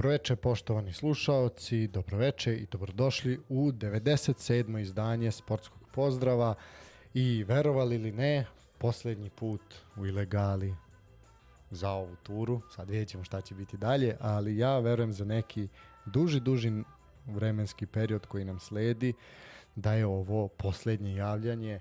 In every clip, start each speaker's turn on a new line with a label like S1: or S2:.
S1: Dobroveče poštovani slušaoci, dobroveče i dobrodošli u 97. izdanje Sportskog pozdrava i verovali ili ne, poslednji put u ilegali za ovu turu, sad vidjet ćemo šta će biti dalje, ali ja verujem za neki duži, duži vremenski period koji nam sledi, da je ovo poslednje javljanje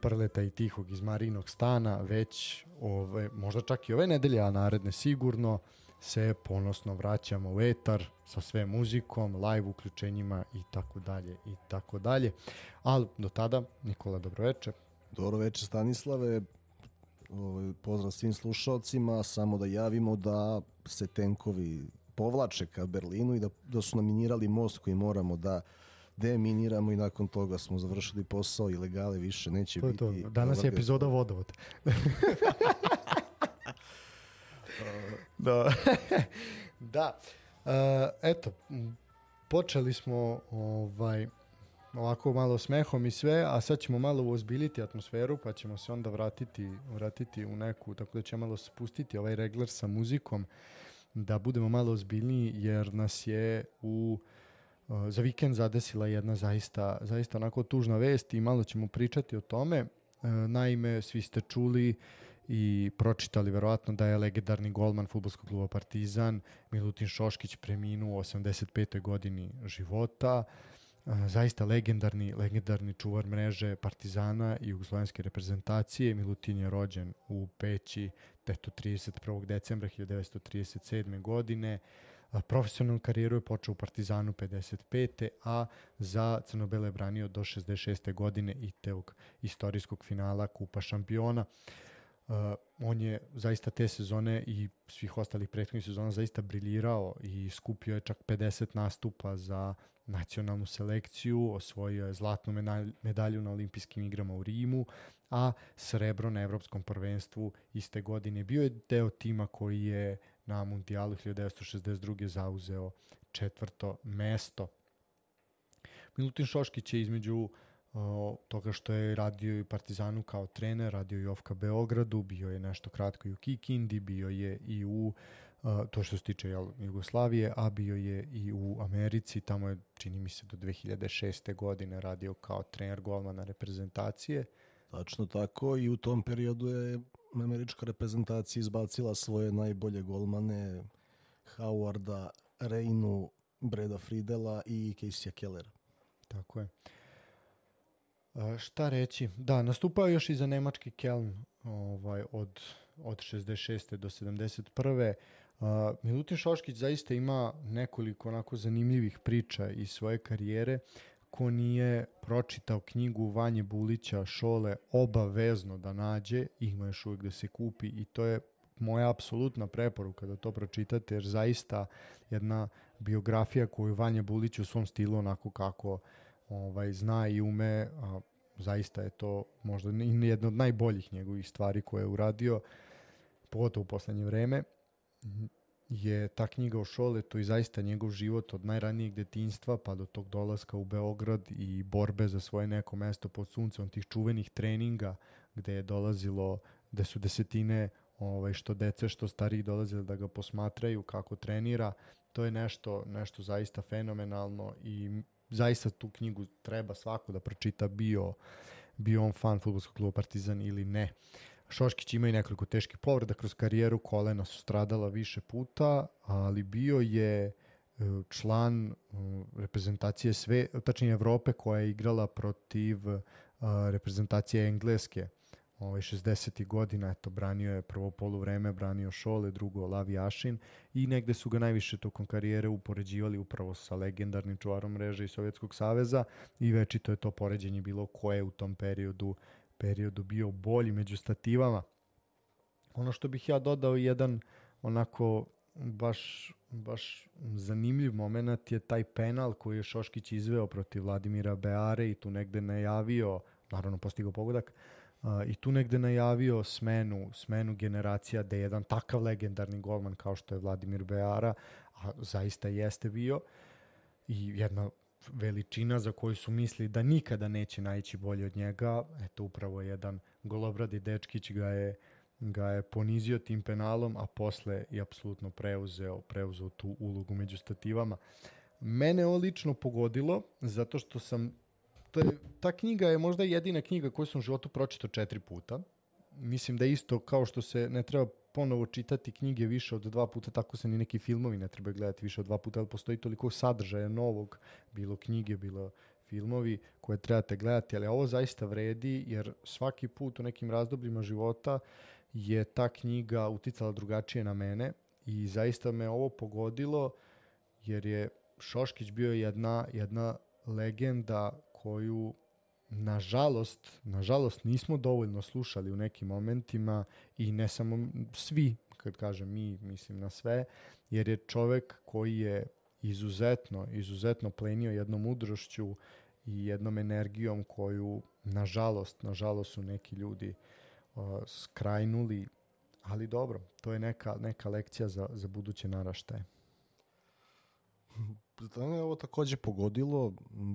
S1: Prleta i Tihog iz Marinog stana, već ove, možda čak i ove nedelje, a naredne sigurno, se ponosno vraćamo u etar sa sve muzikom, live uključenjima i tako dalje i tako dalje. Ali do tada, Nikola, dobroveče.
S2: Dobro veče Stanislave, ovaj, pozdrav svim slušalcima, samo da javimo da se tenkovi povlače ka Berlinu i da, da su naminirali most koji moramo da deminiramo i nakon toga smo završili posao i legale više neće
S1: to je
S2: biti.
S1: To. Danas je epizoda vodovod. da. da. Uh, eto, počeli smo ovaj, ovako malo smehom i sve, a sad ćemo malo uozbiljiti atmosferu, pa ćemo se onda vratiti, vratiti u neku, tako da ćemo malo spustiti ovaj regler sa muzikom, da budemo malo ozbiljniji, jer nas je u uh, za vikend zadesila jedna zaista, zaista onako tužna vest i malo ćemo pričati o tome. Uh, naime, svi ste čuli i pročitali verovatno da je legendarni golman futbolskog kluba Partizan Milutin Šoškić preminuo u 85. godini života. Zaista legendarni, legendarni čuvar mreže Partizana i jugoslovenske reprezentacije. Milutin je rođen u Peći teto 31. decembra 1937. godine. Profesionalnu karijeru je počeo u Partizanu 55. a za Crnobele je branio do 66. godine i teog istorijskog finala Kupa šampiona. Uh, on je zaista te sezone i svih ostalih prethodnih sezona zaista briljirao i skupio je čak 50 nastupa za nacionalnu selekciju, osvojio je zlatnu medalju na olimpijskim igrama u Rimu, a srebro na evropskom prvenstvu iste godine. Bio je deo tima koji je na mundijalu 1962. zauzeo četvrto mesto. Milutin Šoškić je između uh, toga što je radio i Partizanu kao trener, radio i Ofka Beogradu, bio je nešto kratko i u Kikindi, bio je i u to što se tiče jel, Jugoslavije, a bio je i u Americi, tamo je, čini mi se, do 2006. godine radio kao trener golmana reprezentacije.
S2: Tačno tako i u tom periodu je američka reprezentacija izbacila svoje najbolje golmane Howarda, Reinu, Breda Fridela i Casey Kellera.
S1: Tako je. Uh, šta reći? Da, nastupao još i za nemački Keln ovaj, od, od 66. do 71. Uh, Milutin Šoškić zaista ima nekoliko onako zanimljivih priča iz svoje karijere. Ko nije pročitao knjigu Vanje Bulića Šole obavezno da nađe, ima još uvijek da se kupi i to je moja apsolutna preporuka da to pročitate, jer zaista jedna biografija koju Vanja Bulić u svom stilu onako kako ovaj, zna i ume, a, zaista je to možda jedna od najboljih njegovih stvari koje je uradio, pogotovo u poslednje vreme, je ta knjiga o Šoletu i zaista njegov život od najranijeg detinstva pa do tog dolaska u Beograd i borbe za svoje neko mesto pod suncem, tih čuvenih treninga gde je dolazilo, gde su desetine ovaj, što dece, što stariji dolazili da ga posmatraju kako trenira, to je nešto, nešto zaista fenomenalno i zaista tu knjigu treba svako da pročita bio, bio on fan futbolskog kluba Partizan ili ne. Šoškić ima i nekoliko teških povreda kroz karijeru, kolena su stradala više puta, ali bio je e, član e, reprezentacije sve, tačnije Evrope koja je igrala protiv e, reprezentacije Engleske ovaj, 60. godina, eto, branio je prvo poluvreme, branio Šole, drugo Lavi Ašin i negde su ga najviše tokom karijere upoređivali upravo sa legendarnim čuvarom mreže i Sovjetskog saveza i večito je to poređenje bilo ko je u tom periodu, periodu bio bolji među stativama. Ono što bih ja dodao jedan onako baš, baš zanimljiv moment je taj penal koji je Šoškić izveo protiv Vladimira Beare i tu negde najavio, naravno postigao pogodak, i tu negde najavio smenu, smenu generacija da je jedan takav legendarni golman kao što je Vladimir Beara, a zaista jeste bio, i jedna veličina za koju su mislili da nikada neće naći bolje od njega, eto upravo jedan golobradi dečkić ga je ga je ponizio tim penalom, a posle je apsolutno preuzeo, preuzeo tu ulogu među stativama. Mene ovo lično pogodilo, zato što sam to je, ta knjiga je možda jedina knjiga koju sam u životu pročitao četiri puta. Mislim da isto kao što se ne treba ponovo čitati knjige više od dva puta, tako se ni neki filmovi ne treba gledati više od dva puta, ali postoji toliko sadržaja novog, bilo knjige, bilo filmovi koje trebate gledati, ali ovo zaista vredi jer svaki put u nekim razdobljima života je ta knjiga uticala drugačije na mene i zaista me ovo pogodilo jer je Šoškić bio jedna, jedna legenda koju nažalost, nažalost nismo dovoljno slušali u nekim momentima i ne samo svi, kad kažem mi, mislim na sve, jer je čovek koji je izuzetno, izuzetno plenio jednom mudrošću i jednom energijom koju, nažalost, nažalost su neki ljudi uh, skrajnuli, ali dobro, to je neka, neka lekcija za, za buduće naraštaje.
S2: Da me ovo takođe pogodilo,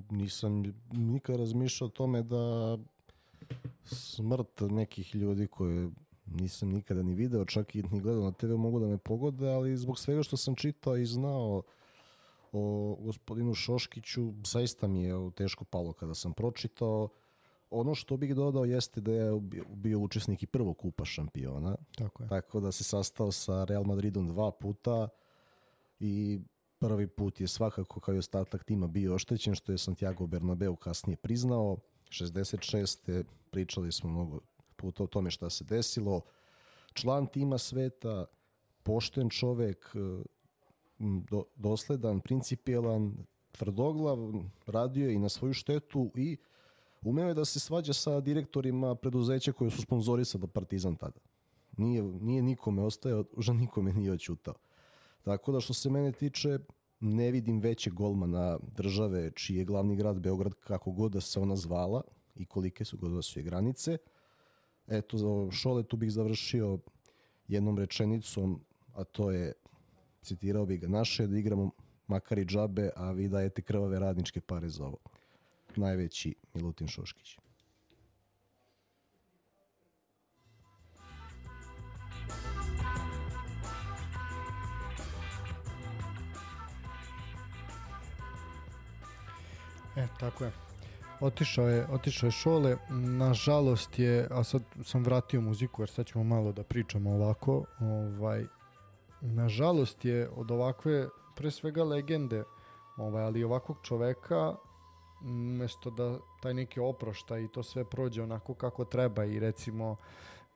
S2: nisam nikad razmišljao o tome da smrt nekih ljudi koje nisam nikada ni video, čak i ni gledao na TV mogu da me pogode, ali zbog svega što sam čitao i znao o gospodinu Šoškiću, zaista mi je teško palo kada sam pročitao. Ono što bih dodao jeste da je bio učesnik i prvog kupa šampiona.
S1: Tako je.
S2: Tako da se sastao sa Real Madridom dva puta i prvi put je svakako kao i ostatak tima bio oštećen, što je Santiago Bernabeu kasnije priznao. 66. pričali smo mnogo puta o tome šta se desilo. Član tima sveta, pošten čovek, do, dosledan, principijelan, tvrdoglav, radio je i na svoju štetu i umeo je da se svađa sa direktorima preduzeća koje su sponzorisali Partizan tada. Nije, nije nikome ostaje, uža nikome nije oćutao. Tako da što se mene tiče, ne vidim veće golmana države čiji je glavni grad Beograd kako god da se ona zvala i kolike su god da su je granice. Eto, šole tu bih završio jednom rečenicom, a to je, citirao bih ga, naše da igramo makar i džabe, a vi dajete krvave radničke pare za ovo. Najveći Milutin Šoškić.
S1: E, tako je. Otišao je, otišao je Šole, nažalost je, a sad sam vratio muziku jer sad ćemo malo da pričamo ovako, ovaj, nažalost je od ovakve, pre svega legende, ovaj, ali ovakvog čoveka, umesto da taj neki oprošta i to sve prođe onako kako treba i recimo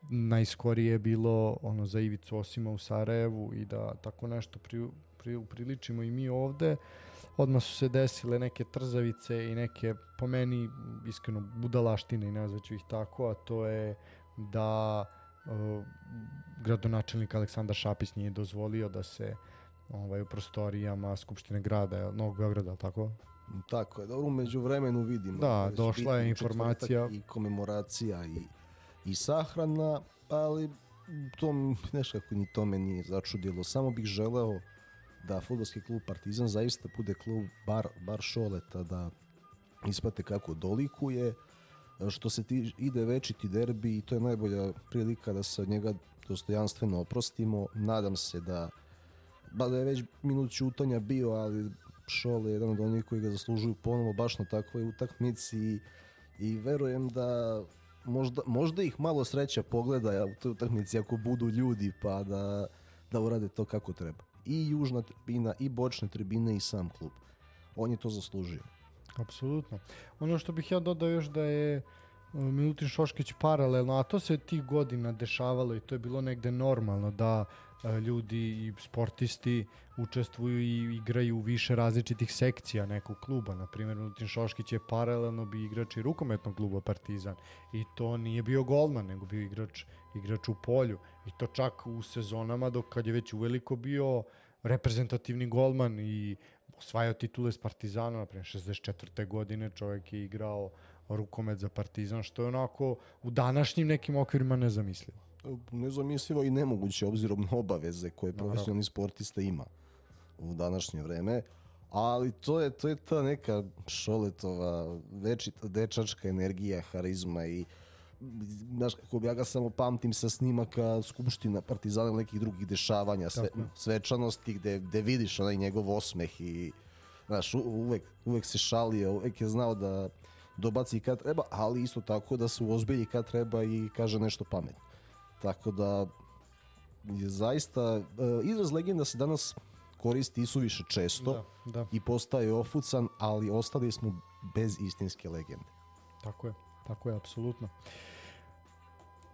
S1: najskorije je bilo ono za Ivicu Osima u Sarajevu i da tako nešto pri, pri, upriličimo i mi ovde, uh, odmah su se desile neke trzavice i neke, po meni, iskreno, budalaštine i nazvaću ih tako, a to je da uh, gradonačelnik Aleksandar Šapić nije dozvolio da se ovaj, u prostorijama Skupštine grada, Novog Beograda, tako?
S2: Tako je, dobro, umeđu vremenu vidimo.
S1: Da, došla je informacija.
S2: I komemoracija i, i sahrana, ali to neškako ni to me nije začudilo. Samo bih želeo da futbolski klub Partizan zaista bude klub bar, bar šoleta, da ispate kako dolikuje, što se ti ide večiti derbi i to je najbolja prilika da se od njega dostojanstveno oprostimo. Nadam se da, da je već minut čutanja bio, ali Šole je jedan od onih koji ga zaslužuju ponovo baš na takvoj utakmici i, i verujem da možda, možda ih malo sreća pogleda u toj utakmici ako budu ljudi pa da, da urade to kako treba i južna tribina i bočne tribine i sam klub. On je to zaslužio.
S1: Apsolutno. Ono što bih ja dodao još da je uh, Milutin Šoškić paralelno, a to se tih godina dešavalo i to je bilo negde normalno da ljudi i sportisti učestvuju i igraju u više različitih sekcija nekog kluba. Na primjer, Milutin Šoškić je paralelno bi igrač i rukometnog kluba Partizan i to nije bio golman, nego bio igrač igrač u polju i to čak u sezonama dok kad je već uveliko bio reprezentativni golman i osvajao titule s Partizanom, naprimjer 64. godine čovjek je igrao rukomet za Partizan, što je onako u današnjim nekim okvirima nezamislivo.
S2: Nezamislivo i nemoguće obzirom na obaveze koje profesionalni sportista ima u današnje vreme, ali to je to je ta neka šoletova večita dečačka energija, harizma i znaš kako bi ja ga samo pamtim sa snimaka Skupština Partizana ili nekih drugih dešavanja, sve, svečanosti gde, gde vidiš onaj njegov osmeh i znaš, u- uvek, uvek se šalio, uvek je znao da dobaci kad treba, ali isto tako da se uozbilji kad treba i kaže nešto pametno. Tako da je zaista, e, izraz legenda se danas koristi i suviše često
S1: Da, da,
S2: i postaje ofucan, ali ostali smo bez istinske legende.
S1: tako je, tako je, apsolutno.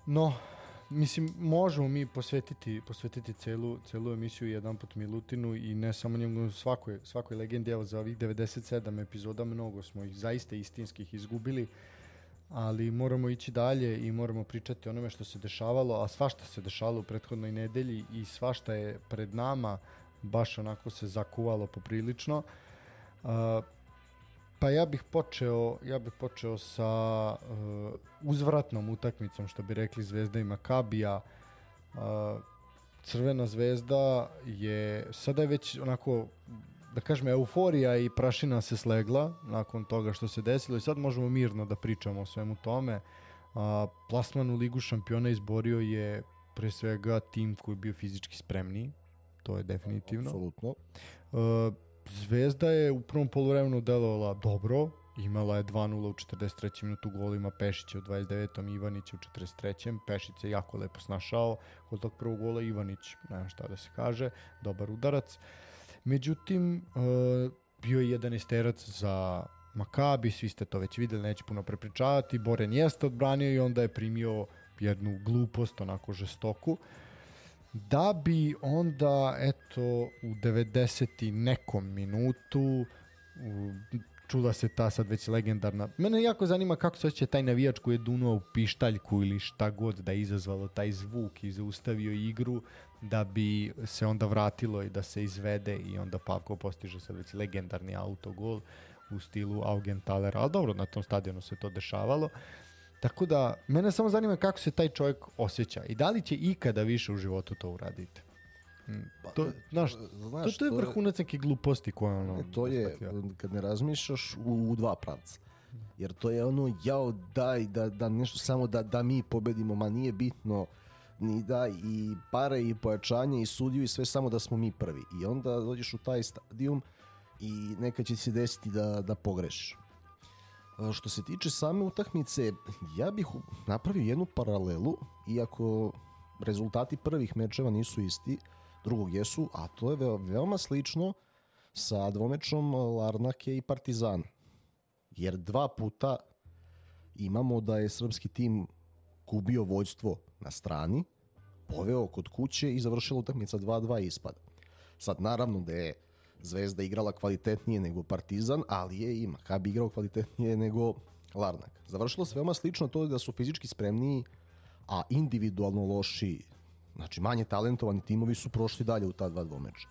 S1: No, mislim, možemo mi posvetiti, posvetiti celu, celu emisiju jedan put Milutinu i ne samo njemu, svakoj, svakoj legendi, evo za ovih 97 epizoda mnogo smo ih zaista istinskih izgubili, ali moramo ići dalje i moramo pričati o onome što se dešavalo, a svašta se dešavalo u prethodnoj nedelji i svašta je pred nama baš onako se zakuvalo poprilično. Uh, pa ja bih počeo, ja bih počeo sa uh, uzvratnom utakmicom, što bi rekli Zvezda i Makabija. Uh, Crvena zvezda je, sada je već onako, da kažem, euforija i prašina se slegla nakon toga što se desilo i sad možemo mirno da pričamo o svemu tome. A, plasman u Ligu šampiona izborio je pre svega tim koji je bio fizički spremniji, to je definitivno.
S2: Apsolutno.
S1: Uh, Zvezda je u prvom poluvremenu delovala dobro, imala je 2-0 u 43. minutu golima Pešića u 29. Ivanića u 43. Pešić se jako lepo snašao kod tog prvog gola Ivanić, nema šta da se kaže, dobar udarac. Međutim, uh, bio je jedan isterac za Makabi, svi ste to već videli, neću puno prepričavati, Boren jeste odbranio i onda je primio jednu glupost, onako žestoku. Da bi onda eto u 90 i nekom minutu u, čula se ta sad već legendarna mene jako zanima kako se osjeća taj navijač koji je dunuo u pištaljku ili šta god da je izazvalo taj zvuk i zaustavio igru da bi se onda vratilo i da se izvede i onda Pavko postiže sad već legendarni autogol u stilu Augenthaler, ali dobro, na tom stadionu se to dešavalo. Tako da, mene samo zanima kako se taj čovjek osjeća i da li će ikada više u životu to uraditi. Mm, To, znaš, to,
S2: Znaš,
S1: to je vrhunac neke gluposti koje ono...
S2: E, to je, kad ne razmišljaš, u, u dva pravca. Jer to je ono, jao, daj, da, da nešto samo da, da mi pobedimo, ma nije bitno ni da i pare i pojačanje i sudiju i sve samo da smo mi prvi. I onda dođeš u taj stadijum i neka će se desiti da, da pogrešiš. A, Što se tiče same utakmice, ja bih napravio jednu paralelu, iako rezultati prvih mečeva nisu isti, drugog jesu, a to je veo- veoma slično sa dvomečom Larnake i Partizana. Jer dva puta imamo da je srpski tim gubio vođstvo na strani, poveo kod kuće i završila utakmica 2-2 ispad. Sad naravno da je Zvezda igrala kvalitetnije nego Partizan, ali je i Makabi igrao kvalitetnije nego Larnak. Završilo se veoma slično to da su fizički spremniji, a individualno loši, znači manje talentovani timovi su prošli dalje u ta dva dvomeča.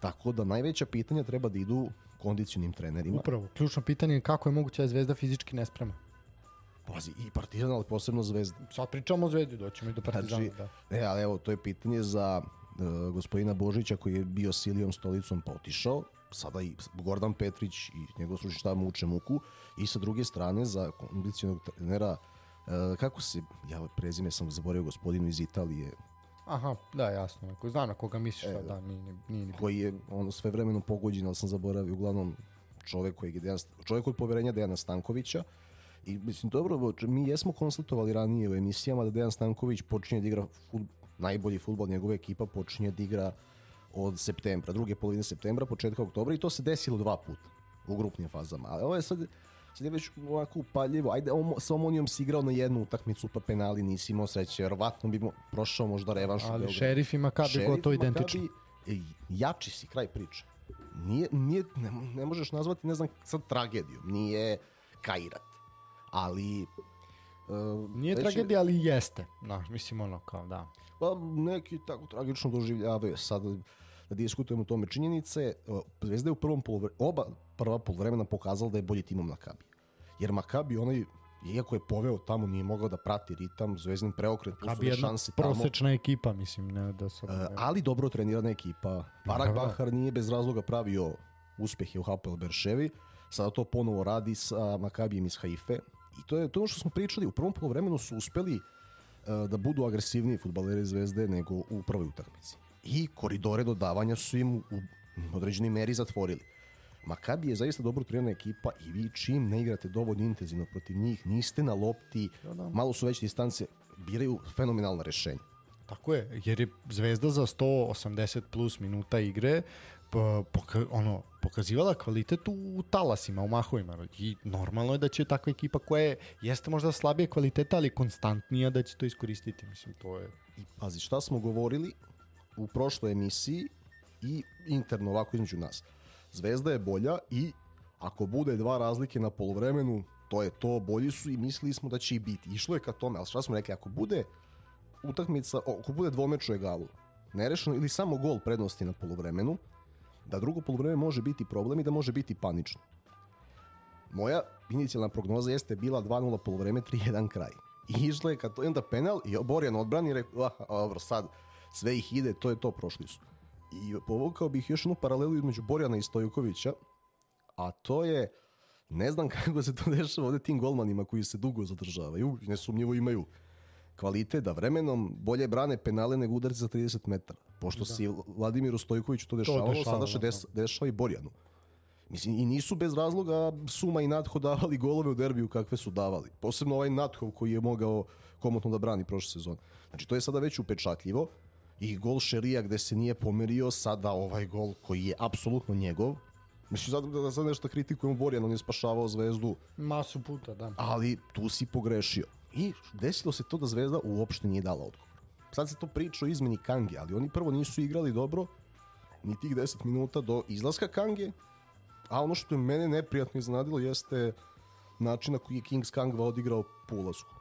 S2: Tako da najveća pitanja treba da idu kondicionim trenerima.
S1: Upravo, ključno pitanje je kako je moguće da je Zvezda fizički nesprema.
S2: Pazi, i Partizan, ali posebno Zvezda.
S1: Sad pričamo o Zvezdi, doćemo i do Partizana.
S2: Znači,
S1: da.
S2: E, ali evo, to je pitanje za uh, gospodina Božića koji je bio Silijom stolicom pa otišao. Sada i Gordan Petrić i njegov stručni štab muče muku. I sa druge strane za kondicionog trenera kako se, ja prezime sam zaboravio gospodinu iz Italije,
S1: Aha, da, jasno. Ako znam na koga misliš,
S2: E,
S1: da, da, nije, ni- nije ni
S2: koji je ono sve vremeno pogođen, ali sam zaboravio, uglavnom čovek koji je Dejan, čovek od poverenja Dejana Stankovića. I mislim, dobro, mi jesmo konstatovali ranije u emisijama da Dejan Stanković počinje da igra fut, najbolji futbol, njegova ekipa počinje da igra od septembra, druge polovine septembra, početka oktobra i to se desilo dva puta u grupnim fazama. Ali ovo je sad, sad je već ovako upaljivo. Ajde, on, sa Omonijom si igrao na jednu utakmicu, pa penali nisi imao sreće. Verovatno bi mo- prošao možda revanš.
S1: Ali šerif i Makabi gotovo
S2: Makabi,
S1: identično.
S2: e, jači si, kraj priče. Nije, nije, ne, ne možeš nazvati, ne znam, sad tragedijom. Nije Kairat. Ali... Uh,
S1: Nije tragedija, ali jeste. Da, mislim ono kao, da.
S2: Pa neki tako tragično doživljavaju. Sad da diskutujemo o tome činjenice, uh, Zvezda je u prvom polovre, oba prva polovremena pokazala da je bolji timom Makabi. Jer Makabi onaj iako je poveo tamo, nije mogao da prati ritam, Zvezdin preokret, pustio
S1: je jedna
S2: šanse tamo.
S1: prosečna ekipa, mislim, ne da sam...
S2: E, ali dobro trenirana ekipa. Barak
S1: Da, da.
S2: Bahar nije bez razloga pravio uspehe u Hapoel Berševi. Sada to ponovo radi sa Makabijem iz Haife I to je to što smo pričali, u prvom polovremenu su uspeli uh, da budu agresivniji futbaleri Zvezde nego u prvoj utakmici. I koridore dodavanja su im u određenoj meri zatvorili. Makabi je zaista dobro trenirana ekipa i vi čim ne igrate dovoljno intenzivno protiv njih, niste na lopti,
S1: Da, da.
S2: malo su veće distance, biraju fenomenalna rešenja.
S1: Tako je, jer je Zvezda za 180 plus minuta igre p- poka, ono, pokazivala kvalitet u talasima, u mahovima. I normalno je da će takva ekipa koja je, jeste možda slabije kvaliteta, ali konstantnija da će to iskoristiti. Mislim, to je...
S2: I pazi, šta smo govorili u prošloj emisiji i interno ovako između nas. Zvezda je bolja i ako bude dva razlike na polovremenu, to je to, bolji su i mislili smo da će i biti. Išlo je ka tome, ali šta smo rekli, ako bude utakmica, ako bude dvomeč u egalu, nerešeno ili samo gol prednosti na polovremenu, da drugo polovreme može biti problem i da može biti panično. Moja inicijalna prognoza jeste bila 2-0 polovreme, 3-1 kraj. I išla je kad to onda penal i Borjan odbrani i rekao, ah, dobro, sad sve ih ide, to je to, prošli su. I povukao bih još jednu paralelu između Borjana i Stojkovića, a to je, ne znam kako se to dešava ovde tim golmanima koji se dugo zadržavaju, nesumnjivo imaju kvalitet da vremenom bolje brane penale nego udarci za 30 metara. Pošto da. si Vladimiru Stojkoviću to dešavalo,
S1: dešava,
S2: sada se
S1: da,
S2: des, dešava i Borjanu. Mislim, i nisu bez razloga Suma i Natho davali golove u derbiju kakve su davali. Posebno ovaj Nathov koji je mogao komotno da brani prošle sezone. Znači, to je sada već upečatljivo i gol Šerija gde se nije pomerio, sada ovaj gol koji je apsolutno njegov. Mislim, sad da sad nešto kritikujemo Borjan, on je spašavao zvezdu,
S1: Masu puta, da.
S2: ali tu si pogrešio. I desilo se to da Zvezda uopšte nije dala odgovor. Sad se to priča o izmeni Kange, ali oni prvo nisu igrali dobro ni tih 10 minuta do izlaska Kange, a ono što je mene neprijatno iznadilo jeste način na koji je Kings Kangva odigrao po ulasku.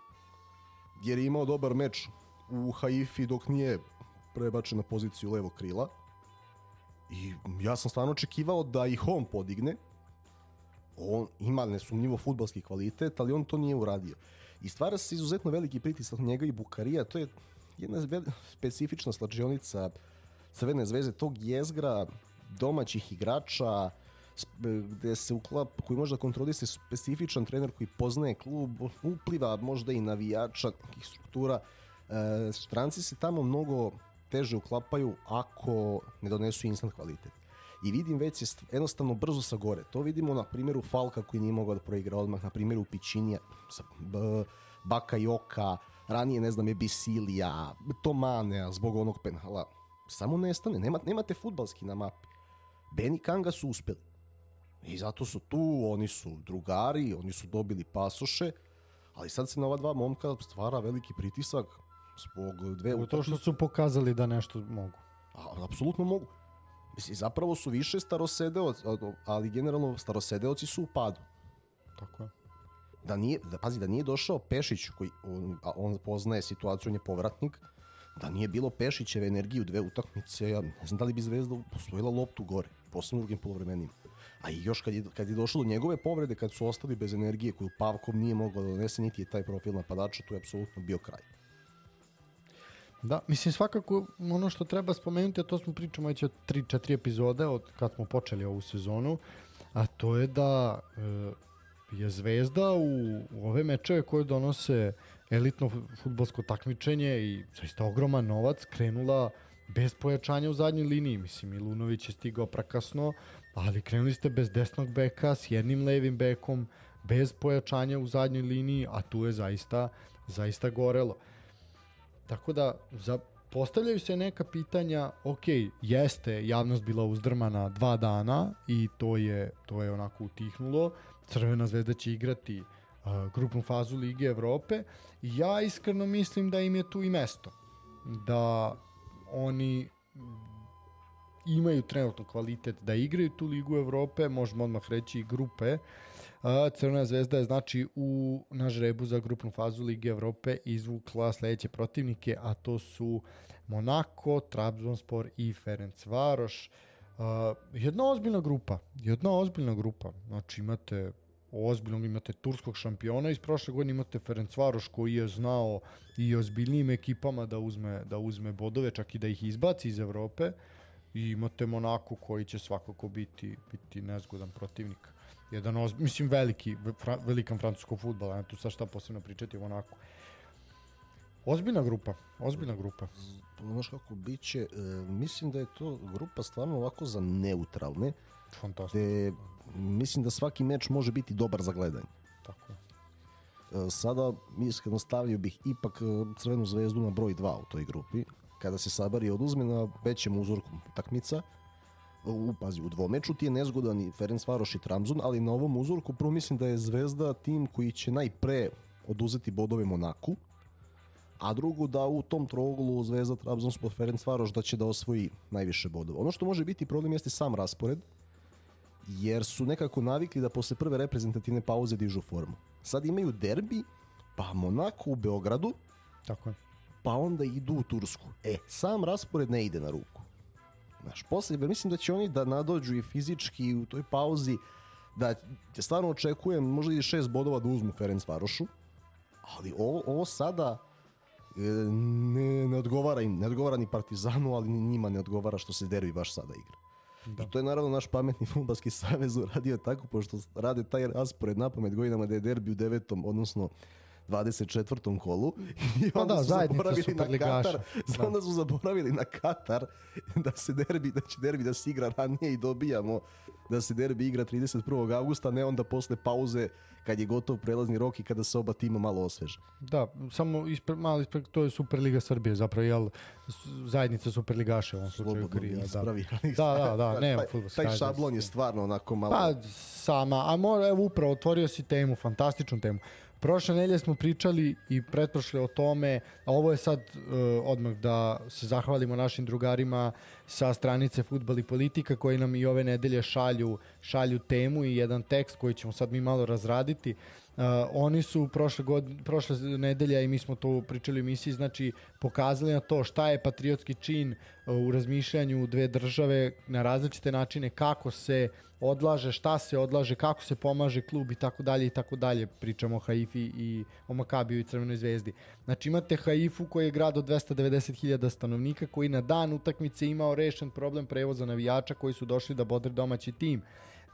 S2: Jer je imao dobar meč u Haifi dok nije prebačen na poziciju levog krila. I ja sam stvarno očekivao da ih on podigne, on ima nesumnjivo futbalski kvalitet, ali on to nije uradio. I stvara se izuzetno veliki pritisak njega i Bukarija, to je jedna specifična slađionica Crvene zvezde, tog jezgra domaćih igrača, gde se uklap, koji možda kontrolise specifičan trener koji poznaje klub, upliva možda i navijača, nekih struktura. E, stranci se tamo mnogo teže uklapaju ako ne donesu instant kvalitet. I vidim već je st- jednostavno brzo sa gore. To vidimo na primjeru Falka koji nije mogao da proigra odmah, na primjeru Pićinija, Baka Joka, ranije ne znam je Bisilija, Tomanea zbog onog penala. Samo nestane, nema, nemate futbalski na mapi. Ben i Kanga su uspeli. I zato su tu, oni su drugari, oni su dobili pasoše, ali sad se na ova dva momka stvara veliki pritisak zbog dve
S1: To što
S2: utakmice.
S1: su pokazali da nešto mogu.
S2: A, apsolutno mogu. Mislim, zapravo su više starosedeoci, ali generalno starosedeoci su u padu.
S1: Tako je.
S2: Da nije, da, pazi, da nije došao Pešić, koji, on, on poznaje situaciju, on je povratnik, da nije bilo Pešićeve energije u dve utakmice, ja ne znam da li bi Zvezda posvojila loptu gore, posebno u drugim polovremenima. A i još kad je, kad je došlo do njegove povrede, kad su ostali bez energije koju Pavkov nije mogao da donese, niti je taj profil napadača, tu je apsolutno bio kraj.
S1: Da, mislim svakako ono što treba spomenuti, a to smo pričamo već od 3-4 epizode od kad smo počeli ovu sezonu, a to je da e, je Zvezda u, u ove mečeve koje donose elitno futbolsko takmičenje i zaista ogroman novac krenula bez pojačanja u zadnjoj liniji. Mislim, Milunović je stigao prakasno, ali krenuli ste bez desnog beka, s jednim levim bekom, bez pojačanja u zadnjoj liniji, a tu je zaista, zaista gorelo. Tako da za, postavljaju se neka pitanja, ok, jeste javnost bila uzdrmana dva dana i to je, to je onako utihnulo. Crvena zvezda će igrati uh, grupnu fazu Lige Evrope ja iskreno mislim da im je tu i mesto. Da oni imaju trenutno kvalitet da igraju tu Ligu Evrope, možemo odmah reći i grupe. A, Crvena zvezda je znači u na žrebu za grupnu fazu Lige Evrope izvukla sledeće protivnike, a to su Monako, Trabzonspor i Ferencvaroš. A, jedna ozbiljna grupa, jedna ozbiljna grupa. Znači imate ozbiljnog imate turskog šampiona iz prošle godine imate Ferencvaroš koji je znao i ozbiljnijim ekipama da uzme da uzme bodove čak i da ih izbaci iz Evrope i imate Monako koji će svakako biti biti nezgodan protivnik. Jedan oz, mislim veliki, fra, velikan francuskog futbala, ne tu sad šta posebno pričati o Monaku. Ozbiljna grupa, ozbiljna grupa.
S2: Znaš kako biće, e, mislim da je to grupa stvarno ovako za neutralne,
S1: Fantastično.
S2: te mislim da svaki meč može biti dobar za gledanje.
S1: Tako je.
S2: E, Sada iskreno stavio bih ipak e, Crvenu zvezdu na broj 2 u toj grupi. Kada se Sabari oduzme na većem uzorku utakmica, u, pazi, u dvomeču ti je nezgodan i Ferenc Varoš i Tramzun, ali na ovom uzorku prvo mislim da je Zvezda tim koji će najpre oduzeti bodove Monaku, a drugo da u tom troglu Zvezda, Trabzonspor, Ferenc Varoš da će da osvoji najviše bodova. Ono što može biti problem jeste sam raspored, jer su nekako navikli da posle prve reprezentativne pauze dižu formu. Sad imaju derbi, pa Monako u Beogradu,
S1: Tako je.
S2: pa onda idu u Tursku. E, sam raspored ne ide na ruku. Znaš, posle, mislim da će oni da nadođu i fizički u toj pauzi, da te stvarno očekujem možda i šest bodova da uzmu Ferenc Varošu, ali ovo, ovo sada e, ne, ne odgovara im, ne odgovara ni Partizanu, ali ni njima ne odgovara što se derbi baš sada igra. Da. I to je naravno naš pametni futbalski savez uradio tako, pošto rade taj raspored na pamet godinama da je derbi u devetom, odnosno 24. kolu i
S1: Pa
S2: onda
S1: da,
S2: su zaboravili na. Katar,
S1: Da.
S2: onda su zaboravili na Katar da se derbi, da će derbi da se igra ranije i dobijamo da se derbi igra 31. augusta, ne onda posle pauze kad je gotov prelazni rok i kada se oba tima malo osveže.
S1: Da, samo ispre, malo ispre, to je Superliga Srbije, zapravo jel zajednica Superligaša u ovom slučaju
S2: Slobodno
S1: krija. Da.
S2: ispravi.
S1: Da, da, da, nema
S2: taj, taj šablon je stvarno onako malo...
S1: Pa sama, a mora, evo upravo otvorio si temu, fantastičnu temu. Prošle nedelje smo pričali i pretprošle o tome, a ovo je sad uh, odmah da se zahvalimo našim drugarima sa stranice Futbal i politika koji nam i ove nedelje šalju, šalju temu i jedan tekst koji ćemo sad mi malo razraditi. Uh, oni su prošle, god, prošle nedelje i mi smo to pričali u emisiji, znači pokazali na to šta je patriotski čin uh, u razmišljanju dve države na različite načine, kako se odlaže, šta se odlaže, kako se pomaže klub i tako dalje i tako dalje. Pričamo o Haifi i o Makabiju i Crvenoj zvezdi. Znači imate Haifu koji je grad od 290.000 stanovnika koji na dan utakmice imao rešen problem prevoza navijača koji su došli da bodre domaći tim.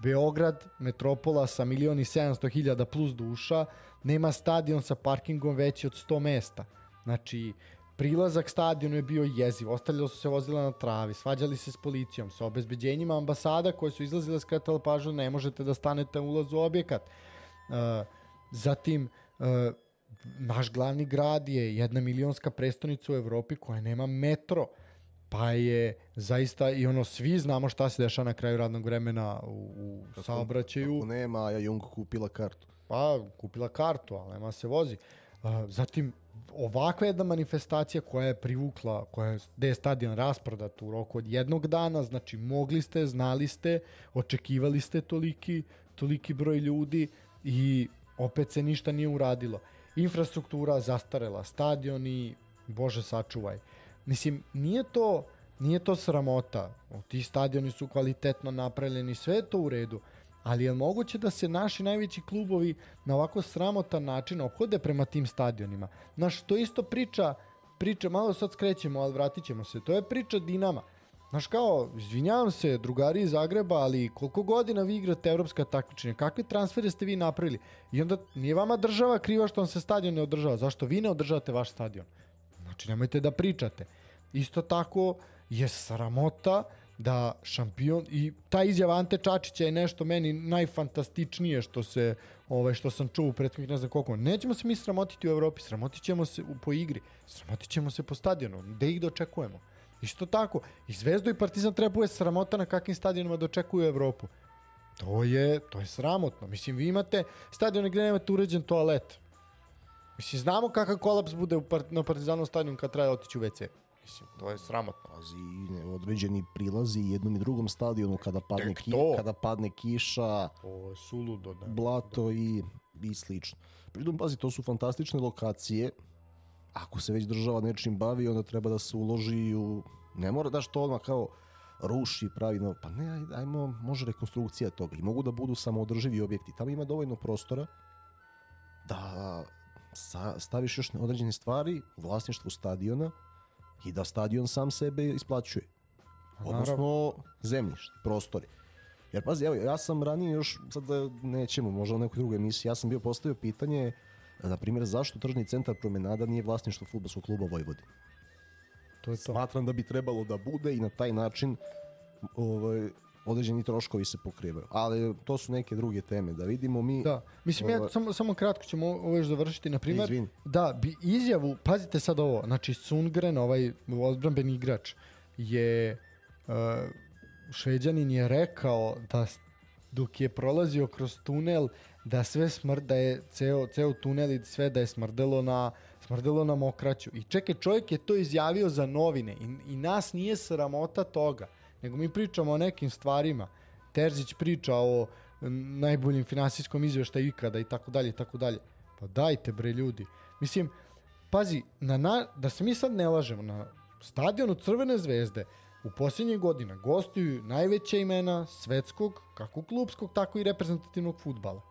S1: Beograd, metropola sa milion i 700 hiljada plus duša, nema stadion sa parkingom veći od 100 mesta. Znači, prilazak stadionu je bio jeziv, ostavljalo su se vozila na travi, svađali se s policijom, sa obezbeđenjima ambasada koje su izlazile skretale pažnju, ne možete da stanete na ulaz u objekat. Uh, zatim, uh, naš glavni grad je jedna milionska prestonica u Evropi koja nema metro pa je zaista i ono svi znamo šta se dešava na kraju radnog vremena u, u saobraćaju
S2: Ako nema, ja Jung kupila kartu.
S1: pa kupila kartu, ali nema se vozi. Uh, zatim, ovakva jedna manifestacija koja je privukla, koja je, gde je stadion rasprodat u roku od jednog dana, znači mogli ste, znali ste, očekivali ste toliki, toliki broj ljudi i opet se ništa nije uradilo. Infrastruktura zastarela, stadioni, bože sačuvaj. Mislim, nije to, nije to sramota. Ti stadioni su kvalitetno napravljeni, sve je to u redu. Ali je moguće da se naši najveći klubovi na ovako sramotan način ophode prema tim stadionima? Znaš, to isto priča, priča, malo sad skrećemo, ali vratit ćemo se. To je priča Dinama. Znaš kao, izvinjavam se, drugari iz Zagreba, ali koliko godina vi igrate evropska takmičenja, kakve transfere ste vi napravili? I onda nije vama država kriva što vam se stadion ne održava. Zašto vi ne održavate vaš stadion? Znači, nemojte da pričate. Isto tako je sramota da šampion i ta izjava Ante Čačića je nešto meni najfantastičnije što se ovaj što sam čuo u prethodnih ne znam koliko. Nećemo se mi sramotiti u Evropi, sramotit ćemo se u, po igri, sramotit ćemo se po stadionu, gde ih dočekujemo. Isto tako, i Zvezdu i Partizan trebuje sramota na kakvim stadionima dočekuju Evropu. To je, to je sramotno. Mislim, vi imate stadione gde nemate uređen toalet. Mislim, znamo kakav kolaps bude u part, na Partizanom stadionu kad treba otići u WC. Mislim, to je sramotno.
S2: Pazi, određeni prilazi jednom i drugom stadionu kada padne, ki, kada padne kiša,
S1: je suludo, da.
S2: blato i, i slično. Pritom, pazi, to su fantastične lokacije. Ako se već država nečim bavi, onda treba da se uloži u... Ne mora daš to odmah kao ruši, pravi no, pa ne, ajmo, može rekonstrukcija toga i mogu da budu samoodrživi objekti. Tamo ima dovoljno prostora da sa, staviš još određene stvari u vlasništvu stadiona i da stadion sam sebe isplaćuje.
S1: naravno.
S2: Odnosno zemljište, prostori. Jer pazi, evo, ja sam ranije još, sad da nećemo, možda u nekoj drugoj emisiji, ja sam bio postavio pitanje, na primjer, zašto tržni centar promenada nije vlasništvo futbolskog kluba Vojvodine?
S1: To je to.
S2: Smatram da bi trebalo da bude i na taj način ovaj, određeni troškovi se pokrivaju. Ali to su neke druge teme. Da vidimo mi...
S1: Da, mislim ja
S2: Ovo-
S1: samo, samo kratko ćemo ovo još završiti. Na primjer,
S2: Izvini.
S1: da, bi izjavu, pazite sad ovo, znači Sundgren, ovaj odbranbeni igrač, je uh, Šveđanin je rekao da dok je prolazio kroz tunel da sve smrd, da je ceo, ceo tunel i sve da je smrdelo na smrdelo na mokraću. I čekaj, čovjek je to izjavio za novine i, i nas nije sramota toga, nego mi pričamo o nekim stvarima. Terzić priča o najboljim finansijskom izveštaju ikada i tako dalje i tako dalje. Pa dajte bre ljudi. Mislim, pazi, na, na, da se mi sad ne lažemo, na stadionu Crvene zvezde u posljednjih godina gostuju najveća imena svetskog, kako klubskog, tako i reprezentativnog futbala.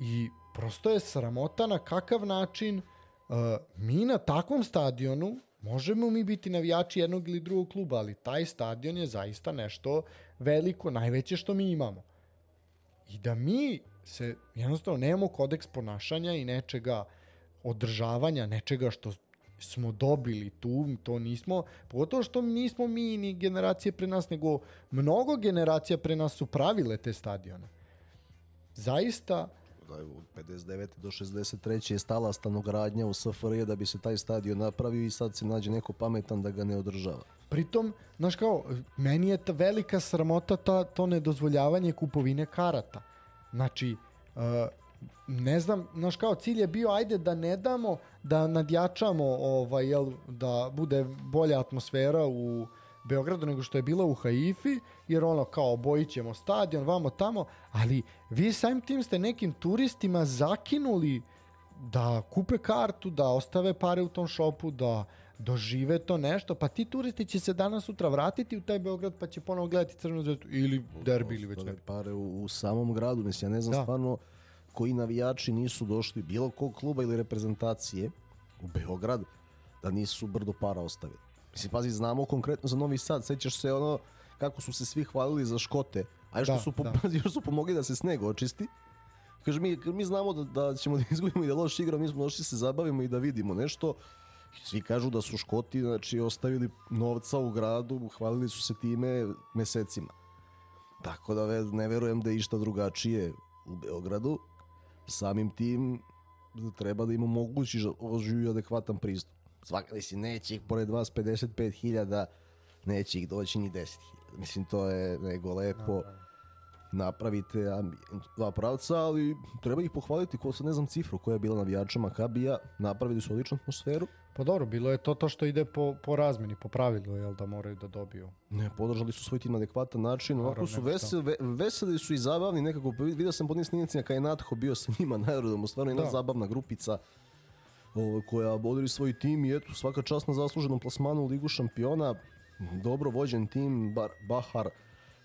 S1: I prosto je sramota na kakav način uh, mi na takvom stadionu možemo mi biti navijači jednog ili drugog kluba, ali taj stadion je zaista nešto veliko, najveće što mi imamo. I da mi se jednostavno nemamo kodeks ponašanja i nečega održavanja, nečega što smo dobili tu, to nismo, pogotovo što nismo mi ni generacije pre nas, nego mnogo generacija pre nas su pravile te stadione. Zaista,
S2: od 59. do 63. je stala stanogradnja u SFRJ da bi se taj stadion napravio i sad se nađe neko pametan da ga ne održava.
S1: pritom, znaš kao, meni je ta velika sramota ta, to nedozvoljavanje kupovine karata. Znači, uh, ne znam, znaš kao, cilj je bio, ajde da ne damo, da nadjačamo, ovaj, jel, da bude bolja atmosfera u Beogradu nego što je bila u Haifi, jer ono kao obojit ćemo stadion, vamo tamo, ali vi samim tim ste nekim turistima zakinuli da kupe kartu, da ostave pare u tom šopu, da dožive to nešto, pa ti turisti će se danas sutra vratiti u taj Beograd pa će ponovo gledati Crvenu zvezdu ili derbi ili već ne.
S2: pare u, u samom gradu. Mislim, ja ne znam
S1: Da.
S2: stvarno koji navijači nisu došli bilo kog kluba ili reprezentacije u Beograd da nisu brdo para ostavili. Mislim, pazi, znamo konkretno za Novi Sad. Sećaš se ono kako su se svi hvalili za Škote. A što
S1: Da,
S2: su, po,
S1: da.
S2: još su pomogli da se sneg očisti. Kaže, mi, mi znamo da, da ćemo da izgubimo i da loš igramo, mi smo došli se zabavimo i da vidimo nešto. Svi kažu da su Škoti znači, ostavili novca u gradu, hvalili su se time mesecima. Tako da ne verujem da je išta drugačije u Beogradu. Samim tim treba da im omogući oživi adekvatan pristup. Svaka, mislim, neće ih pored vas 55.000, neće ih doći ni 10.000. Mislim, to je nego lepo napravite ambijent dva pravca, ali treba ih pohvaliti ko se ne znam cifru koja je bila navijača Makabija, napravili su odličnu atmosferu.
S1: Pa dobro, bilo je to to što ide po, po razmeni, po pravilu, jel da moraju da dobiju.
S2: Ne, podržali su svoj tim na adekvatan način, ovako su veseli, ve, veseli su i zabavni nekako, vidio sam po njim snimcima kada je Natho bio sa njima na aerodromu, stvarno jedna
S1: Da.
S2: zabavna grupica koja bodri svoj tim i eto, svaka čast na zasluženom plasmanu u Ligu šampiona, dobro vođen tim, Bar, Bahar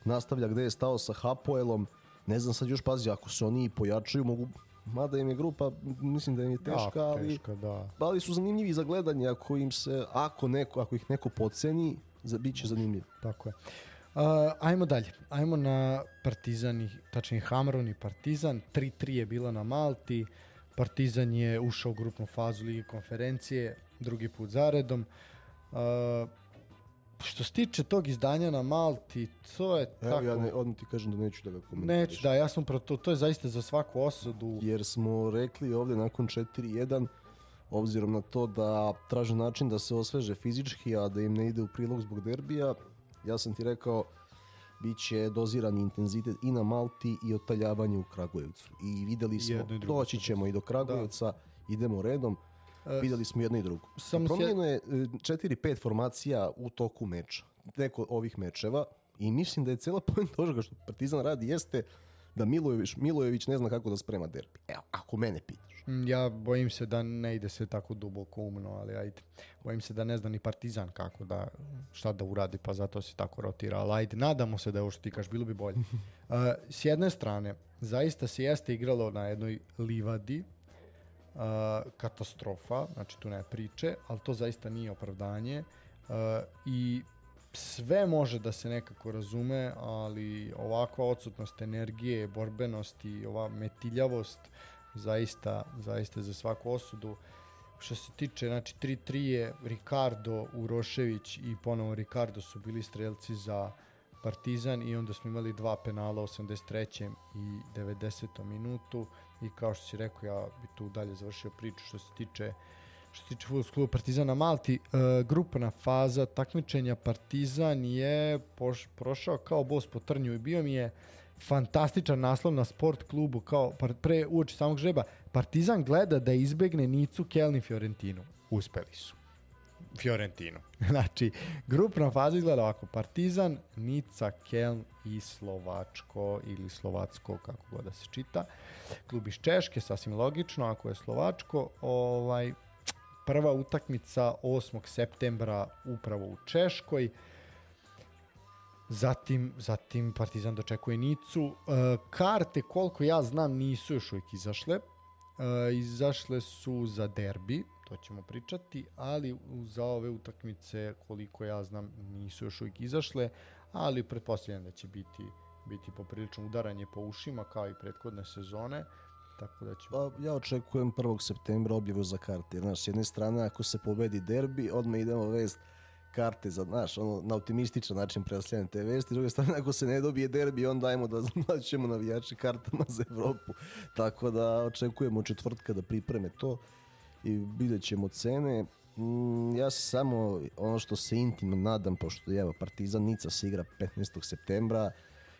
S2: nastavlja gde je stao sa Hapoelom, ne znam sad još pazi, ako se oni pojačaju, mogu, mada im je grupa, mislim da im je teška,
S1: Jako
S2: ali
S1: teška, da.
S2: ali su zanimljivi za gledanje ako im se ako neko ako ih neko podceni za biće zanimljiv.
S1: Tako je. Uh, ajmo dalje. Ajmo na Partizan, tačnije Hamron i Partizan. 3-3 je bila na Malti. Partizan je ušao u grupnu fazu Lige konferencije, drugi put zaredom. Uh, što se tiče tog izdanja na Malti, to je
S2: Evo
S1: tako...
S2: ja ne, odmah ti kažem da neću da ga komentarišem.
S1: Neću, da, ja sam pro to, to je zaista za svaku osudu.
S2: Jer smo rekli ovde nakon 4-1 obzirom na to da traže način da se osveže fizički, a da im ne ide u prilog zbog derbija, ja sam ti rekao će dozirani intenzitet i na Malti i otaljavanje u Kragujevcu. I videli smo,
S1: Jedno i drugo
S2: doći ćemo i do Kragujevca, idemo redom, videli smo jedno i drugo. Promijenjeno je e, 4-5 formacija u toku meča, neko ovih mečeva i mislim da je cela point toga što Partizan radi jeste da Milojević, Milojević ne zna kako da sprema derbi. Evo, ako mene pitaš.
S1: Mm, Ja bojim se da ne ide sve tako duboko umno, ali ajde. Bojim se da ne zna ni Partizan kako da, šta da uradi, pa zato se tako rotira. Ali ajde, nadamo se da je ovo što ti kažeš, bilo bi bolje. Uh, s jedne strane, zaista se jeste igralo na jednoj livadi, uh, katastrofa, znači tu nema priče, ali to zaista nije opravdanje. Uh, I sve može da se nekako razume, ali ovakva odsutnost energije, borbenosti, ova metiljavost, zaista, zaista za svaku osudu. Što se tiče, znači 3-3 je Ricardo, Urošević i ponovo Ricardo su bili strelci za Partizan i onda smo imali dva penala u 83. i 90. minutu i kao što si rekao ja bi tu dalje završio priču što se tiče što se tiče futbolskog kluba Partizan na Malti, e, grupna faza takmičenja Partizan je poš, prošao kao bos po trnju i bio mi je fantastičan naslov na sport klubu kao pre uoči samog žreba. Partizan gleda da izbegne Nicu, Kelni, Fiorentinu. Uspeli su. Fiorentinu. znači, grupna faza izgleda ovako. Partizan, Nica, Keln i Slovačko ili Slovacko, kako god da se čita. Klub iz Češke, sasvim logično, ako je Slovačko. Ovaj, prva utakmica 8. septembra upravo u Češkoj. Zatim, zatim Partizan dočekuje Nicu. E, karte, koliko ja znam, nisu još uvijek izašle. E, izašle su za derbi, to ćemo pričati, ali za ove utakmice, koliko ja znam, nisu još uvijek izašle, ali pretpostavljam da će biti biti poprilično udaranje po ušima kao i prethodne sezone. Tako da ću...
S2: Pa, ja očekujem 1. septembra objavu za karte. Znaš, s jedne strane, ako se pobedi derbi, odmah idemo vest karte za, znaš, ono, na optimističan način preosljene te vesti. S druge strane, ako se ne dobije derbi, onda dajmo da znaćemo navijači kartama za Evropu. Tako da očekujemo četvrtka da pripreme to i vidjet ćemo cene. Mm, ja se samo, ono što se intimno nadam, pošto evo, Partizan Nica se igra 15. septembra,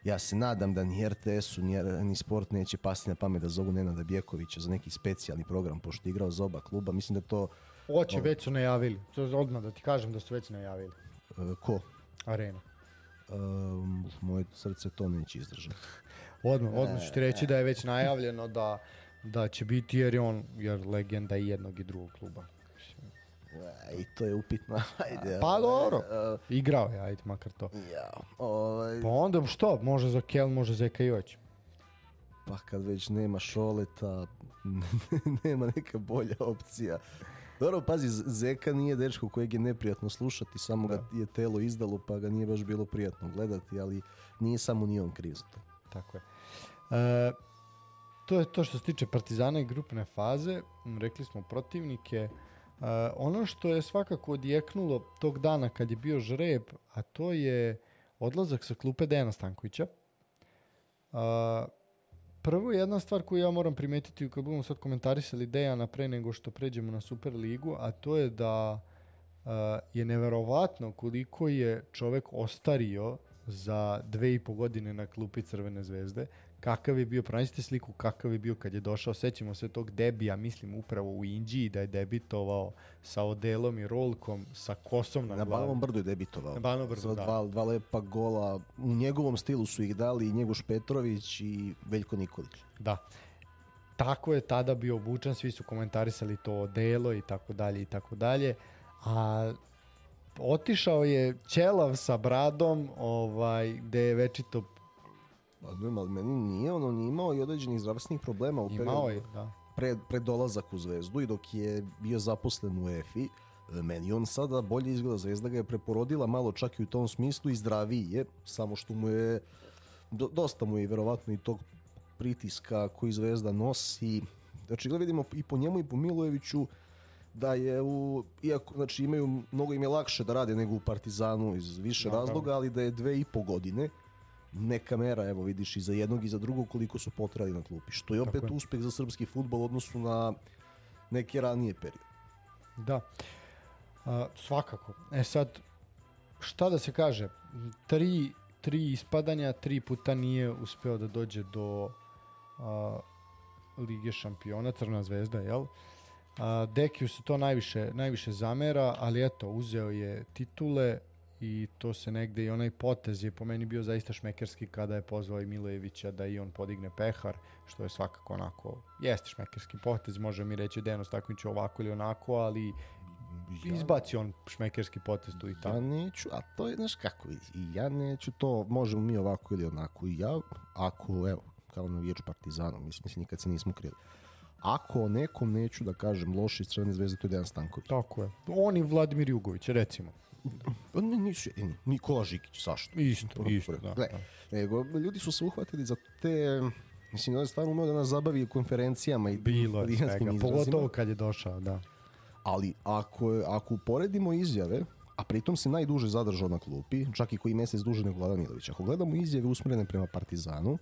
S2: ja se nadam da ni RTS-u, ni, ni sport neće pasti na pamet da zovu Nenada Bjekovića za neki specijalni program, pošto je igrao za oba kluba. Mislim da to...
S1: Oće, već su najavili. To je odmah da ti kažem da su već najavili.
S2: Uh, ko?
S1: Arena.
S2: Um, moje srce to neće izdržati.
S1: Odmah, odmah ću ti reći da je već najavljeno da, da će biti jer je on jer legenda i jednog i drugog kluba.
S2: I to je upitno. Ajde,
S1: pa dobro, uh, igrao je, ajde, makar to.
S2: Ja, ovaj...
S1: Pa onda što, može za Kel, može za Ekajoć.
S2: Pa kad već nema šoleta, nema neka bolja opcija. Dobro, pazi, Zeka nije dečko kojeg je neprijatno slušati, samo da. ga je telo izdalo, pa ga nije baš bilo prijatno gledati, ali nije samo ni on kriv za to.
S1: Tako je. E, to je to što se tiče Partizana i grupne faze. Rekli smo protivnike. Uh, ono što je svakako odjeknulo tog dana kad je bio žreb, a to je odlazak sa klupe Dejana Stankovića. Uh, prvo jedna stvar koju ja moram primetiti kad budemo sad komentarisali Dejana pre nego što pređemo na Super ligu, a to je da uh, je neverovatno koliko je čovek ostario za dve i po godine na klupi Crvene zvezde, kakav je bio, pronađite sliku kakav je bio kad je došao, sećamo se tog debija, mislim upravo u Indiji da je debitovao sa Odelom i Rolkom, sa kosom na,
S2: na glavi. Na Banovom brdu je debitovao.
S1: Na Banovom brdu, da.
S2: Dva, dva lepa gola, u njegovom stilu su ih dali i Njegoš Petrović i Veljko Nikolić.
S1: Da. Tako je tada bio obučan, svi su komentarisali to Odelo i tako dalje i tako dalje. A otišao je Ćelav sa bradom, ovaj, gde je večito
S2: Nema, ali meni nije, ono nije imao i određenih zdravstvenih problema u
S1: imao je, da.
S2: Pre, pre dolazak u Zvezdu i dok je bio zaposlen u EFI, meni on sada bolje izgleda, Zvezda ga je preporodila malo čak i u tom smislu i zdraviji je, samo što mu je, do, dosta mu je verovatno i tog pritiska koji Zvezda nosi. Znači, da vidimo i po njemu i po Milojeviću, da je u, iako, znači imaju, mnogo im je lakše da rade nego u Partizanu iz više
S1: Da,
S2: razloga, ali da je dve i po godine neka mera, evo vidiš i za jednog i za drugog koliko su potrali na klupi, što je opet
S1: Tako je.
S2: uspeh za srpski futbol odnosu na neke ranije periode.
S1: Da. A, svakako. E sad, šta da se kaže, tri, tri ispadanja, tri puta nije uspeo da dođe do a, Lige šampiona, Crna zvezda, jel? A, Dekiju se to najviše, najviše zamera, ali eto, uzeo je titule i to se negde i onaj potez je po meni bio zaista šmekerski kada je pozvao i Milojevića da i on podigne pehar, što je svakako onako, jeste šmekerski potez, može mi reći Deno Stakvić ovako ili onako, ali izbaci on šmekerski potez tu i
S2: Ja
S1: tamo.
S2: neću, a to je, znaš kako, i ja neću to, možemo mi ovako ili onako, i ja, ako, evo, kao navijač Partizana, mislim, mislim, nikad se nismo krili. Ako o nekom neću da kažem loše iz Crvene zvezde, to je Dejan Stanković.
S1: Tako je. On i Vladimir Jugović, recimo.
S2: Pa ne, nisu, e, Nikola Žikić, zašto?
S1: Isto, isto, da,
S2: Gle,
S1: da.
S2: Nego, ljudi su se uhvatili za te, mislim, on je stvarno umeo da nas zabavi konferencijama i
S1: Bilo je svega, pogotovo kad je došao, da.
S2: Ali ako, ako uporedimo izjave, a pritom se najduže zadržao na klupi, čak i koji mesec duže nego Vladan Milović. Ako gledamo izjave usmjerene prema Partizanu,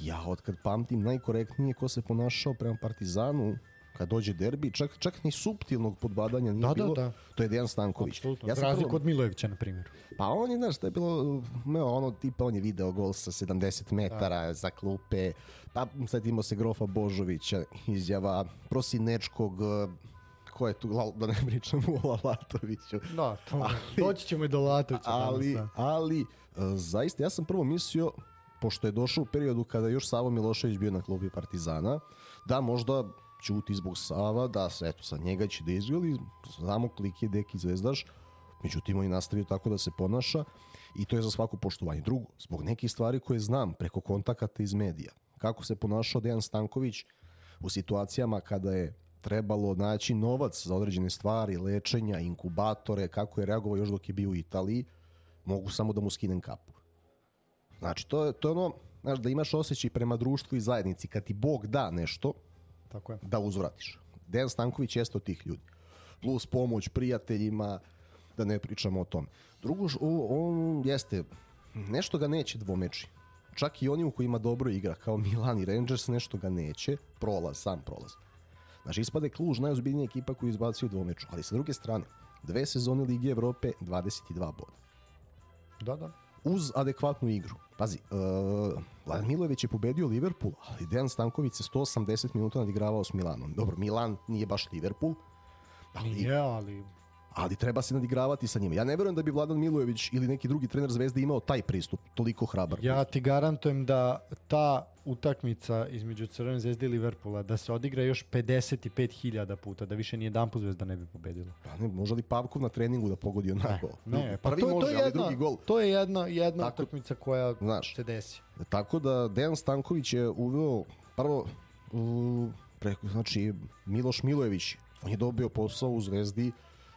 S2: ja od kad pamtim najkorektnije ko se ponašao prema Partizanu kad dođe derbi, čak, čak ni suptilnog podbadanja nije
S1: Da, da,
S2: bilo,
S1: da.
S2: to je Dejan Stanković.
S1: Apsolutno,
S2: Ja sam
S1: razliku
S2: prvo-
S1: od Milojevića, na primjer.
S2: Pa on je, znaš, to je bilo, meo, ono, tipa, on je video gol sa 70 metara za klupe, pa setimo se Grofa Božovića, izjava prosinečkog, eh, ko je tu, da ne pričam o Lalatoviću,
S1: Da, to, doći ćemo i do Latovića.
S2: ali,
S1: danas,
S2: ali, eh, zaista, ja sam prvo mislio, pošto je došao u periodu kada još Savo Milošević bio na klubi Partizana, da možda ćuti zbog Sava, da se, eto, sa njega će da izgrali, znamo koliki je deki zvezdaš, međutim on je nastavio tako da se ponaša i to je za svako poštovanje. Drugo, zbog nekih stvari koje znam preko kontakata iz medija, kako se ponašao Dejan Stanković u situacijama kada je trebalo naći novac za određene stvari, lečenja, inkubatore, kako je reagovao još dok je bio u Italiji, mogu samo da mu skinem kapu. Znači, to je, to je ono, znaš, da imaš osjećaj prema društvu i zajednici, kad ti Bog da nešto.
S1: Tako je.
S2: da uzvratiš. Dejan Stanković jeste od tih ljudi. Plus pomoć prijateljima, da ne pričamo o tom. Drugo, on jeste, nešto ga neće dvomeči. Čak i oni u kojima dobro igra, kao Milan i Rangers, nešto ga neće. Prolaz, sam prolaz. Znači, ispade Kluž najozbiljnija ekipa koju izbacio dvomeču. Ali sa druge strane, dve sezone Lige Evrope, 22 boda
S1: Da, da.
S2: Uz adekvatnu igru. Pazi, uh, Vladan Milojević je pobedio Liverpool, ali Dejan Stanković se 180 minuta nadigravao s Milanom. Dobro, Milan nije baš Liverpool, ali,
S1: Nije, ali
S2: ali treba se nadigravati sa njima. Ja ne verujem da bi Vladan Milojević ili neki drugi trener Zvezde imao taj pristup, toliko hrabar.
S1: ja ti garantujem da ta utakmica između Crvene zvezde i Liverpoola da se odigra još 55.000 puta, da više ni jedan put zvezda ne bi pobedila.
S2: Pa ne, može li Pavkov na treningu da pogodi onako?
S1: Ne, pa
S2: Prvi
S1: to,
S2: može,
S1: to je
S2: ali
S1: jedna,
S2: drugi gol.
S1: To je jedna, jedna
S2: Tako-
S1: utakmica koja
S2: Znaš.
S1: se desi.
S2: Tako da Dejan Stanković je uveo prvo u, preko, znači Miloš Milojević on je dobio posao u Zvezdi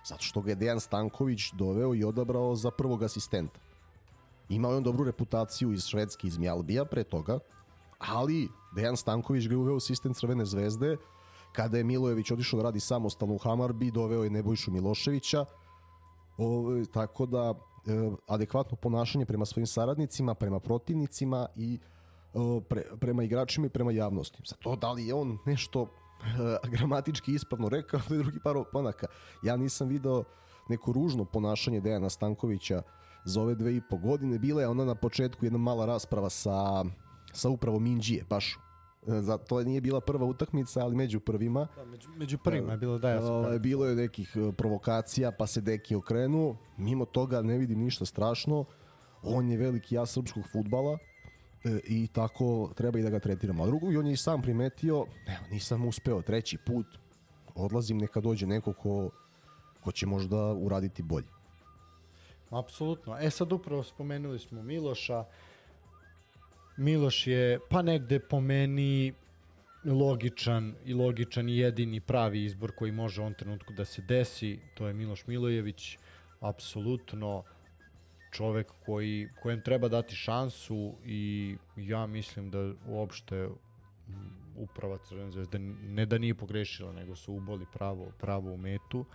S2: zato što ga je Dejan Stanković doveo i odabrao za prvog asistenta. Imao je on dobru reputaciju iz Švedske, iz Mjalbija pre toga, ali Dejan Stanković ga je uveo u sistem Crvene zvezde kada je Milojević otišao da radi samostalno u Hamarbi, doveo je Nebojšu Miloševića, Ove, tako da e, adekvatno ponašanje prema svojim saradnicima, prema protivnicima i e, pre, prema igračima i prema javnosti. Za to da li je on nešto gramatički ispravno rekao, je drugi par opanaka. Ja nisam video neko ružno ponašanje Dejana Stankovića za ove dve i po godine. Bila je ona na početku jedna mala rasprava sa, sa upravom Indije, baš E, za to nije bila prva utakmica, ali među prvima.
S1: Da, među, među prvima je bilo da ja sam
S2: Ovaj, bilo je nekih e, provokacija, pa se deki okrenu. Mimo toga ne vidim ništa strašno. On je veliki ja srpskog futbala i tako treba i da ga tretiramo. A drugo, i on je i sam primetio, evo, nisam uspeo treći put, odlazim neka dođe neko ko, ko će možda uraditi bolje.
S1: Apsolutno. E sad upravo spomenuli smo Miloša. Miloš je pa negde po meni logičan i logičan i jedini pravi izbor koji može u ovom trenutku da se desi. To je Miloš Milojević. Apsolutno čovek koji, kojem treba dati šansu i ja mislim da uopšte mm, uprava Crvene zvezde ne da nije pogrešila, nego su uboli pravo, pravo u metu.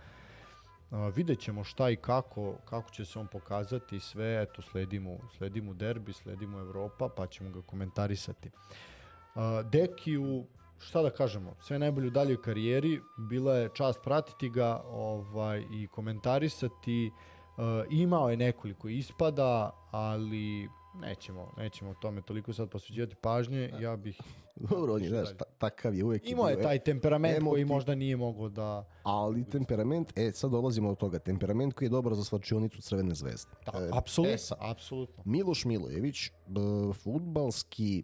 S1: A, vidjet ćemo šta i kako, kako će se on pokazati sve, eto sledimo, sledimo derbi, sledimo Evropa, pa ćemo ga komentarisati. A, Dekiju, šta da kažemo, sve najbolje u daljoj karijeri, bila je čast pratiti ga ovaj, i komentarisati, A, imao je nekoliko ispada, ali nećemo, nećemo tome toliko sad posveđivati pažnje, ja bih
S2: Dobro, on je, znaš, takav je uvek.
S1: imao je
S2: e,
S1: taj temperament koji
S2: emotiv-
S1: možda nije mogao da
S2: Ali temperament, e, sad dolazimo do toga, temperament koji je dobar za svačionicu Crvene zvezde.
S1: Da,
S2: E,
S1: apsolutno,
S2: e, sad,
S1: apsolutno.
S2: Miloš Milojević, b, futbalski,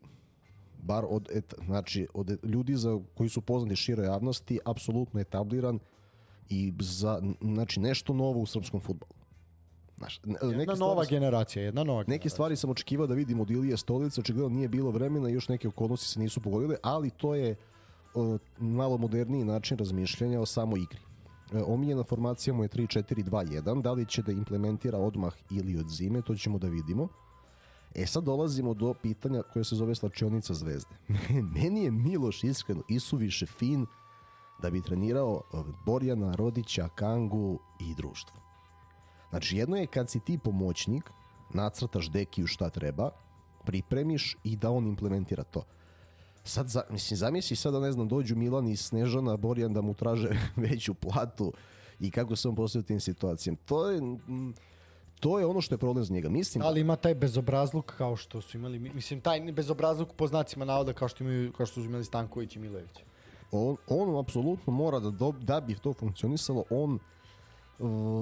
S2: bar od, et, znači, od ljudi za, koji su poznati široj javnosti, apsolutno etabliran i za, znači, nešto novo u srpskom futbolu. Znaš,
S1: Jedna
S2: neke
S1: nova
S2: stvari,
S1: generacija, jedna nova
S2: neke
S1: generacija.
S2: stvari sam očekivao da vidim od Ilije Stolice, očigledno nije bilo vremena i još neke okolnosti se nisu pogodile, ali to je o, malo moderniji način razmišljanja o samoj igri. E, omiljena formacija mu je 3-4-2-1. Da li će da implementira odmah ili od zime, to ćemo da vidimo. E sad dolazimo do pitanja koje se zove slačionica zvezde. Meni je Miloš iskreno isuviše fin da bi trenirao e, Borjana, Rodića, Kangu i društvo. Znači jedno je kad si ti pomoćnik, nacrtaš dekiju šta treba, pripremiš i da on implementira to. Sad, za, mislim, zamisli sada, ne znam, dođu Milan i Snežana, Borjan da mu traže veću platu i kako se on postoji tim situacijama. To je, to je ono što je problem za njega. Mislim,
S1: Ali ima taj bezobrazluk kao što su imali, mislim, taj bezobrazluk po znacima navoda kao što, imaju, kao što su imali Stanković i Milojević.
S2: on, on apsolutno mora da, do, da bi to funkcionisalo, on Uh,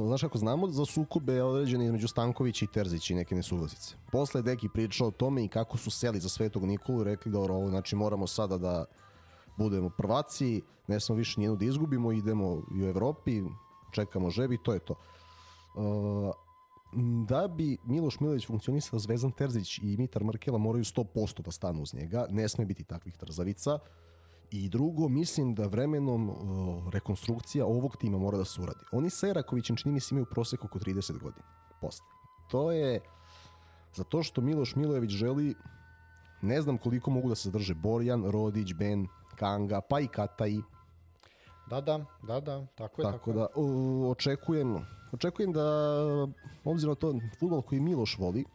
S2: znaš kako znamo za sukobe određene između Stankovića i Terzića i neke nesuglasice. Posle je Deki pričao o tome i kako su seli za Svetog Nikolu i rekli da ovo, znači moramo sada da budemo prvaci, ne smo više nijednu da izgubimo, idemo u Evropi, čekamo žebi, to je to. Uh, da bi Miloš Milović funkcionisao Zvezdan Terzić i Mitar Markela moraju 100% da stanu uz njega, ne sme biti takvih trzavica. I drugo, mislim da vremenom uh, rekonstrukcija ovog tima mora da se uradi. Oni sa Erakovićem čini mi se imaju prosek oko 30 godina posle. To je zato što Miloš Milojević želi ne znam koliko mogu da se zadrže Borjan, Rodić, Ben, Kanga, pa i Kataj.
S1: Da, da, da, da, tako je.
S2: Tako, tako da uh, očekujem, očekujem da obzirom na to futbol koji Miloš voli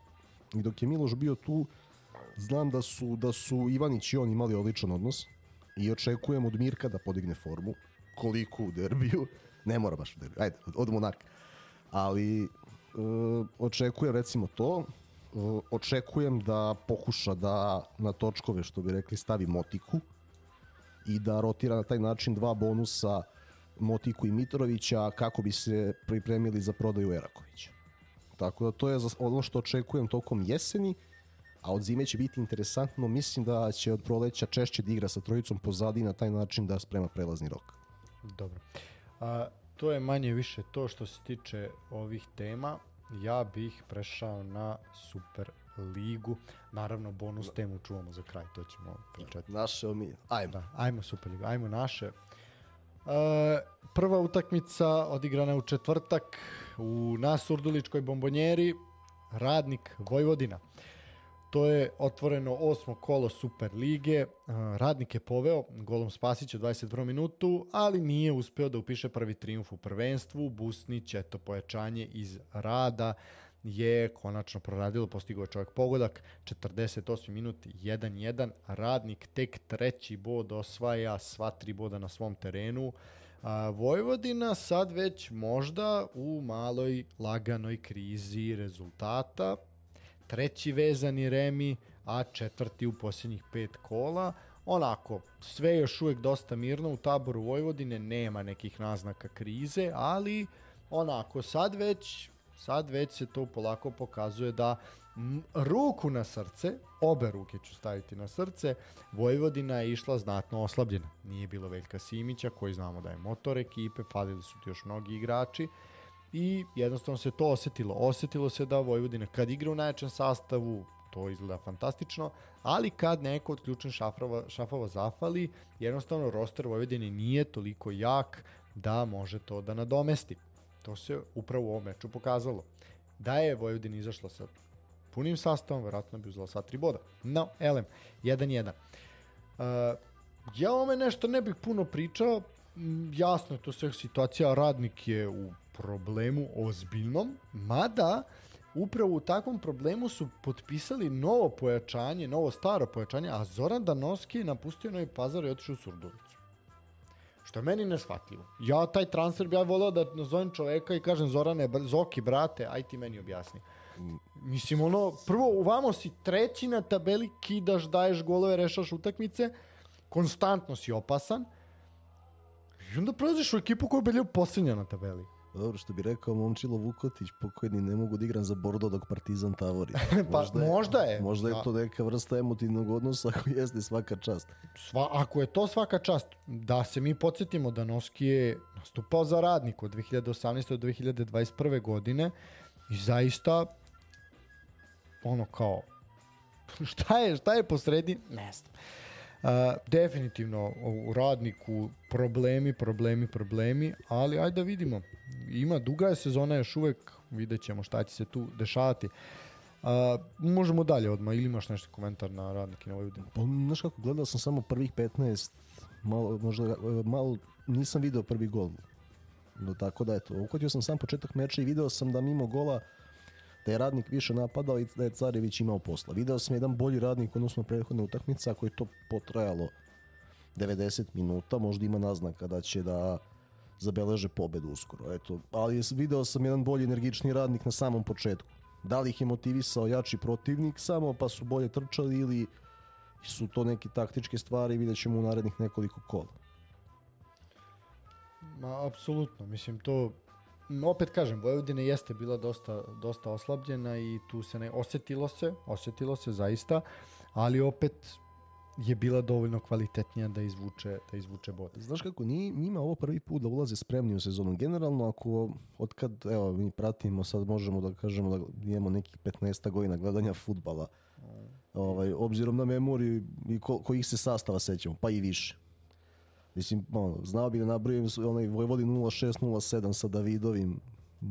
S2: i dok je Miloš bio tu znam da su, da su Ivanić i on imali odličan odnos i očekujem od Mirka da podigne formu. Koliko u derbiju, ne mora baš u derbiju, ajde, odemo onak. Ali e, očekujem recimo to, e, očekujem da pokuša da na točkove, što bi rekli, stavi motiku i da rotira na taj način dva bonusa Motiku i Mitrovića kako bi se pripremili za prodaju Erakovića. Tako da to je ono što očekujem tokom jeseni a od zime će biti interesantno. Mislim da će od proleća češće da igra sa trojicom pozadi na taj način da sprema prelazni rok.
S1: Dobro. A, to je manje više to što se tiče ovih tema. Ja bih prešao na Super ligu. Naravno, bonus temu čuvamo za kraj, to ćemo pričati.
S2: Naše omi, ajmo.
S1: Da, ajmo Super ligu, ajmo naše. E, prva utakmica odigrana u četvrtak u Nasurduličkoj bombonjeri, Radnik Vojvodina. To je otvoreno osmo kolo Super lige. Radnik je poveo golom Spasića u 21. minutu, ali nije uspeo da upiše prvi triumf u prvenstvu. Busnić, eto, pojačanje iz rada je konačno proradilo, postigao je čovjek pogodak, 48 minut, 1-1, radnik tek treći bod osvaja sva tri boda na svom terenu, a, Vojvodina sad već možda u maloj laganoj krizi rezultata, treći vezani remi, a četvrti u posljednjih pet kola. Onako, sve još uvek dosta mirno u taboru Vojvodine, nema nekih naznaka krize, ali onako sad već sad već se to polako pokazuje da ruku na srce, obe ruke ću staviti na srce, Vojvodina je išla znatno oslabljena. Nije bilo Veljka Simića, koji znamo da je motor ekipe, falili su ti još mnogi igrači, i jednostavno se to osetilo. Osetilo se da Vojvodina kad igra u najjačem sastavu, to izgleda fantastično, ali kad neko od ključnih šafrova, šafova zafali, jednostavno roster Vojvodine nije toliko jak da može to da nadomesti. To se upravo u ovom meču pokazalo. Da je Vojvodina izašla sa punim sastavom, verovatno bi uzela sva tri boda. No, elem, 1-1. Uh, ja ome nešto ne bih puno pričao, jasno je to sve situacija, radnik je u problemu ozbiljnom, mada upravo u takvom problemu su potpisali novo pojačanje, novo staro pojačanje, a Zoran Danoski je napustio Novi Pazar i otišao u Surdulicu. Što je meni neshvatljivo. Ja taj transfer bi ja voleo da nazovem čoveka i kažem Zorane, Zoki, brate, aj ti meni objasni. Mislim, ono, prvo, uvamo si treći na tabeli, kidaš, daješ golove, rešaš utakmice, konstantno si opasan, i onda prelaziš u ekipu koja je bila posljednja na tabeli.
S2: Pa dobro, što bi rekao Momčilo Vukotić, pokojni, ne mogu da igram za Bordo dok Partizan tavori.
S1: pa možda je. Možda je,
S2: možda je da. to neka vrsta emotivnog odnosa ako jeste svaka čast.
S1: Sva, ako je to svaka čast, da se mi podsjetimo da Noski je nastupao za radnik od 2018. do 2021. godine i zaista ono kao šta je, šta je posredi? Ne znam. Definitivno u radniku problemi, problemi, problemi, ali ajde da vidimo. Ima duga je sezona još uvek, vidjet ćemo šta će se tu dešavati. Uh, možemo dalje odmah, ili imaš nešto komentar na radnike na Vojvodinu?
S2: Pa, znaš kako, gledao sam samo prvih 15, malo, možda, malo, nisam video prvi gol. No, tako da, eto, uhvatio sam sam početak meča i video sam da mimo gola da je radnik više napadao i da je Carević imao posla. Video sam jedan bolji radnik odnosno prethodne utakmice, ako je to potrajalo 90 minuta, možda ima naznaka da će da zabeleže pobedu uskoro. Eto, ali video sam jedan bolji energični radnik na samom početku. Da li ih je motivisao jači protivnik samo pa su bolje trčali ili su to neke taktičke stvari vidjet ćemo u narednih nekoliko kola.
S1: Ma, apsolutno. Mislim, to opet kažem, Vojvodina jeste bila dosta, dosta oslabljena i tu se ne, osetilo se, osetilo se zaista, ali opet je bila dovoljno kvalitetnija da izvuče, da izvuče bod.
S2: Znaš kako, nije njima ovo prvi put da ulaze spremni u sezonu. Generalno, ako od kad, evo, mi pratimo, sad možemo da kažemo da imamo nekih 15 godina gledanja futbala, ovaj, obzirom na memoriju i ko, kojih se sastava sećamo, pa i više. Mislim, ono, znao bi da nabrojim onaj Vojvodin 06-07 sa Davidovim,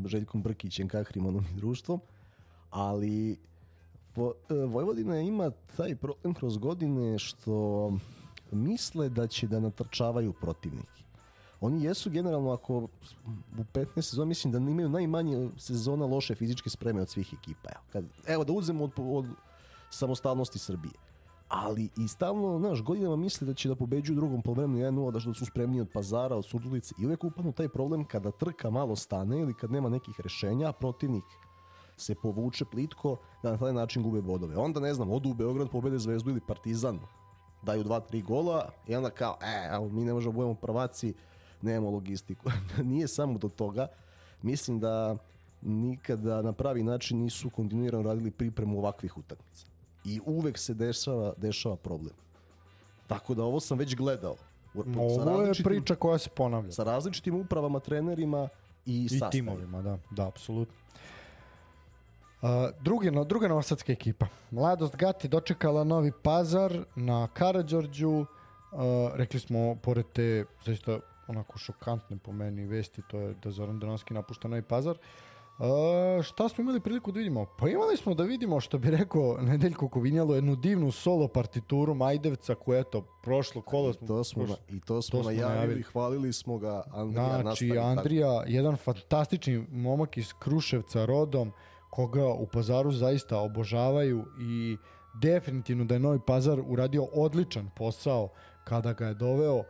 S2: Željkom Brkićem, Kahrimanom i društvom, ali Vo, e, Vojvodina ima taj problem kroz godine što misle da će da natrčavaju protivnike. Oni jesu generalno ako u 15 sezona mislim da imaju najmanje sezona loše fizičke spreme od svih ekipa. Evo, kad, evo da uzmemo od, od samostalnosti Srbije. Ali i stalno, znaš, godinama misle da će da pobeđuju drugom polovremenu 1-0, da su spremniji od pazara, od surdulice i uvek upadnu taj problem kada trka malo stane ili kad nema nekih rešenja, protivnik se povuče plitko da na taj način gube bodove. Onda ne znam, odu u Beograd, pobede Zvezdu ili Partizan, daju dva, tri gola i onda kao, e, mi ne možemo da budemo prvaci, nemamo logistiku. Nije samo do toga. Mislim da nikada na pravi način nisu kontinuirano radili pripremu ovakvih utakmica. I uvek se dešava, dešava problem. Tako da ovo sam već gledao.
S1: Ovo je priča koja se ponavlja.
S2: Sa različitim upravama, trenerima i,
S1: I timovima, da, da, apsolutno. Uh, drugi, no, druga novosadska ekipa. Mladost Gati dočekala Novi Pazar na Karadžorđu. Uh, rekli smo, pored te zaista onako šokantne po meni vesti, to je da Zoran Donovski napušta Novi Pazar. Uh, šta smo imali priliku da vidimo? Pa imali smo da vidimo, što bi rekao Nedeljko Kovinjalo, jednu divnu solo partituru Majdevca koja eto, prošlo kolo
S2: smo... I to smo, prošlo, i to smo, to najavili, najavili, hvalili smo ga, Andrija
S1: Znači, Andrija, tako. jedan fantastični momak iz Kruševca rodom, koga u pazaru zaista obožavaju i definitivno da je Novi Pazar uradio odličan posao kada ga je doveo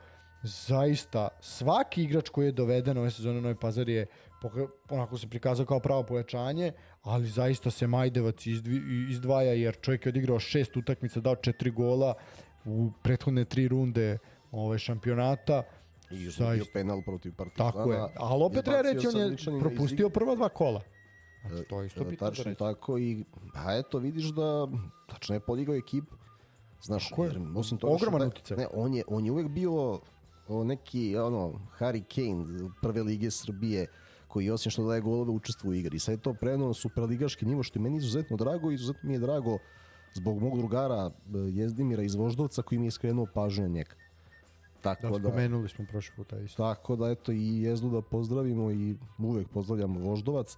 S1: zaista svaki igrač koji je doveden ove sezone Novi Pazar je onako se prikazao kao pravo pojačanje, ali zaista se Majdevac izdvaja jer čovjek je odigrao šest utakmica, dao četiri gola u prethodne tri runde ove šampionata.
S2: I zaista. penal protiv Partizana.
S1: Tako je, ali opet treba reći on je propustio prva dva kola. Znači, to je isto bitno
S2: Tačno da tako i, a eto, vidiš da tačno je podigao ekipu. Znaš,
S1: Ko je? jer, osim toga Ogroman što, uticaj.
S2: Ne, on je, on je uvek bio o, neki, ono, Harry Kane prve lige Srbije, koji osim što daje golove učestvo u igri. Sad je to prenuo na superligaški nivo, što je meni izuzetno drago i izuzetno mi je drago zbog mog drugara e, Jezdimira iz Voždovca koji mi je skrenuo pažnju na njega.
S1: Tako da, da spomenuli smo prošli puta isto.
S2: Tako da eto i Jezdu da pozdravimo i uvek pozdravljamo Voždovac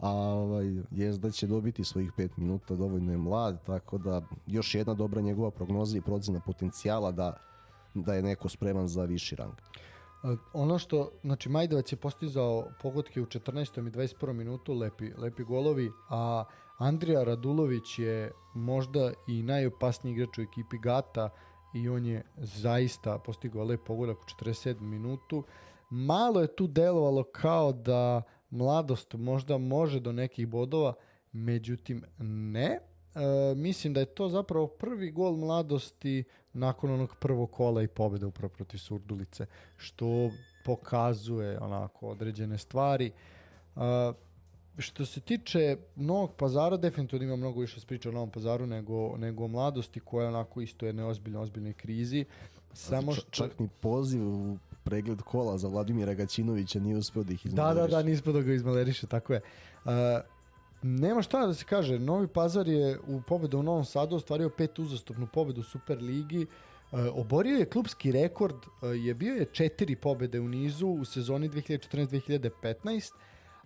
S2: a ovaj, Jezda će dobiti svojih 5 minuta, dovoljno je mlad, tako da još jedna dobra njegova prognoza i procena potencijala da, da je neko spreman za viši rang.
S1: Ono što, znači Majdovac je postizao pogodke u 14. i 21. minutu, lepi, lepi golovi, a Andrija Radulović je možda i najopasniji igrač u ekipi Gata i on je zaista postigao lep pogodak u 47. minutu. Malo je tu delovalo kao da mladost možda može do nekih bodova, međutim ne. E, mislim da je to zapravo prvi gol mladosti nakon onog prvog kola i pobjede upravo protiv Surdulice, što pokazuje onako određene stvari. E, što se tiče Novog pazara, definitivno ima mnogo više spriča o Novom pazaru nego, nego o mladosti koja je onako isto jedne ozbiljne, ozbiljne krizi.
S2: Samo što... Čak ni poziv u pregled kola za Vladimira Gaćinovića nije uspeo da ih izmaleriše.
S1: Da, da, da, nije uspeo da ga izmaleriše, tako je. Uh, nema šta da se kaže, Novi Pazar je u pobedu u Novom Sadu ostvario pet uzastopnu pobedu u Super Ligi, oborio je klubski rekord, e, je bio je četiri pobede u nizu u sezoni 2014-2015,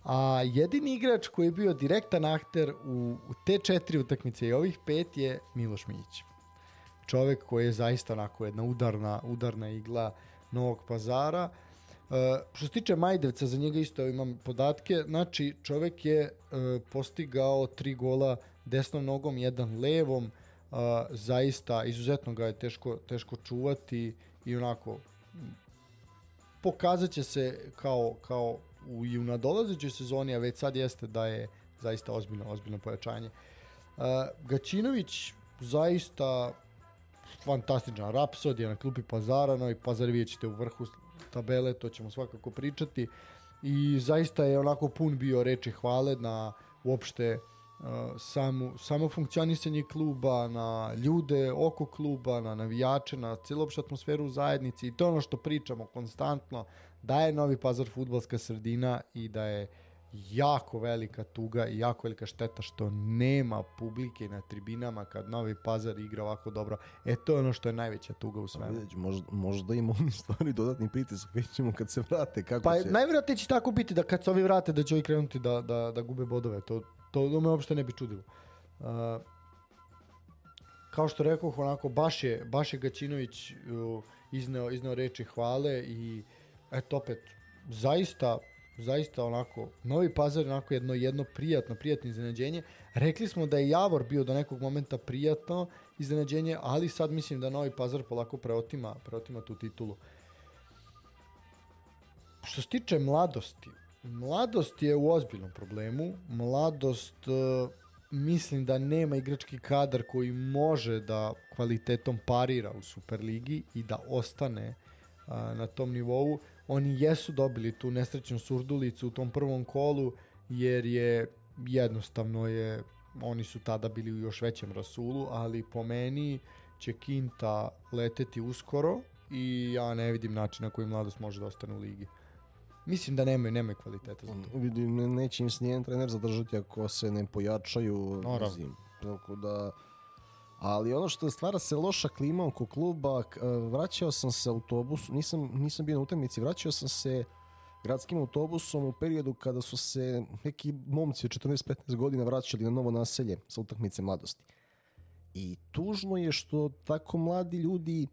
S1: a jedini igrač koji je bio direktan akter u, u te četiri utakmice i ovih pet je Miloš Miljić. Čovek koji je zaista onako jedna udarna, udarna igla Novog pazara. Uh, što se tiče Majdevca, za njega isto imam podatke, znači čovek je uh, postigao tri gola desnom nogom, jedan levom, uh, zaista izuzetno ga je teško, teško čuvati i onako pokazat će se kao, kao u, i u nadolazećoj sezoni, a već sad jeste da je zaista ozbiljno, ozbiljno pojačanje. Uh, Gačinović zaista fantastičan. Rapsodija na klupi Pazara, no i Pazar vidjet ćete u vrhu tabele, to ćemo svakako pričati. I zaista je onako pun bio reči hvale na uopšte uh, samu, samo funkcionisanje kluba, na ljude oko kluba, na navijače, na celopšu atmosferu u zajednici i to je ono što pričamo konstantno, da je Novi Pazar futbalska sredina i da je jako velika tuga i jako velika šteta što nema publike na tribinama kad Novi Pazar igra ovako dobro. E to je ono što je najveća tuga u svemu.
S2: Vidjet, možda, možda im oni stvari dodatni pritisak, vidjet ćemo kad se vrate. Kako
S1: Pa
S2: će...
S1: najvjerojatnije će tako biti da kad se ovi vrate da će ovi krenuti da, da, da gube bodove. To, to, to me uopšte ne bi čudilo. Uh, kao što rekao, onako, baš je, baš je Gaćinović uh, izneo, izneo reči hvale i eto opet, zaista zaista onako, Novi Pazar onako jedno, jedno prijatno, prijatno iznenađenje. Rekli smo da je Javor bio do nekog momenta prijatno iznenađenje, ali sad mislim da Novi Pazar polako preotima, preotima tu titulu. Što se tiče mladosti, mladost je u ozbiljnom problemu. Mladost uh, mislim da nema igrački kadar koji može da kvalitetom parira u Superligi i da ostane uh, na tom nivou oni jesu dobili tu nesrećnu surdulicu u tom prvom kolu, jer je jednostavno je, oni su tada bili u još većem rasulu, ali po meni će Kinta leteti uskoro i ja ne vidim način na koji mladost može da ostane u ligi. Mislim da nemaju, nemaju kvaliteta za to.
S2: Vidim, ne, neće im nijedan trener zadržati ako se ne pojačaju
S1: Naravno.
S2: Tako da, ali ono što stvara se loša klima oko kluba, e, vraćao sam se autobusom, nisam, nisam bio na utakmici, vraćao sam se gradskim autobusom u periodu kada su se neki momci od 14-15 godina vraćali na novo naselje sa utakmice mladosti. I tužno je što tako mladi ljudi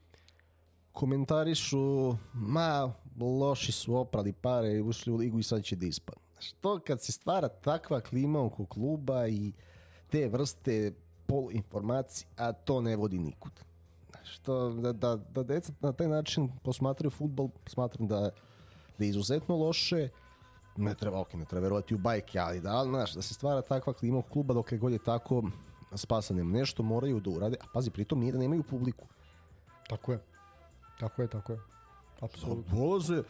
S2: komentarišu ma loši su oprali pare, ušli u ligu i sad će da ispadnu. Što kad se stvara takva klima oko kluba i te vrste pol informacije, a to ne vodi nikud. Što da, da, da deca na taj način posmatraju futbol, smatram da, da je izuzetno loše, ne treba, ok, ne treba verovati u bajke, ali da, znaš, da se stvara takva klima kluba dok je god je tako spasanem nešto moraju da urade, a pazi, pritom nije da nemaju publiku.
S1: Tako je. Tako je, tako je. Apsolutno.
S2: Dolaze,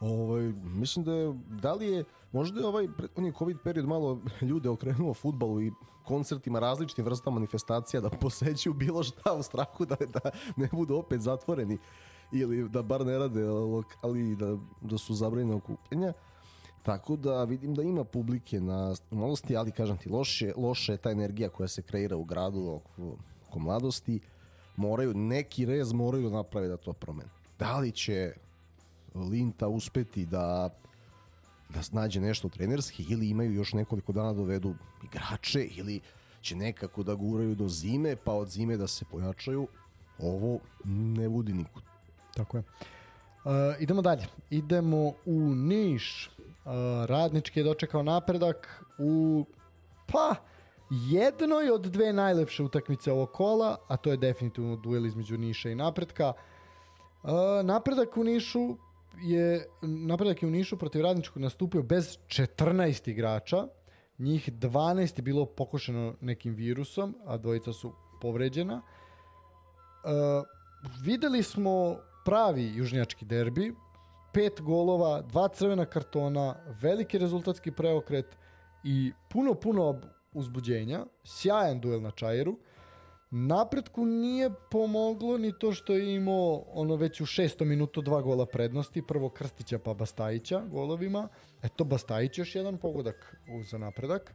S2: ovaj, mislim da je, da li je, možda je ovaj, on je COVID period malo ljude okrenuo futbalu i koncertima različitim vrstama manifestacija da posećuju bilo šta u strahu da, da ne budu opet zatvoreni ili da bar ne rade lokali da, da su zabranjene okupljanja. Tako da vidim da ima publike na mladosti, ali kažem ti, loše, loše je ta energija koja se kreira u gradu oko, oko mladosti. Moraju, neki rez moraju da naprave da to promene. Da li će Linta uspeti da da nađe nešto trenerski ili imaju još nekoliko dana da dovedu igrače ili će nekako da guraju do zime pa od zime da se pojačaju ovo ne vodi nikud
S1: Tako je. Uh, idemo dalje. Idemo u Niš. Uh, radnički je dočekao napredak u pa jednoj od dve najlepše utakmice ovog kola, a to je definitivno duel između Niša i Napredka. Uh, napredak u Nišu je napredak je u Nišu protiv radničkog nastupio bez 14 igrača. Njih 12 je bilo pokošeno nekim virusom, a dvojica su povređena. Uh, videli smo pravi južnjački derbi, pet golova, dva crvena kartona, veliki rezultatski preokret i puno, puno uzbuđenja, sjajan duel na Čajeru. Napretku nije pomoglo ni to što je imao ono već u šestom minutu dva gola prednosti, prvo Krstića pa Bastajića golovima. Eto Bastajić još jedan pogodak za napredak.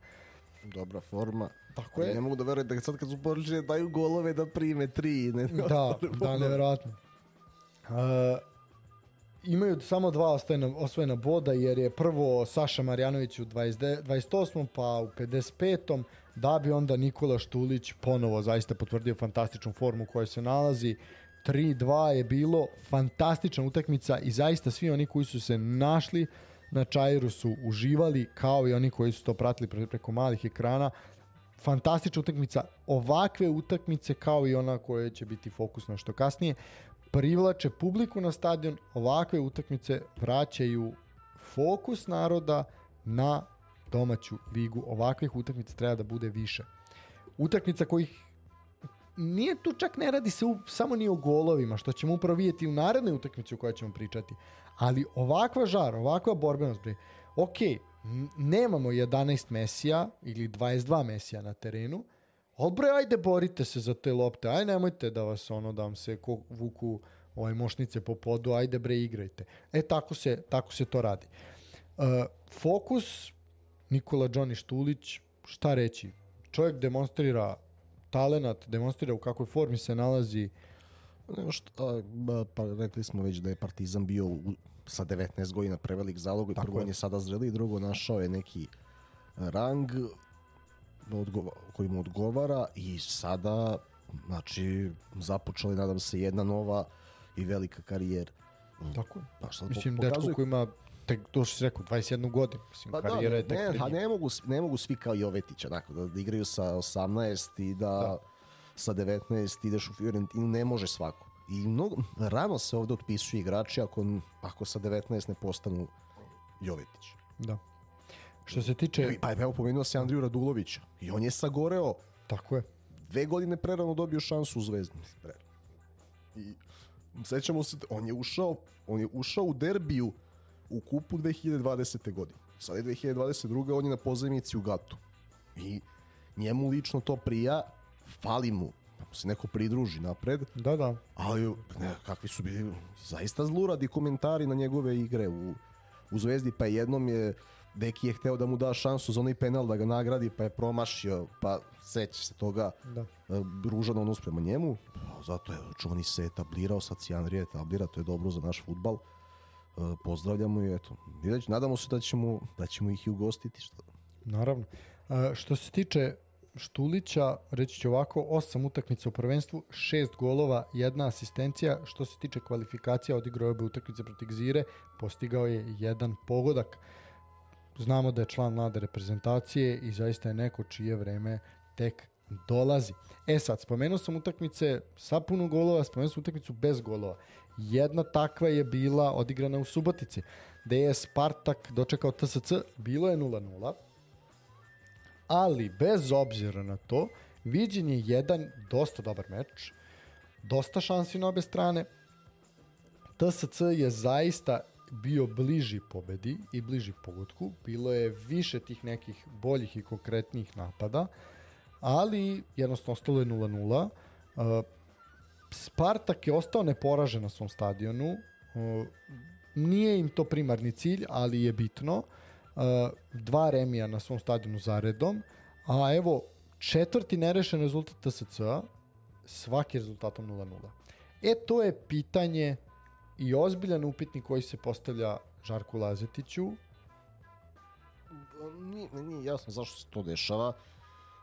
S2: dobra forma.
S1: Tako je.
S2: Ne mogu da verujem da sad kad su počeli da daju golove da prime tri. Ne,
S1: Da, da, nevjerojatno. Uh, imaju samo dva osvojena, osvojena boda jer je prvo Saša Marjanović u 29 28. pa u 55. da bi onda Nikola Štulić ponovo zaista potvrdio fantastičnu formu u kojoj se nalazi. 3-2 je bilo fantastična utakmica i zaista svi oni koji su se našli na Čajiru su uživali kao i oni koji su to pratili pre- preko malih ekrana. Fantastična utakmica, ovakve utakmice kao i ona koja će biti fokusna što kasnije, privlače publiku na stadion, ovakve utakmice vraćaju fokus naroda na domaću ligu. Ovakvih utakmica treba da bude više. Utakmica kojih nije tu čak ne radi se u, samo ni o golovima, što ćemo upravo vidjeti u narednoj utakmici o kojoj ćemo pričati. Ali ovakva žar, ovakva borbenost, bre, ok, nemamo 11 Mesija ili 22 Mesija na terenu, ali ajde borite se za te lopte, aj nemojte da vas ono, da vam se vuku ovaj, mošnice po podu, ajde bre, igrajte. E, tako se, tako se to radi. Uh, fokus, Nikola Johnny Štulić, šta reći? Čovjek demonstrira talenat, demonstrira u kakvoj formi se nalazi.
S2: Nego što, a, ba, pa rekli smo već da je Partizan bio u, sa 19 godina prevelik zalog i prvo
S1: je.
S2: on je sada zreli, drugo našao je neki rang odgova, koji mu odgovara i sada znači započeli nadam se jedna nova i velika karijera.
S1: Tako je.
S2: Pa
S1: Mislim, dečko koji ima, tek, to što si rekao, 21 godinu. Mislim,
S2: Pa da,
S1: karijera je tek
S2: ne,
S1: pred
S2: a
S1: njim.
S2: ne mogu, ne mogu svi kao Jovetić, onako, da, da igraju sa 18 i da,
S1: Da.
S2: sa 19 ideš u Fiorentinu, ne može svako. I mnogo, rano se ovde otpisuju igrači ako, ako sa 19 ne postanu Jovetić.
S1: Da. Što se tiče...
S2: Pa evo pomenuo se Andriju Radulovića i on je sagoreo
S1: Tako je.
S2: dve godine prerano dobio šansu u Zvezdi. Mislim, prerano. I sećamo se, on je ušao, on je ušao u derbiju u kupu 2020. godine. Sada je 2022. on je na pozajmici u Gatu. I njemu lično to prija, fali mu da mu se neko pridruži napred,
S1: Da, da.
S2: ali ne, kakvi su bili zaista zluradi komentari na njegove igre u, u Zvezdi, pa jednom je Deki je hteo da mu da šansu za onaj penal da ga nagradi, pa je promašio, pa seća se toga
S1: Da.
S2: e, ružan odnos prema njemu. Pa, Zato je čuvani se etablirao, sad se Andrija etablira, to je dobro za naš futbal. E, Pozdravljamo i eto. Videć, nadamo se da ćemo, da ćemo ih i ugostiti. Što...
S1: Naravno. A, što se tiče Štulića, reći ću ovako, osam utakmica u prvenstvu, šest golova, jedna asistencija. Što se tiče kvalifikacija, odigrao je utakmice protiv Gzire, postigao je jedan pogodak. Znamo da je član mlade reprezentacije i zaista je neko čije vreme tek dolazi. E sad, spomenuo sam utakmice sa puno golova, spomenuo sam utakmicu bez golova. Jedna takva je bila odigrana u Subotici, gde je Spartak dočekao TSC, bilo je 0-0, ali bez obzira na to, viđen je jedan dosta dobar meč, dosta šansi na obe strane. TSC je zaista bio bliži pobedi i bliži pogodku. Bilo je više tih nekih boljih i konkretnih napada, ali jednostavno ostalo je 0-0. Uh, Spartak je ostao neporažen na svom stadionu. Uh, nije im to primarni cilj, ali je bitno. Uh, dva remija na svom stadionu zaredom, a evo četvrti nerešen rezultat TSC-a, svaki rezultatom 0-0. E, to je pitanje i ozbiljan upitnik koji se postavlja Žarku Lazetiću.
S2: Nije, nije jasno zašto se to dešava. A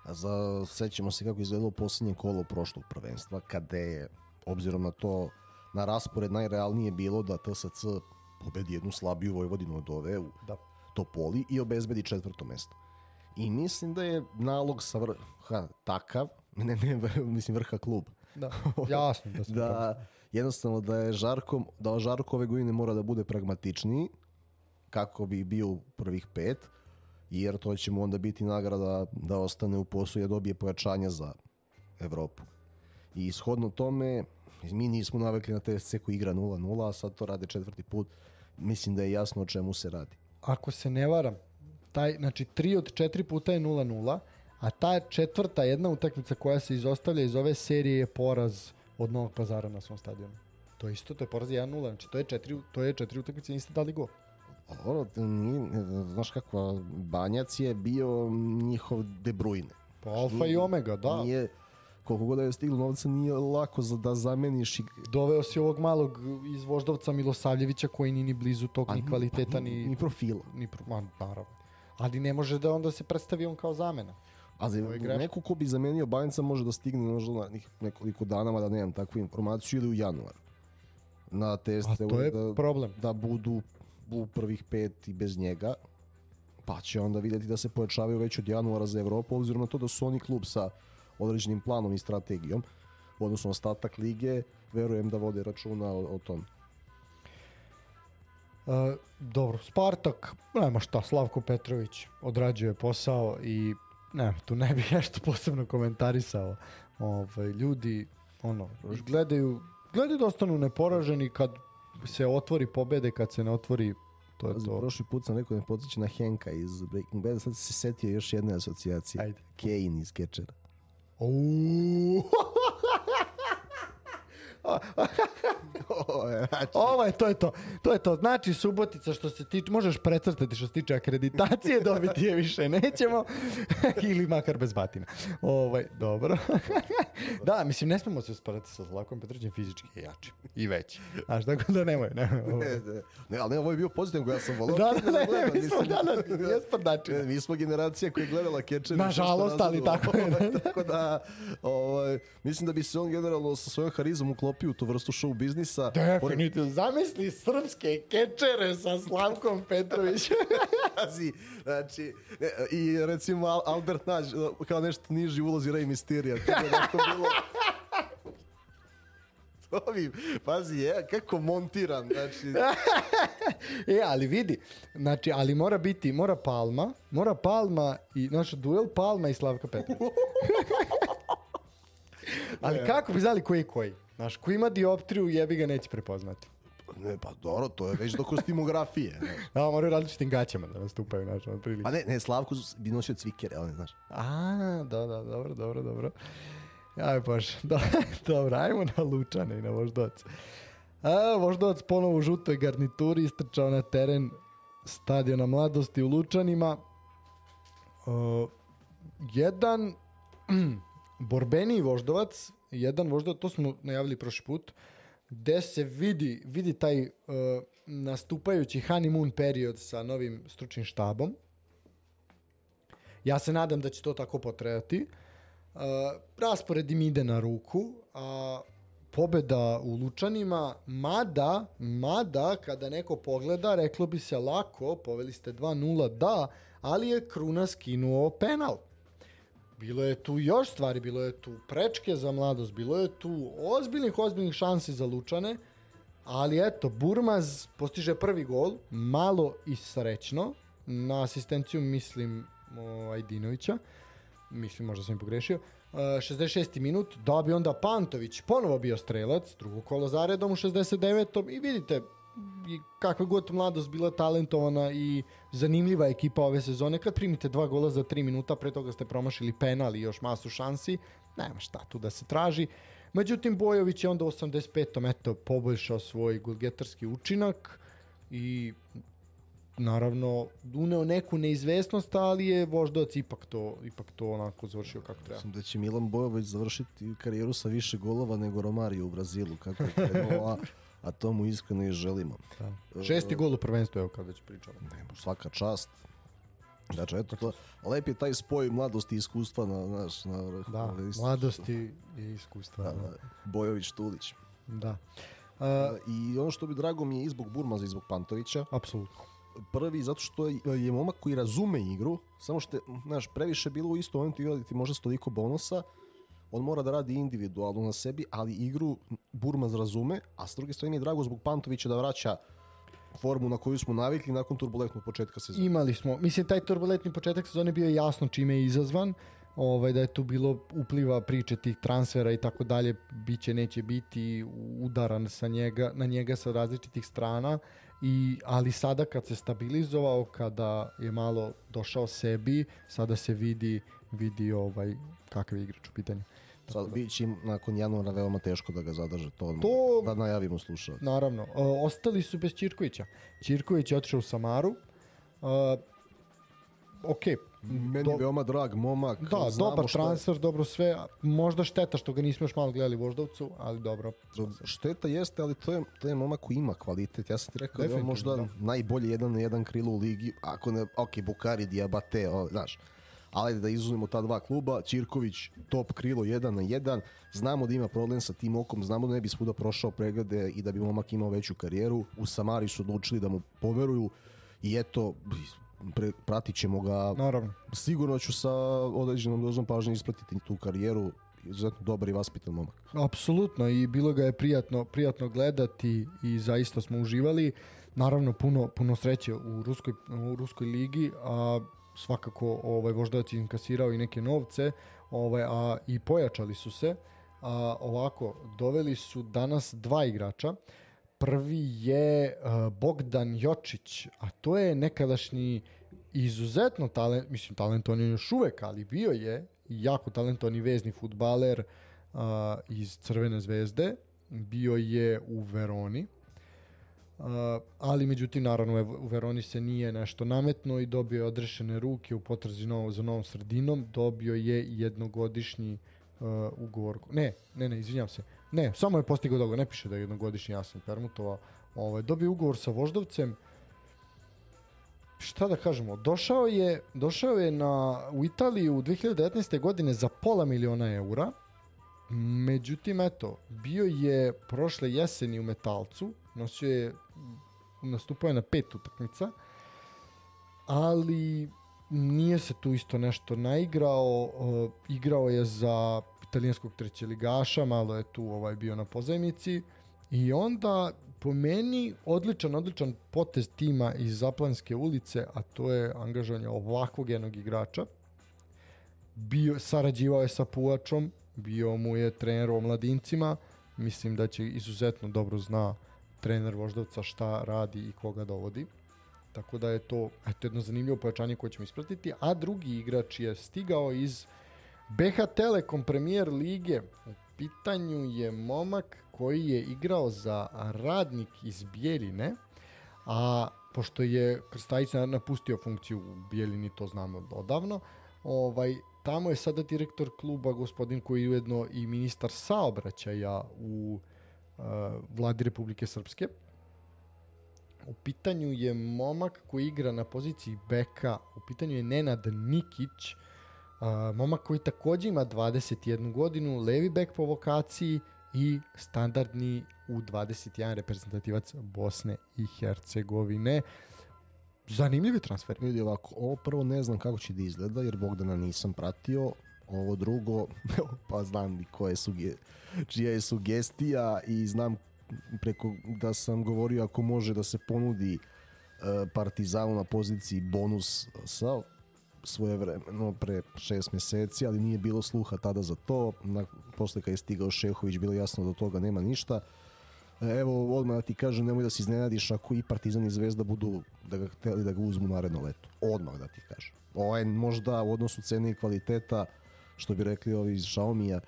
S2: za, sećamo se kako izgledalo posljednje kolo prošlog prvenstva, kada je, obzirom na to, na raspored najrealnije bilo da TSC pobedi jednu slabiju Vojvodinu od ove u
S1: Da.
S2: Topoli i obezbedi četvrto mesto. I mislim da je nalog sa vrha takav, ne, ne, mislim vrha klub,
S1: Da, jasno da
S2: da jednostavno da je Žarko, da Žarko ove godine mora da bude pragmatičniji kako bi bio u prvih pet, jer to će mu onda biti nagrada da ostane u poslu i da dobije pojačanje za Evropu. I ishodno tome, mi nismo navikli na TSC koji igra 0-0, a sad to rade četvrti put. Mislim da je jasno o čemu se radi.
S1: ako se ne varam, taj, znači 3 od 4 puta je 0-0, a ta četvrta jedna utakmica koja se izostavlja iz ove serije je poraz od Novog pazara na svom stadionu. To je isto, to je poraz 1-0, znači to je četiri, to je četiri utakmice, niste dali gol.
S2: Ono, nije, znaš kako, Banjac je bio njihov De Bruyne.
S1: Pa alfa i omega, da.
S2: Nije, koliko god da je stiglo novca, nije lako za da zameniš i
S1: Doveo si ovog malog iz Voždovca Milosavljevića koji ni ni blizu tog, ni kvaliteta, ni...
S2: ni profila.
S1: ni pro, ma, naravno. Ali ne može da onda se predstavi on kao zamena.
S2: A za neko ko bi zamenio Banjca može da stigne možda na nekoliko dana, mada nemam takvu informaciju, ili u januar. Na
S1: A
S2: teste
S1: to je
S2: da,
S1: problem.
S2: da budu u prvih pet i bez njega, pa će onda vidjeti da se pojačavaju već od januara za Evropu, obzirom na to da su oni klub sa određenim planom i strategijom, na ostatak lige, verujem da vode računa o, o tom.
S1: E, dobro, Spartak, nema šta, Slavko Petrović odrađuje posao i nema, tu ne bih nešto posebno komentarisao. Ovaj, ljudi, ono, gledaju, gledaju da ostanu neporaženi kad se otvori pobede, kad se ne otvori, to je to.
S2: prošli put sam rekao da me podsjeća na Henka iz Breaking Bad, sad se setio još jedne asocijacije.
S1: Ajde.
S2: Kane iz Catchera.
S1: Uuu. Ovo je, to je to. To je to. Znači, Subotica što se tiče, možeš precrtati što se tiče akreditacije, dobiti je više nećemo. Ili makar bez batina. Ovaj, dobro. da, mislim, ne smemo se sparati sa Zlakom Petrovićem, fizički je jači. I veći. Znaš, tako da nemoj. nemoj ovo.
S2: Ne, ne, ne, ali ne, ovo je bio pozitivan koji ja sam volao.
S1: Da, da, ne,
S2: gledam,
S1: mi smo danas.
S2: Ne, mi smo generacija koja je gledala Catcher.
S1: Nažalost, ali tako je.
S2: tako da, ovaj, mislim da bi se on generalno sa svojom harizmom uklopio u tu vrstu show biznisa.
S1: Definitivno. Zamisli srpske kečere sa Slavkom Petrovićem.
S2: Pazi, znači, ne, i recimo Al- Albert Nađ, kao nešto niži ulozi Rey Mysterio. To bi onako bilo... To bi, pazi, je, kako montiran, znači,
S1: E, ali vidi, znači, ali mora biti, mora Palma, mora Palma i, znaš, duel Palma i Slavka Petrovića. ali kako bi znali koji je koji? Znaš, ko ima dioptriju, jebi ga neće prepoznati.
S2: ne, pa dobro, to je već do kostimografije.
S1: Da, moraju različitim gaćama da nastupaju, znaš, od prilike.
S2: Pa ne, ne, Slavko bi nosio cvikere, ali ne znaš.
S1: A, da, da, dobro, dobro, dobro. Aj, bože, da, dobro, ajmo na Lučane i na Voždovac. A, Voždovac ponovo u žutoj garnituri istrčao na teren stadiona mladosti u Lučanima. Uh, jedan borbeniji Voždovac, jedan Voždovac, to smo najavili prošli put, gde se vidi, vidi taj uh, nastupajući honeymoon period sa novim stručnim štabom. Ja se nadam da će to tako potrajati. Uh, raspored im ide na ruku, a pobeda u Lučanima, mada, mada, kada neko pogleda, reklo bi se lako, poveli ste 2-0, da, ali je Kruna skinuo penal. Bilo je tu još stvari, bilo je tu prečke za mladost, bilo je tu ozbiljnih, ozbiljnih šansi za Lučane, ali eto, Burmaz postiže prvi gol, malo i srećno, na asistenciju mislim o, Ajdinovića, mislim možda sam i pogrešio, Uh, 66. minut, da bi onda Pantović ponovo bio strelac, drugo kolo zaredom u 69. i vidite i kakva god mladost bila talentovana i zanimljiva ekipa ove sezone, kad primite dva gola za 3 minuta, pre toga ste promašili penal i još masu šansi, nema šta tu da se traži. Međutim, Bojović je onda u 85. eto poboljšao svoj golgetarski učinak i naravno uneo neku neizvesnost, ali je Voždovac ipak to, ipak to onako završio kako treba.
S2: Mislim da će Milan Bojović završiti karijeru sa više golova nego Romario u Brazilu, kako je krenuo, a, a to mu iskreno i želimo.
S1: Da. Šesti gol u prvenstvu, evo kad već pričamo.
S2: Ne, svaka čast. Znači, eto to, lep je taj spoj mladosti i iskustva na, naš, na,
S1: Da,
S2: ovaj,
S1: mladosti i iskustva.
S2: Da,
S1: Da.
S2: da, Bojović Tulić.
S1: da. Uh,
S2: I ono što bi drago mi je i zbog Burmaza i zbog Pantovića.
S1: apsolutno.
S2: Prvi, zato što je, momak koji razume igru, samo što je, znaš, previše bilo u istom momentu igrati ti može s toliko bonusa, on mora da radi individualno na sebi, ali igru Burmaz razume, a s druge strane je drago zbog Pantovića da vraća formu na koju smo navikli nakon turbulentnog početka sezone.
S1: Imali smo, mislim, taj turbulentni početak sezone bio je jasno čime je izazvan, ovaj, da je tu bilo upliva priče tih transfera i tako dalje, biće, neće biti udaran sa njega, na njega sa različitih strana, i, ali sada kad se stabilizovao, kada je malo došao sebi, sada se vidi, vidi ovaj, kakav je igrač u pitanju.
S2: Sad, bit će im nakon januara veoma teško da ga zadrže, to,
S1: To-
S2: da najavimo slušalci.
S1: Naravno, o, ostali su bez Čirkovića. Čirković je otišao u Samaru. Uh, ok,
S2: Meni
S1: Do-
S2: veoma drag momak.
S1: da, dobar
S2: je-
S1: transfer, dobro sve. Možda šteta što ga nismo još malo gledali u Voždovcu, ali dobro.
S2: Šteta jeste, ali to je, to je momak koji ima kvalitet. Ja sam ti rekao da je možda najbolji jedan na jedan krilo u ligi. Ako ne, ok, Bukari, Diabate, o, znaš. Ali da izuzmemo ta dva kluba, Ćirković top krilo 1 na 1. Znamo da ima problem sa tim okom, znamo da ne bi svuda prošao preglede i da bi momak imao veću karijeru. U Samari su odlučili da mu poveruju i eto, pre, pratit ćemo ga.
S1: Naravno.
S2: Sigurno ću sa određenom dozom pažnje ispratiti tu karijeru. Izuzetno dobar i vaspitan momak.
S1: Apsolutno i bilo ga je prijatno, prijatno gledati i zaista smo uživali. Naravno puno, puno sreće u ruskoj, u ruskoj ligi, a svakako ovaj Voždovac je inkasirao i neke novce, ovaj a i pojačali su se. A, ovako doveli su danas dva igrača. Prvi je uh, Bogdan Jočić, a to je nekadašnji izuzetno talent, mislim talentovan je još uvek, ali bio je jako talentovani vezni futbaler uh, iz Crvene zvezde, bio je u Veroni, Uh, ali međutim naravno u Veroni se nije nešto nametno i dobio je odrešene ruke u potrazi novo, za novom sredinom, dobio je jednogodišnji uh, ugovor. Ne, ne, ne, izvinjam se. Ne, samo je postigao dogovor, ne piše da je jednogodišnji, ja sam. Ovaj, dobio ugovor sa Voždovcem, šta da kažemo, došao je, došao je na, u Italiju 2019. godine za pola miliona eura, međutim, eto, bio je prošle jeseni u Metalcu, nosio je, nastupao je na pet utakmica, ali nije se tu isto nešto naigrao, uh, igrao je za italijanskog trećeligaša, malo je tu ovaj bio na pozajmici i onda po meni odličan, odličan potez tima iz Zaplanske ulice, a to je angažovanje ovakvog jednog igrača. Bio, sarađivao je sa Puačom, bio mu je trener o mladincima, mislim da će izuzetno dobro zna trener Voždovca šta radi i koga dovodi. Tako da je to eto, jedno zanimljivo pojačanje koje ćemo ispratiti. A drugi igrač je stigao iz BH Telekom Premier Lige. U pitanju je momak koji je igrao za radnik iz Bijeljine, a pošto je Krstajić napustio funkciju u Bijeljini, to znamo odavno, ovaj, tamo je sada direktor kluba gospodin koji je ujedno i ministar saobraćaja u uh, vladi Republike Srpske. U pitanju je momak koji igra na poziciji beka, u pitanju je Nenad Nikić, uh, momak koji takođe ima 21 godinu, levi bek po vokaciji i standardni U21 reprezentativac Bosne i Hercegovine. Zanimljivi transfer.
S2: Vidi ovako, ovo prvo ne znam kako će da izgleda, jer Bogdana nisam pratio. Ovo drugo, pa znam i koje suge, čija je sugestija i znam preko da sam govorio ako može da se ponudi e, Partizanu na poziciji bonus sa svoje vremeno pre šest meseci, ali nije bilo sluha tada za to. Na, posle kad je stigao Šehović bilo jasno da toga nema ništa. Evo, odmah da ti kažem, nemoj da se iznenadiš ako i Partizan i Zvezda budu da ga hteli da ga uzmu naredno leto. Odmah da ti kažem. Ovo je možda u odnosu cene i kvaliteta, što bi rekli ovi iz Xiaomija,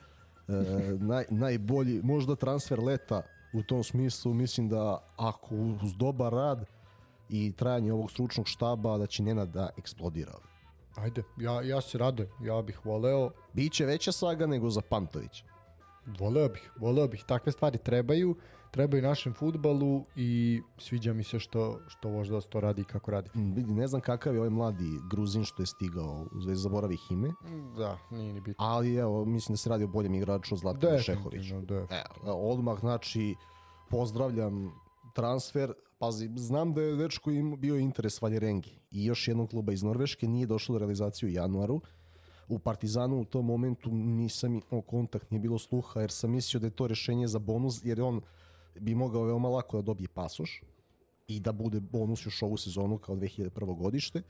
S2: e, naj, najbolji, možda transfer leta u tom smislu. Mislim da ako uz dobar rad i trajanje ovog stručnog štaba da će Nenad da eksplodira.
S1: Ajde, ja, ja se radujem. Ja bih voleo,
S2: Biće veća saga nego za Pantovića.
S1: voleo bih, voleo bih. Takve stvari trebaju, trebaju našem futbalu i sviđa mi se što, što možda to radi i kako radi.
S2: Mm, Vidi, ne znam kakav je ovaj mladi Gruzin što je stigao, u Zvezda zaboravi ime,
S1: Da, nije ni bitno.
S2: ali evo, mislim da se radi o boljem igraču od Zlatka Šehović.
S1: Da.
S2: Evo, odmah, znači, pozdravljam transfer. Pazi, znam da je dečko im bio interes Valjerengi i još jednog kluba iz Norveške, nije došlo do realizacije u januaru. U Partizanu u tom momentu nisam imao kontakt, nije bilo sluha, jer sam mislio da je to rešenje za bonus, jer on bi mogao veoma lako da dobije pasoš i da bude bonus još ovu sezonu kao 2001. godište.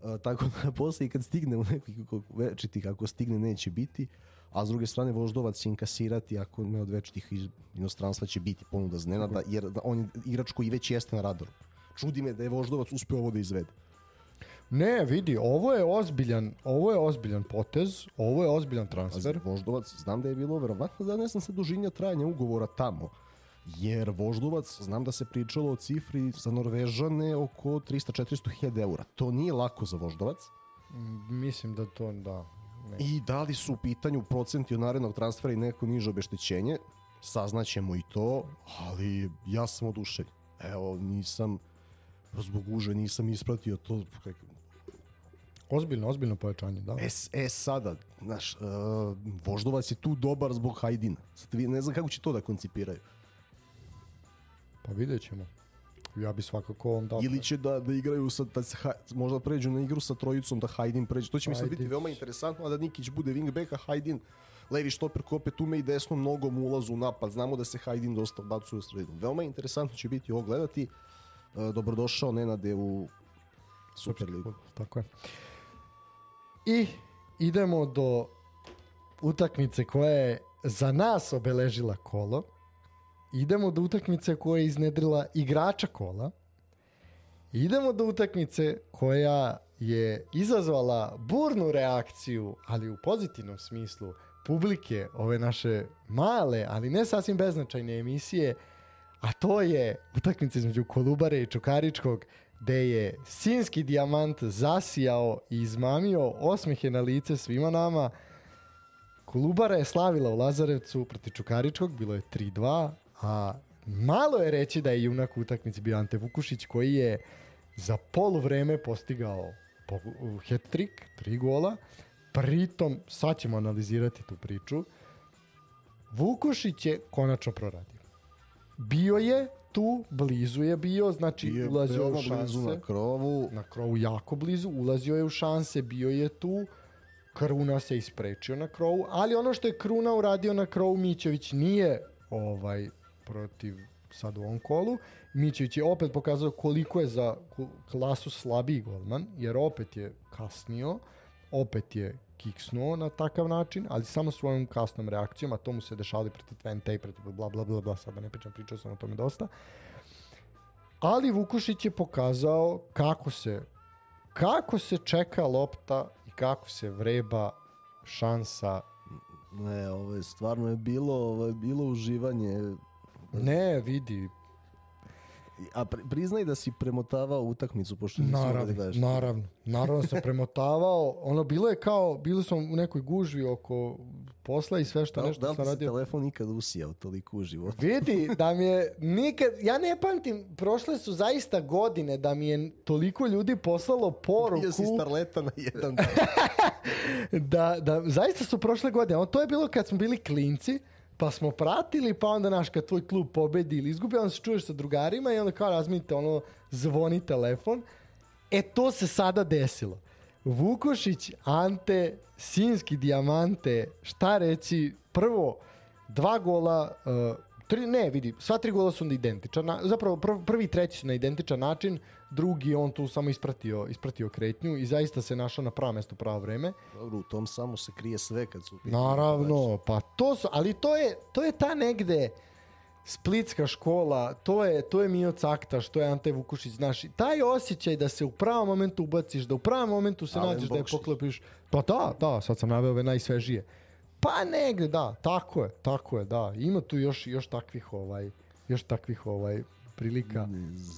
S2: Uh, tako da posle i kad stigne u nekog večitih, ako stigne neće biti, a s druge strane Voždovac će inkasirati ako ne od večitih iz inostranstva će biti ponuda za Nenada, jer on je igrač koji već jeste na radaru. Čudi me da je Voždovac uspeo ovo da izvede.
S1: Ne, vidi, ovo je ozbiljan, ovo je ozbiljan potez, ovo je ozbiljan transfer.
S2: Voždovac, znam da je bilo verovatno da ne znam se dužinja trajanja ugovora tamo. Jer Voždovac, znam da se pričalo o cifri za Norvežane oko 300-400 hiljada eura. To nije lako za Voždovac.
S1: Mm, Mislim da to, da. Ne.
S2: I da li su u pitanju procenti od narednog transfera i neko niže obeštećenje, saznaćemo i to, ali ja sam oduševljen. Evo, nisam, zbog guže nisam ispratio to. kak-
S1: Ozbiljno, ozbiljno pojačanje, da.
S2: E, e sada, znaš, uh, Voždovac je tu dobar zbog Hajdina. Sad ne znam kako će to da koncipiraju.
S1: Pa vidjet ćemo. Ja bi svakako on dao.
S2: Ili će da, da igraju sa, da se, Ha- možda pređu na igru sa trojicom, da Hajdin pređe. To će mi sad biti veoma interesantno, a da Nikić bude wingback, a Hajdin levi štoper ko opet ume i desnom nogom ulazu u napad. Znamo da se Hajdin dosta bacuje u sredinu. Veoma interesantno će biti ovo gledati. E, dobrodošao Nenade u Superligu.
S1: Tako je. I idemo do utakmice koja je za nas obeležila kolo. Idemo do utakmice koja je iznedrila igrača kola. Idemo do utakmice koja je izazvala burnu reakciju, ali u pozitivnom smislu, publike ove naše male, ali ne sasvim beznačajne emisije, a to je utakmica između Kolubare i Čukaričkog, gde je sinski dijamant zasijao i izmamio osmehe na lice svima nama. Kolubara je slavila u Lazarevcu proti Čukaričkog, bilo je 3-2, a malo je reći da je junak u utakmici bio Ante Vukušić koji je za poluvreme postigao po- hat-trick, tri gola. Pritom, sad ćemo analizirati tu priču, Vukušić je konačno proradio. Bio je tu, blizu je bio, znači
S2: Bio
S1: ulazio je u šanse
S2: blizu na krovu.
S1: na krovu jako blizu, ulazio je u šanse, bio je tu, Kruna se isprečio na krovu, ali ono što je Kruna uradio na krovu, Mićević nije ovaj protiv sad u ovom kolu. Mićević je opet pokazao koliko je za klasu slabiji golman, jer opet je kasnio, opet je kiksnuo na takav način, ali samo svojom kasnom reakcijom, a to mu se dešavali protiv Twente i protiv bla bla bla bla, sad da ne pričam, pričao sam o tome dosta. Ali Vukušić je pokazao kako se kako se čeka lopta i kako se vreba šansa.
S2: Ne, ovo je stvarno je bilo, ovo je bilo uživanje.
S1: Ne, vidi,
S2: A pri, priznaj da si premotavao utakmicu, pošto nisi da
S1: naravno,
S2: gledaš.
S1: naravno, naravno sam premotavao. Ono, bilo je kao, bili smo u nekoj gužvi oko posla i sve što
S2: Da,
S1: nešto
S2: da li
S1: sam
S2: ti se
S1: radio.
S2: telefon ikad usijao toliko u životu?
S1: Vidi, da mi je nikad, ja ne pamtim, prošle su zaista godine da mi je toliko ljudi poslalo poruku.
S2: Bio si starleta na jedan dan.
S1: da, da, zaista su prošle godine. Ono, to je bilo kad smo bili klinci, pa smo pratili, pa onda, naš, kad tvoj klub pobedi ili izgubi, onda se čuješ sa drugarima i onda kao razminite, ono, zvoni telefon. E, to se sada desilo. Vukušić, Ante, Sinski, Dijamante, šta reći, prvo, dva gola, uh, tri, ne, vidi, sva tri gola su na identičan, na, zapravo prv, prvi i treći su na identičan način, drugi on tu samo ispratio, ispratio kretnju i zaista se našao na pravo mesto pravo vreme.
S2: Dobro, u tom samo se krije sve kad su...
S1: Naravno, pa to su, ali to je, to je ta negde splitska škola, to je, to je Mio Caktaš, to je Ante Vukušić, znaš, taj osjećaj da se u pravom momentu ubaciš, da u pravom momentu se
S2: Alen
S1: nađeš, da je
S2: Bokšić.
S1: poklopiš. Pa da, da, sad sam naveo ove najsvežije. Pa negde, da, tako je, tako je, da. Ima tu još, još takvih, ovaj, još takvih, ovaj, prilika.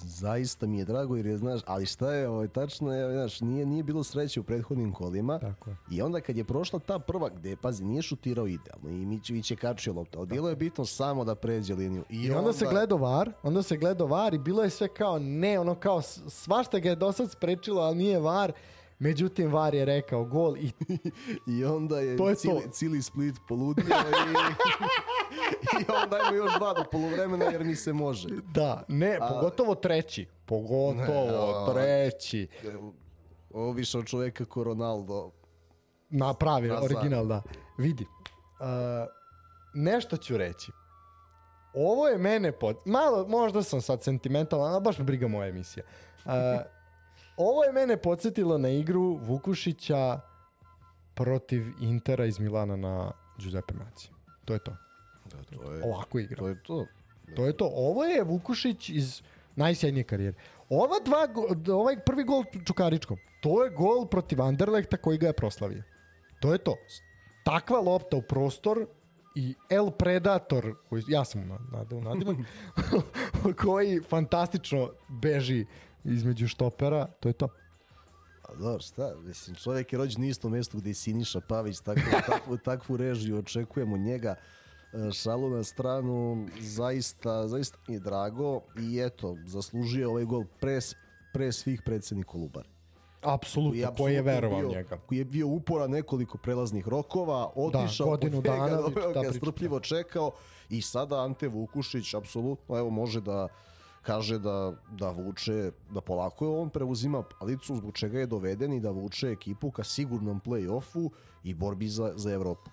S2: Zaista mi je drago jer je, znaš, ali šta je, ovaj, tačno je, znaš, nije, nije bilo sreće u prethodnim kolima.
S1: Tako je.
S2: I onda kad je prošla ta prva, gde, pazi, nije šutirao idealno i Mićević je kačio loptu, ali bilo je bitno samo da pređe liniju. I,
S1: I onda se gledao var, onda se gledao var i bilo je sve kao ne, ono kao svašta ga je do sad sprečilo, ali nije var. Međutim, var je rekao gol i
S2: I onda je,
S1: To je
S2: cili,
S1: to.
S2: cili Split poludio i, i onda ajmo još dva do poluvremena jer mi se može.
S1: da, ne, pogotovo treći. Pogotovo
S2: Ne, a-
S1: treći.
S2: Ovo više od čoveka ko Ronaldo.
S1: Na pravi,
S2: Nazad.
S1: original, da. Vidi, uh, nešto ću reći. Ovo je mene pod... Malo, možda sam sad sentimentalan, ali baš me briga moja emisija. Uh, ovo je mene podsjetilo na igru Vukušića protiv Intera iz Milana na Giuseppe Maci. To je to.
S2: Da, to je
S1: Ovako igra.
S2: to. Je to.
S1: To je to. Ovo je Vukušić iz Najsjajnije karijere. Ova dva, ovaj prvi gol Čukaričkom, to je gol protiv Anderlehta koji ga je proslavio. To je to. Takva lopta u prostor i El Predator, koji, ja sam nadao nadimak, koji fantastično beži između štopera, to je to.
S2: A dobro, šta, mislim, čovjek je rođen u istom mjestu gdje je Siniša Pavić, tako, takvu, takvu režiju očekujemo njega. E, Šalu na stranu, zaista, zaista mi je drago i eto, zaslužio ovaj gol pre, pre svih predsjednik Kolubar.
S1: Apsolutno, koji je verovao
S2: bio,
S1: njega.
S2: Koji je bio upora nekoliko prelaznih rokova, otišao
S1: godinu
S2: po njega,
S1: dana,
S2: doveo
S1: ta
S2: ga, strpljivo čekao i sada Ante Vukušić apsolutno evo može da kaže da, da vuče, da polako je on preuzima palicu zbog čega je doveden i da vuče ekipu ka sigurnom play-offu i borbi za, za Evropu.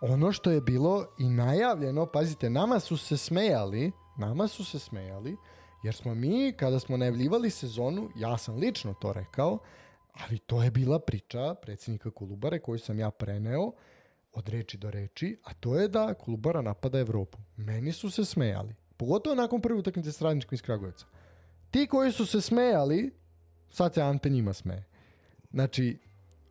S1: ono što je bilo i najavljeno, pazite, nama su se smejali, nama su se smejali, jer smo mi, kada smo najavljivali sezonu, ja sam lično to rekao, ali to je bila priča predsjednika Kolubare koju sam ja preneo od reči do reči, a to je da Kolubara napada Evropu. Meni su se smejali. Pogotovo nakon prve utakmice s Radničkom iz Kragujevca. Ti koji su se smejali, sad se Ante njima smeje. Znači,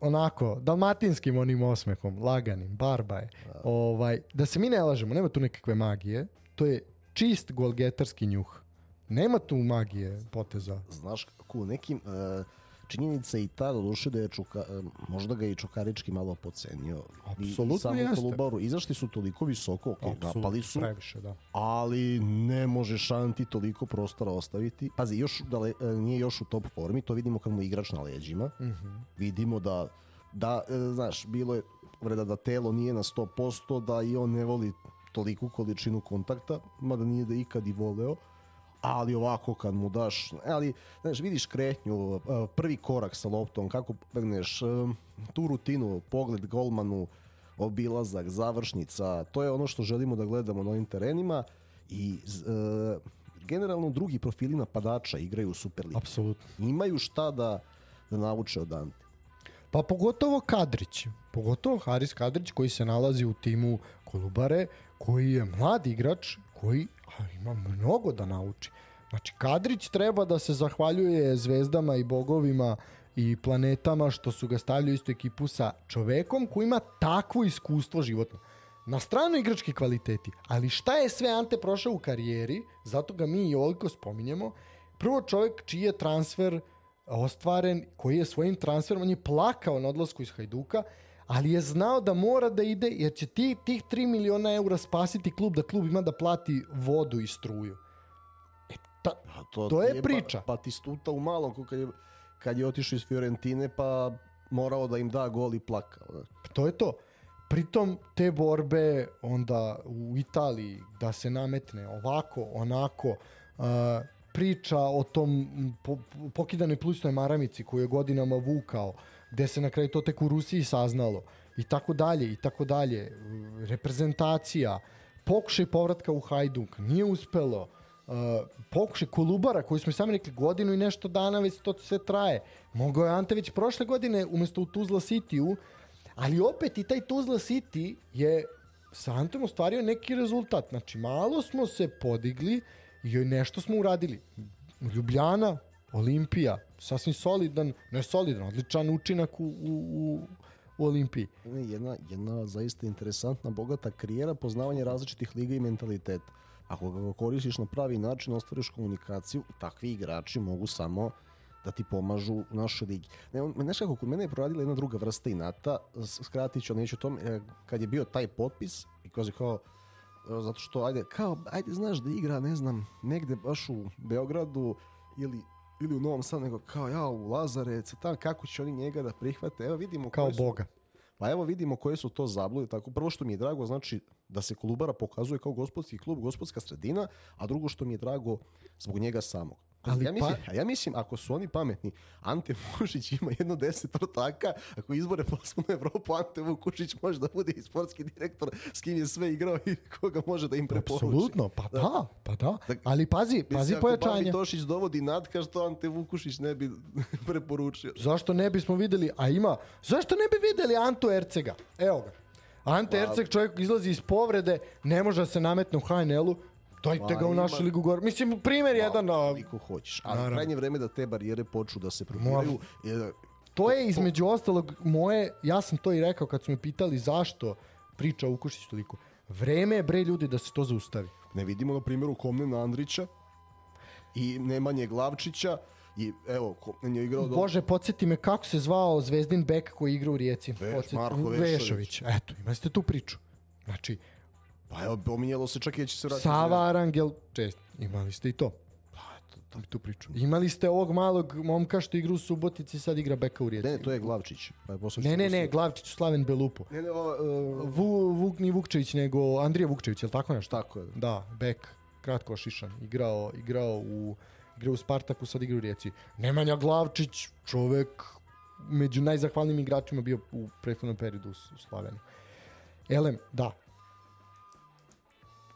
S1: onako, dalmatinskim onim osmehom, laganim, barbaje. Ovaj, da se mi ne lažemo, nema tu nekakve magije. To je čist golgetarski njuh. Nema tu magije poteza.
S2: Znaš kako u nekim e, činjenica je i ta doduše da je Čuka, e, možda ga je i Čukarički malo pocenio.
S1: Apsolutno
S2: I
S1: jeste.
S2: Kolubaru. Izašli su toliko visoko, ok, napali su,
S1: Previše, da.
S2: ali ne može Šanti toliko prostora ostaviti. Pazi, još dale, e, nije još u top formi, to vidimo kad mu igrač na leđima. Vidimo da, da e, znaš, bilo je vreda da telo nije na 100%, da i on ne voli toliku količinu kontakta, mada nije da ikad i voleo, ali ovako kad mu daš, ali znaš, vidiš kretnju, e, prvi korak sa loptom, kako pregneš, e, tu rutinu, pogled golmanu, obilazak, završnica, to je ono što želimo da gledamo na ovim terenima i e, generalno drugi profili napadača igraju u Superligi.
S1: Apsolutno.
S2: Imaju šta da, da nauče od Ante.
S1: Pa pogotovo Kadrić. Pogotovo Haris Kadrić koji se nalazi u timu Kolubare, koji je mlad igrač, koji ima mnogo da nauči. Znači, Kadrić treba da se zahvaljuje zvezdama i bogovima i planetama što su ga stavljali u istu ekipu sa čovekom koji ima takvo iskustvo životno. Na stranu igrački kvaliteti, ali šta je sve Ante prošao u karijeri, zato ga mi i ovoliko spominjemo. Prvo čovjek čiji je transfer ostvaren, koji je svojim transferom, on je plakao na odlasku iz Hajduka, ali je znao da mora da ide, jer će ti, tih 3 miliona eura spasiti klub, da klub ima da plati vodu i struju. E, ta,
S2: A
S1: To je
S2: ti
S1: priča.
S2: Pa, pa ti stuta u malom ko kad je, kad je otišao iz Fiorentine pa morao da im da gol i plakao. Da.
S1: to je to. Pritom te borbe onda u Italiji da se nametne ovako, onako, uh, priča o tom po, po- pokidanoj plućnoj maramici koju je godinama vukao, gde se na kraju to tek u Rusiji saznalo i tako dalje i tako dalje. Reprezentacija, pokušaj povratka u Hajduk, nije uspelo. Uh, pokušaj Kolubara koji smo sami rekli godinu i nešto dana već to sve traje. Mogao je Ante već prošle godine umesto u Tuzla Cityu Ali opet i taj Tuzla City je sa Antom ostvario neki rezultat. Znači, malo smo se podigli i nešto smo uradili. Ljubljana, Olimpija, sasvim solidan, ne solidan, odličan učinak u, u, u, u Olimpiji.
S2: Jedna, jedna zaista interesantna, bogata karijera, poznavanje različitih liga i mentaliteta. Ako ga koristiš na pravi način, ostvariš komunikaciju, takvi igrači mogu samo da ti pomažu u našoj ligi. Ne, znaš kako, kod mene je proradila jedna druga vrsta inata, skratit ću, neću o tome, e, kad je bio taj potpis, i kaže kao, e, zato što, ajde, kao, ajde, znaš da igra, ne znam, negde baš u Beogradu ili ili u Novom Sadu, nego kao ja u Lazarec, tam kako će oni njega da prihvate, evo vidimo
S1: Kao
S2: su-
S1: Boga.
S2: pa evo vidimo koje su to zablude. Tako, prvo što mi je drago, znači da se Kolubara pokazuje kao gospodski klub, gospodska sredina, a drugo što mi je drago zbog njega samog.
S1: Ali
S2: ja, mislim,
S1: pa-
S2: ja mislim, ako su oni pametni, Ante Vukušić ima jedno deset ortaka, ako izbore plasmu na Evropu, Ante Vukušić može da bude i sportski direktor s kim je sve igrao i koga može da im preporuči.
S1: Apsolutno, pa da, pa da.
S2: Dak-
S1: Ali pazi,
S2: Mislim,
S1: pazi
S2: ako Babi
S1: pojačanje.
S2: Tošić dovodi Natka, što Ante Vukušić ne bi preporučio.
S1: Zašto ne bismo videli, a ima, zašto ne bi videli Anto Ercega? Evo ga. Ante
S2: Pa-
S1: Erceg čovjek izlazi iz povrede, ne može da se nametne u HNL-u, Dajte
S2: Pa
S1: ga u
S2: ima-
S1: našu ligu gore. Mislim, primjer jedan, a,
S2: Koliko hoćeš. Ali
S1: Naravno.
S2: krajnje vreme da te barijere počnu da se promiraju.
S1: to je između ostalog moje, ja sam to i rekao kad su me pitali zašto priča o Vukušić toliko. Vreme je bre ljudi da se to zaustavi.
S2: Ne vidimo na primjeru Komnena Andrića i Nemanje Glavčića i evo, Komnen je igrao... do-
S1: Bože, podsjeti me kako se zvao Zvezdin bek koji igra u Rijeci.
S2: Veš-
S1: Podsjeti-
S2: Marko Vešović.
S1: Vešović. Eto, imali ste tu priču. Znači,
S2: Pa evo, pominjalo se čak i da će se vratiti.
S1: Sava Arangel, čest, imali ste i to.
S2: Pa, eto, to.
S1: Tu priču. Imali ste ovog malog momka što igra u Subotici, sad igra beka u Rijeci.
S2: Ne, to je Glavčić. Pa je
S1: Ne, ne, ne, Glavčić, Slaven Belupo.
S2: Ne, ne, ovo, uh,
S1: Vu, Vuk, ni Vukčević, nego Andrija Vukčević, je li tako nešto?
S2: tako je.
S1: Da, bek, kratko šišan, igrao, igrao u igrao u Spartaku, sad igra u Rijeci. Nemanja Glavčić, čovek među najzahvalnijim igračima bio u prethodnom periodu u u Slavenu. Elem, da.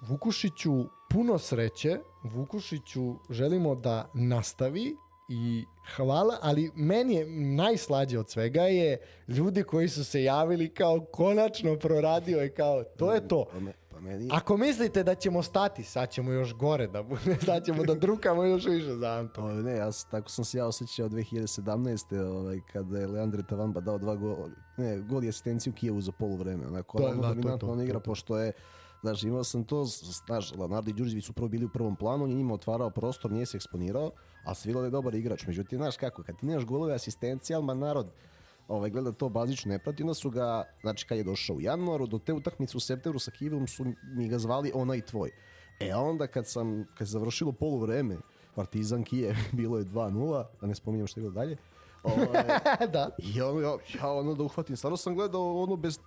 S1: Vukušiću puno sreće, Vukušiću želimo da nastavi i hvala, ali meni je najslađe od svega je ljudi koji su se javili kao konačno proradio je kao, to je to.
S2: Pa, pa meni...
S1: Ako mislite da ćemo stati, sad ćemo još gore da bude, sad ćemo da drukamo još više za Anton.
S2: O, ne, ja, tako sam se ja osjećao 2017. Ovaj, kada je Leandre Tavamba dao dva gola, ne, gol i asistenciju Kijevu za poluvreme. Onako,
S1: To je- da, to je
S2: dominantno
S1: to,
S2: on
S1: to
S2: igra,
S1: to.
S2: pošto je, znaš, imao sam to, znaš, Leonardo i Đurđević su prvo bili u prvom planu, on je njima otvarao prostor, nije se eksponirao, a Svilo je dobar igrač. Međutim, znaš kako, kad ti nemaš golove asistencije, ali narod ovaj, gleda to bazično ne prati, onda su ga, znači kad je došao u januaru, do te utakmice u septembru sa Kijevom su mi ga zvali ona i tvoj. E a onda kad sam, kad se završilo poluvreme, Partizan Kijev bilo je 2-0, da ne spominjem što je bilo dalje. Ovaj,
S1: da.
S2: I ono, ja, ja ono da uhvatim, stvarno sam gledao ono bez,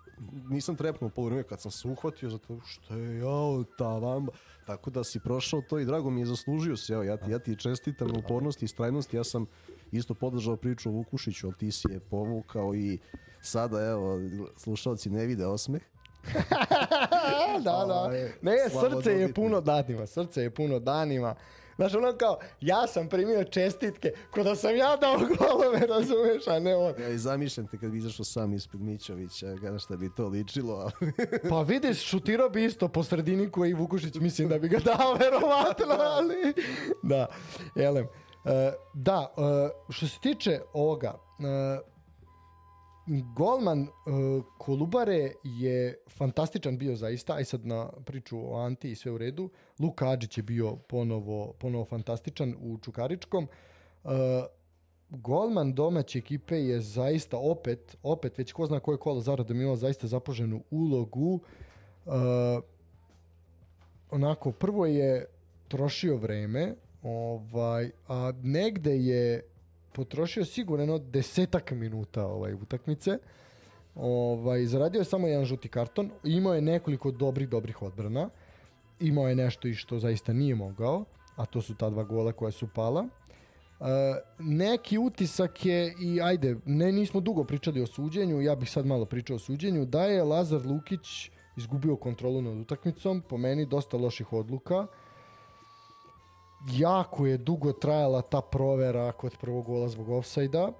S2: nisam trepnuo poluvreme kad sam se uhvatio zato što je jao ta vamba. Tako da si prošao to i drago mi je zaslužio se, evo ja ti, ja ti čestitam na upornosti i strajnosti, ja sam isto podržao priču o Vukušiću, ali ti si je povukao i sada evo, slušalci ne vide osmeh.
S1: da, da.
S2: Ovaj,
S1: Ne, srce je puno danima, srce je puno danima. Znaš, ono kao, ja sam primio čestitke, ko da sam ja dao golove, razumeš, a ne on.
S2: Ja i zamišljam te kad bi izašao sam ispred Mićovića, kada šta bi to ličilo, ali
S1: Pa vidiš, šutirao bi isto po sredini koji Vukušić, mislim da bi ga dao, verovatno, ali... Da, elem. E, da, e, što se tiče ovoga, e, golman e, Kolubare je fantastičan bio zaista, aj sad na priču o Anti i sve u redu. Luka Adžić je bio ponovo, ponovo fantastičan u Čukaričkom. E, golman domaće ekipe je zaista opet, opet već ko zna koje kolo zaradom imao zaista zapoženu ulogu. E, onako, prvo je trošio vreme, ovaj, a negde je potrošio sigurno desetak minuta ovaj, utakmice. Ovaj, zaradio je samo jedan žuti karton, imao je nekoliko dobrih, dobrih odbrana, imao je nešto i što zaista nije mogao, a to su ta dva gola koja su pala. Uh, neki utisak je i ajde, ne nismo dugo pričali o suđenju, ja bih sad malo pričao o suđenju, da je Lazar Lukić izgubio kontrolu nad utakmicom, po meni dosta loših odluka. Jako je dugo trajala ta provera kod prvog gola zbog ofsajda.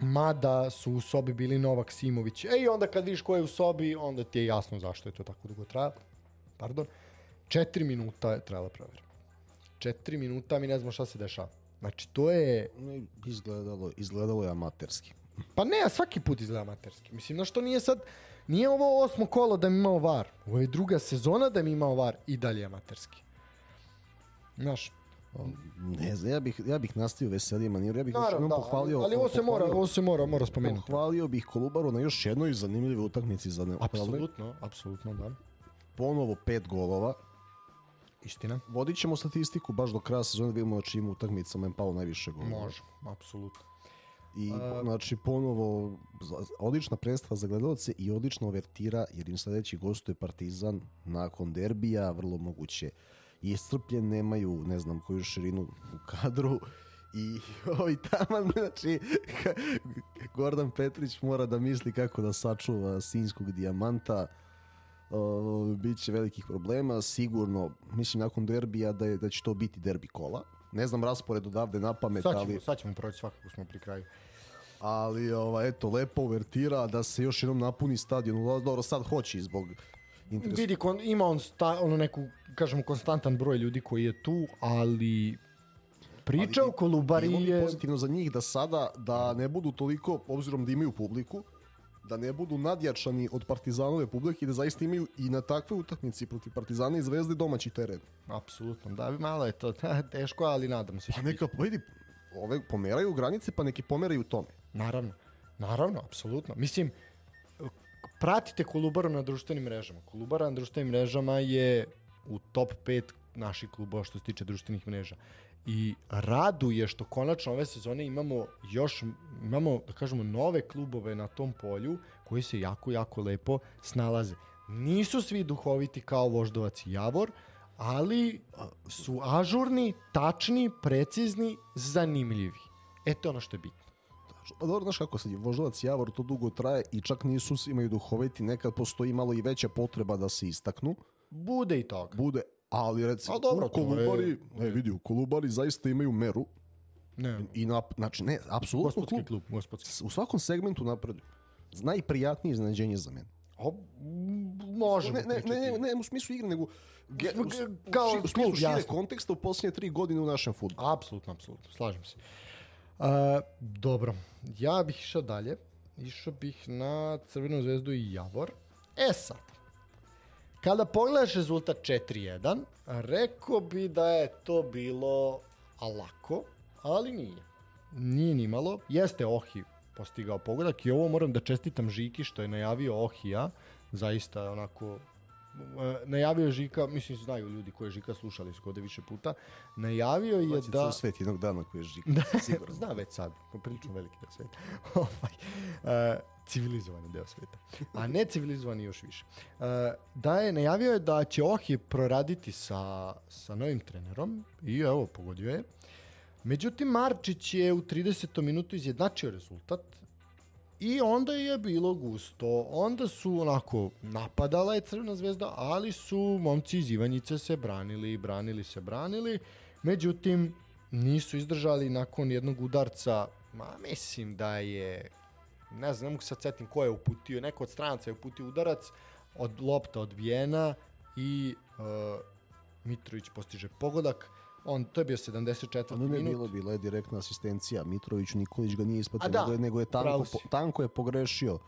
S1: Mada su u sobi bili Novak Simović. E i onda kad vidiš ko je u sobi, onda ti je jasno zašto je to tako dugo trajalo. Pardon. Četiri minuta je trajala provera. Četiri minuta mi ne znamo šta se dešava. Znači to je
S2: izgledalo, izgledalo je amaterski.
S1: Pa ne, a svaki put izgleda amaterski. Mislim, na što nije sad, nije ovo osmo kolo da mi imao var. Ovo je druga sezona da mi imao var i dalje amaterski. Znaš,
S2: Ne znam, ja bih, ja bih nastavio veseli maniru, ja bih još
S1: naravno,
S2: jednom
S1: da,
S2: pohvalio...
S1: ali, ali ovo se mora, ovo se mora, mora spomenuti.
S2: Pohvalio bih Kolubaru na još jednoj zanimljivoj utakmici za.
S1: Apsolutno, apsolutno, da.
S2: Ponovo pet golova.
S1: Istina.
S2: Vodit ćemo statistiku baš do kraja sezone da vidimo na čim utakmicama je pao najviše golova.
S1: Može, apsolutno.
S2: I znači ponovo odlična predstava za gledalce i odlična overtira jer im sledeći gostuje Partizan nakon derbija, vrlo moguće i strpljen, nemaju ne znam koju širinu u kadru i ovaj taman, znači Gordon Petrić mora da misli kako da sačuva sinjskog dijamanta Uh, biće velikih problema, sigurno, mislim nakon derbija da, je, da će to biti derbi kola. Ne znam raspored odavde na pamet,
S1: Sad
S2: ali...
S1: ćemo, sad ćemo proći svakako smo pri kraju.
S2: Ali, ova, eto, lepo uvertira da se još jednom napuni stadion. Dobro, sad hoće zbog interes...
S1: Vidi, kon, ima on sta, ono neku, kažemo, konstantan broj ljudi koji je tu, ali priča o Kolubari
S2: bi
S1: je...
S2: pozitivno za njih da sada, da ne budu toliko, obzirom da imaju publiku, da ne budu nadjačani od Partizanove publike i da zaista imaju i na takve utakmici protiv Partizana i Zvezde domaći teren.
S1: Apsolutno, da, malo je to teško, ali nadam se.
S2: Pa neka, vidi, ove pomeraju granice, pa neki pomeraju tome.
S1: Naravno, naravno, apsolutno. Mislim, pratite Kolubaru na društvenim mrežama. Kolubara na društvenim mrežama je u top 5 naših klubova što se tiče društvenih mreža. I raduje što konačno ove sezone imamo još, imamo, da kažemo, nove klubove na tom polju koji se jako, jako lepo snalaze. Nisu svi duhoviti kao Voždovac i Javor, ali su ažurni, tačni, precizni, zanimljivi. E to je ono što je bitno.
S2: Dobro, znaš kako sad je, Voždovac Javor to dugo traje i čak nisu imaju duhoviti, nekad postoji malo i veća potreba da se istaknu.
S1: Bude i toga.
S2: Bude, ali recimo,
S1: A dobro,
S2: u
S1: to je-
S2: Kolubari, ne vidi, u Kolubari zaista imaju meru
S1: Ne,
S2: i na, znači ne, apsolutno klub,
S1: klub, gospodski.
S2: u svakom segmentu napreduju. Najprijatnije iznenađenje za mene.
S1: O, m, možemo
S2: Ne, ne, ne, ne, ne, u smislu igre, nego ge, u, u,
S1: Kao
S2: ši- u smislu šire konteksta u posljednje tri godine u našem futbolu.
S1: Apsolutno, apsolutno, slažem se. Uh, dobro, ja bih išao dalje. Išao bih na Crvenu zvezdu i Javor. E sad, kada pogledaš rezultat 4-1, rekao bi da je to bilo a lako, ali nije. Nije ni malo. Jeste Ohi postigao pogodak i ovo moram da čestitam Žiki što je najavio Ohija. Zaista onako najavio je Žika, mislim znaju ljudi koji je Žika slušali su kode više puta, najavio je
S2: Znači,
S1: da...
S2: ceo svet jednog dana koji je žik. sigurno.
S1: Zna već sad, prilično veliki deo sveta. ovaj, uh, civilizovani deo sveta. A ne civilizovani još više. Uh, da je, najavio je da će Ohi proraditi sa, sa novim trenerom i evo, pogodio je. Međutim, Marčić je u 30. minutu izjednačio rezultat i onda je bilo gusto. Onda su onako napadala je Crvena zvezda, ali su momci iz Ivanjice se branili, branili se, branili. Međutim, nisu izdržali nakon jednog udarca, ma mislim da je, ne znam, ne mogu sad setim ko je uputio, neko od stranaca je uputio udarac, od lopta odbijena i uh, Mitrović postiže pogodak. On, to je bio 74.
S2: Pa ne, ne,
S1: minut.
S2: bilo, bila je direktna asistencija. Mitrović Nikolić ga nije ispratio,
S1: A da,
S2: nego je, nego je tanko, po, tanko je pogrešio.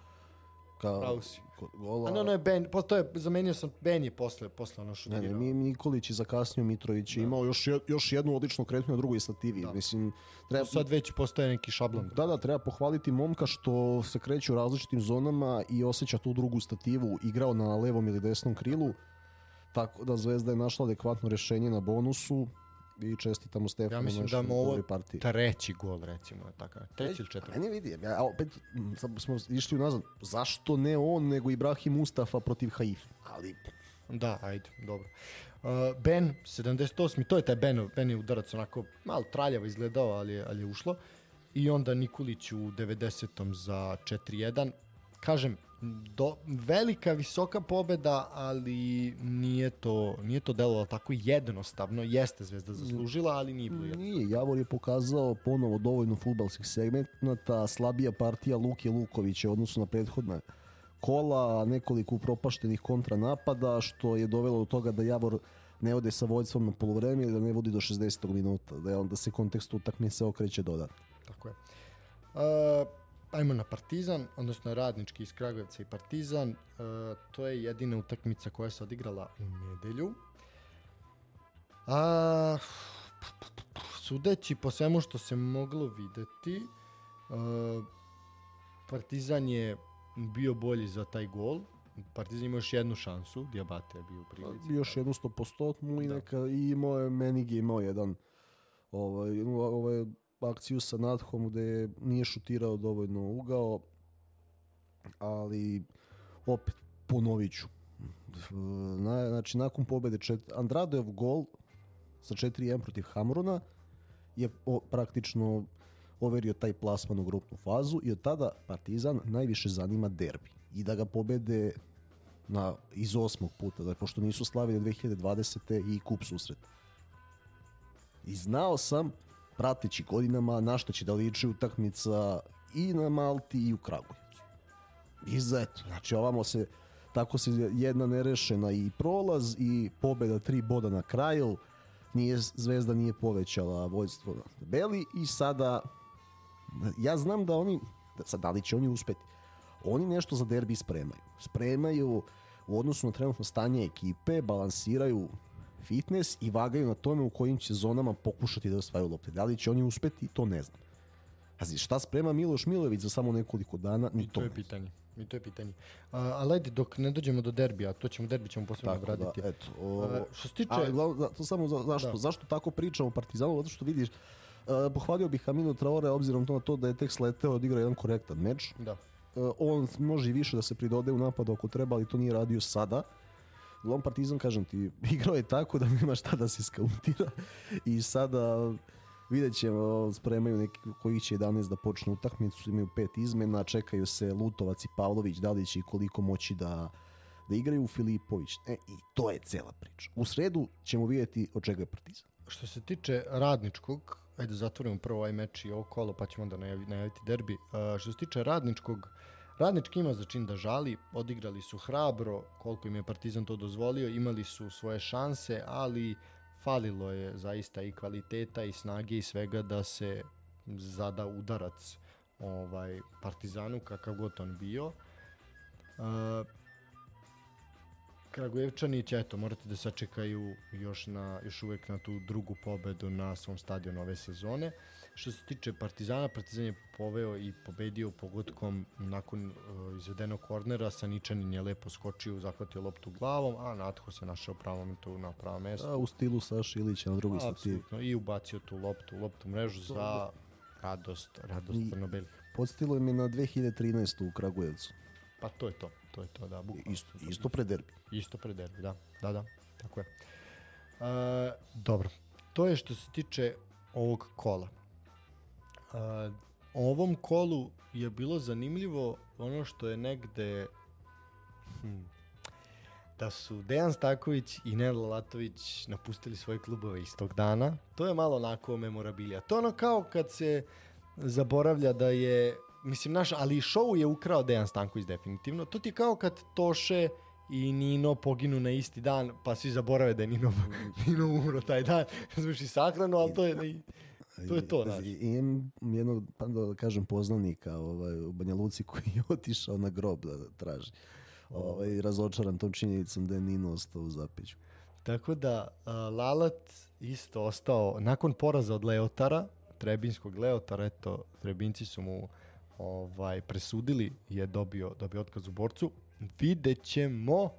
S2: Kao,
S1: Pravo si.
S2: gola.
S1: A ne, ono je Ben, po, to je, zamenio sam, Ben je posle, posle ono
S2: Ne,
S1: šutirao.
S2: ne, mi, Nikolić je zakasnio, Mitrović je imao još, je- još jednu odličnu kretnju na drugoj stativi.
S1: Da.
S2: Mislim, treba,
S1: Sad već postaje neki šablon.
S2: Da, da, treba pohvaliti momka što se kreće u različitim zonama i osjeća tu drugu stativu, igrao na levom ili desnom krilu, tako da Zvezda je našla adekvatno rešenje na bonusu i čestitamo Stefanu
S1: Ja mislim da mu ovo
S2: partiji.
S1: treći gol, recimo, takav. Treći ili četvrti.
S2: ne vidi, ja opet smo išli unazad. Zašto ne on, nego Ibrahim Mustafa protiv Haifa? Ali
S1: Da, ajde, dobro. Uh, ben, 78. To je taj Ben, Ben je udarac onako malo traljavo izgledao, ali je, ali je ušlo. I onda Nikolić u 90. za 4-1. Kažem, do, velika, visoka pobeda, ali nije to, nije to delovalo tako jednostavno. Jeste Zvezda zaslužila, ali nije bilo jednostavno.
S2: nije, Javor je pokazao ponovo dovoljno futbalskih segmenata, slabija partija Luke Lukovića u odnosu na prethodna kola, nekoliko propaštenih kontranapada, što je dovelo do toga da Javor ne ode sa vođstvom na polovreme ili da ne vodi do 60. minuta, da je onda se kontekst utakmice okreće dodatno.
S1: Tako je. Uh, ajmo na Partizan, odnosno radnički iz Kragujevca i Partizan. Uh, to je jedina utakmica koja se odigrala u nedelju. A, sudeći po svemu što se moglo videti, uh, Partizan je bio bolji za taj gol. Partizan ima još jednu šansu, Diabate je bio u prilici.
S2: Još jednu stopostotnu i
S1: Da.
S2: neka i imao je Menig je imao jedan ovaj, ovaj, akciju sa Nadhom gde nije šutirao dovoljno ugao ali opet ponovit ću Na, znači nakon pobede čet, Andradojov gol sa 4-1 protiv Hamrona je o, praktično overio taj plasman u grupnu fazu i od tada Partizan najviše zanima derbi i da ga pobede na, iz osmog puta, da, pošto nisu slavili 2020. i kup susret. I znao sam, prateći godinama, na što će da liči utakmica i na Malti i u Kragujevcu. I za eto, znači ovamo se tako se jedna nerešena i prolaz i pobeda tri boda na kraju. Nije, Zvezda nije povećala vojstvo na tabeli i sada ja znam da oni, da, sad da li će oni uspeti, oni nešto za derbi spremaju. Spremaju u odnosu na trenutno stanje ekipe, balansiraju fitness i vagaju na tome u kojim će zonama pokušati da osvaju lopte. Da li će oni uspeti, to ne znam. Pazi, šta sprema Miloš Milović za samo nekoliko dana, ni to,
S1: to je
S2: ne
S1: pitanje. I to je pitanje. A, ali ajde, dok ne dođemo do derbija, to ćemo, derbi ćemo posebno
S2: Tako
S1: obraditi.
S2: da, eto. O,
S1: A, što se tiče...
S2: a, glavno, za, to samo za, zašto,
S1: Da.
S2: zašto tako pričamo o Partizanu? Zato što vidiš, uh, pohvalio bih Aminu Traore obzirom to na to da je tek sleteo odigrao jedan korektan meč.
S1: Da.
S2: Uh, on može i više da se pridode u napadu ako treba, ali to nije radio sada. Uglavnom Partizan, kažem ti, igrao je tako da nema šta da se skauntira i sada vidjet ćemo, spremaju neki koji će 11 da počne utakmicu, imaju pet izmena, čekaju se Lutovac i Pavlović, da li će i koliko moći da, da igraju Filipović. E, I to je cela priča. U sredu ćemo vidjeti od čega je Partizan.
S1: Što se tiče radničkog, ajde zatvorimo prvo ovaj meč i ovo kolo, pa ćemo onda najavi, najaviti derbi. Uh, što se tiče radničkog, radnički ima za čin da žali, odigrali su hrabro, koliko im je Partizan to dozvolio, imali su svoje šanse, ali falilo je zaista i kvaliteta i snage i svega da se zada udarac ovaj Partizanu kakav god on bio. Uh, Kragujevčani će, eto, morati da sačekaju još, na, još uvek na tu drugu pobedu na svom stadionu ove sezone. Što se tiče Partizana, Partizan je poveo i pobedio pogodkom nakon uh, izvedenog kornera. Saničanin je lepo skočio, zahvatio loptu glavom, a Natho se našao pravom momentu na pravom mestu.
S2: A u stilu Saša Ilića na drugi stativi.
S1: Apsolutno, i ubacio tu loptu, loptu mrežu za radost, radost
S2: I-
S1: crnobelih.
S2: Podstilo je na 2013. u Kragujevcu.
S1: Pa to je to, to je to, da. bukvalno.
S2: Isto, isto pre derbi.
S1: Isto pred derbi, da. Da, da, tako je. E, dobro, to je što se tiče ovog kola. E, ovom kolu je bilo zanimljivo ono što je negde hm, da su Dejan Staković i Nela Latović napustili svoje klubove istog dana. To je malo onako memorabilija. To je ono kao kad se zaboravlja da je mislim naš, ali i show je ukrao Dejan Stanković definitivno. To ti je kao kad Toše i Nino poginu na isti dan, pa svi zaborave da je Nino, Nino umro taj dan. Zvuči sahranu, ali to je... To je to, znaš.
S2: Imam jednog, pa da kažem, poznanika ovaj, u Banja Luci koji je otišao na grob da traži. Ovaj, razočaran tom činjenicom da je Nino ostao u zapeću.
S1: Tako da Lalat isto ostao nakon poraza od Leotara, Trebinskog Leotara, eto, Trebinci su mu ovaj presudili je dobio dobio otkaz u borcu. Vidjet ćemo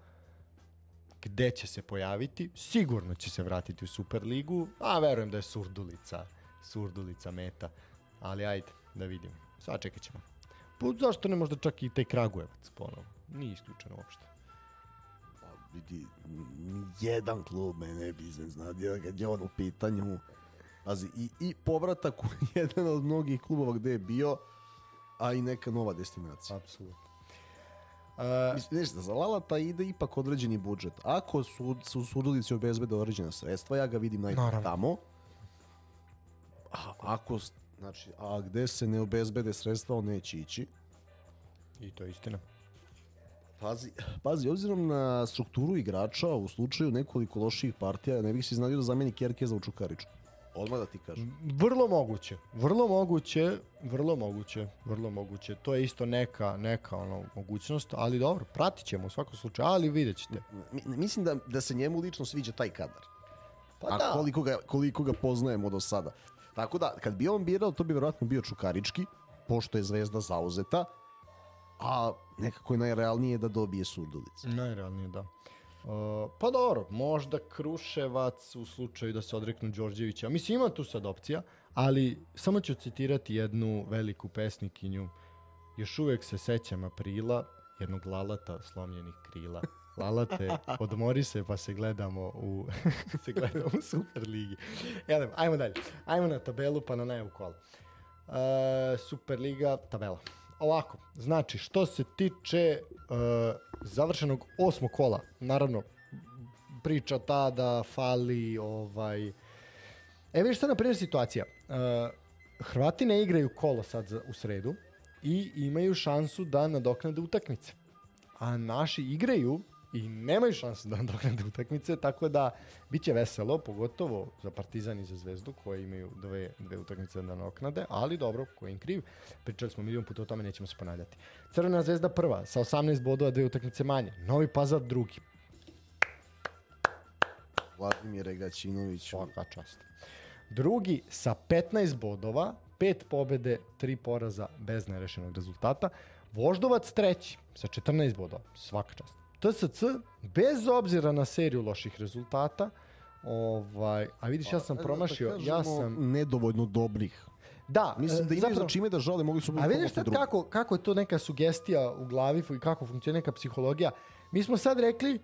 S1: gde će se pojaviti. Sigurno će se vratiti u Superligu, a verujem da je Surdulica, Surdulica meta. Ali ajde, da vidimo. Sačekat ćemo. Pa zašto ne možda čak i taj Kragujevac ponovo? Nije isključeno uopšte.
S2: Pa vidi, ni jedan klub me ne bi iznenadio kad je on u pitanju. Pazi, i, i povratak u jedan od mnogih klubova gde je bio, a i neka nova destinacija.
S1: Apsolutno. Uh,
S2: Mislim, znaš, za Lalata ide ipak određeni budžet. Ako su, su u Surdulici obezbede određena sredstva, ja ga vidim
S1: Naravno.
S2: tamo. A ako, znači, a gde se ne obezbede sredstva, on neće ići.
S1: I to je istina.
S2: Pazi, pazi, obzirom na strukturu igrača, u slučaju nekoliko loših partija, ne bih se iznadio da zameni Kerkeza u Čukaričku. Odmah da ti kažem.
S1: Vrlo moguće, vrlo moguće, vrlo moguće, vrlo moguće. To je isto neka, neka ono, mogućnost, ali dobro, pratit ćemo u svakom slučaju, ali vidjet ćete.
S2: Mi, mislim da, da se njemu lično sviđa taj kadar.
S1: Pa
S2: A
S1: da.
S2: koliko ga, koliko ga poznajemo do sada. Tako da, kad bi on birao, to bi vjerojatno bio Čukarički, pošto je zvezda zauzeta, a nekako je najrealnije da dobije Surdulicu.
S1: Najrealnije, da. Uh, pa dobro, možda Kruševac u slučaju da se odreknu Đorđevića. Mislim, ima tu sad opcija, ali samo ću citirati jednu veliku pesnikinju. Još uvek se sećam aprila, jednog lalata slomljenih krila. Lalate, odmori se pa se gledamo u, se gledamo u Superligi. Jelem, ajmo dalje. Ajmo na tabelu pa na najavu kola. Uh, Superliga, tabela. Ovako, znači, što se tiče uh, završenog osmog kola, naravno, priča ta da fali ovaj... E, vidiš sad, na primjer, situacija. Uh, Hrvati ne igraju kolo sad za, u sredu i imaju šansu da nadoknade utakmice. a naši igraju i nemaju šanse da nadoknade utakmice, tako da biće veselo, pogotovo za Partizan i za Zvezdu, koji imaju dve, dve utakmice da nadoknade, ali dobro, ko im kriv. Pričali smo milion puta o tome, nećemo se ponavljati. Crvena Zvezda prva, sa 18 bodova, dve utakmice manje. Novi Pazar drugi.
S2: Vladimir Regaćinović.
S1: Svaka čast. Drugi sa 15 bodova, pet pobede, tri poraza bez nerešenog rezultata. Voždovac treći sa 14 bodova, svaka čast. TSC, bez obzira na seriju loših rezultata, ovaj, a vidiš, ja sam
S2: Pa,
S1: promašio,
S2: da
S1: ja sam...
S2: Nedovoljno dobrih.
S1: Da,
S2: Mislim da
S1: e,
S2: imaju
S1: zapravo-
S2: za čime da žale, mogli su
S1: A
S2: biti
S1: vidiš sad
S2: drugi.
S1: kako, kako je to neka sugestija u glavi i kako funkcionira neka psihologija. Mi smo sad rekli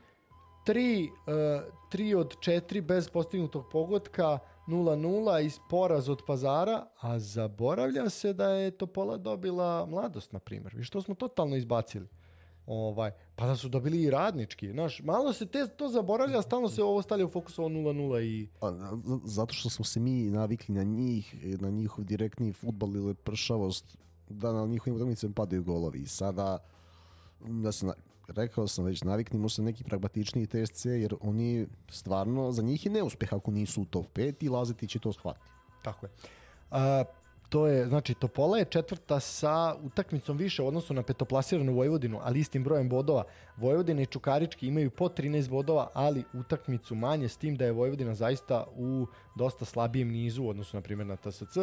S1: tri, uh, tri od četiri bez postignutog pogotka, 0-0 iz poraz od pazara, a zaboravlja se da je Topola dobila mladost, na primjer. I što smo totalno izbacili. Ovaj, pa da su dobili i radnički. Znaš, malo se te, to zaboravlja, stalno se ovo stavlja u fokus ovo 0-0 i...
S2: Pa, zato što smo se mi navikli na njih, na njihov direktni futbal ili pršavost, da na njihovim utakmicama padaju golovi. I sada, da se na, rekao sam već, naviknimo se neki pragmatičniji TSC, jer oni stvarno, za njih je neuspeh ako nisu u top 5 i Lazeti će to shvatiti.
S1: Tako je. A, to je, znači, Topola je četvrta sa utakmicom više u odnosu na petoplasiranu Vojvodinu, ali istim brojem bodova. Vojvodina i Čukarički imaju po 13 bodova, ali utakmicu manje, s tim da je Vojvodina zaista u dosta slabijem nizu u odnosu, na primjer, na TSC.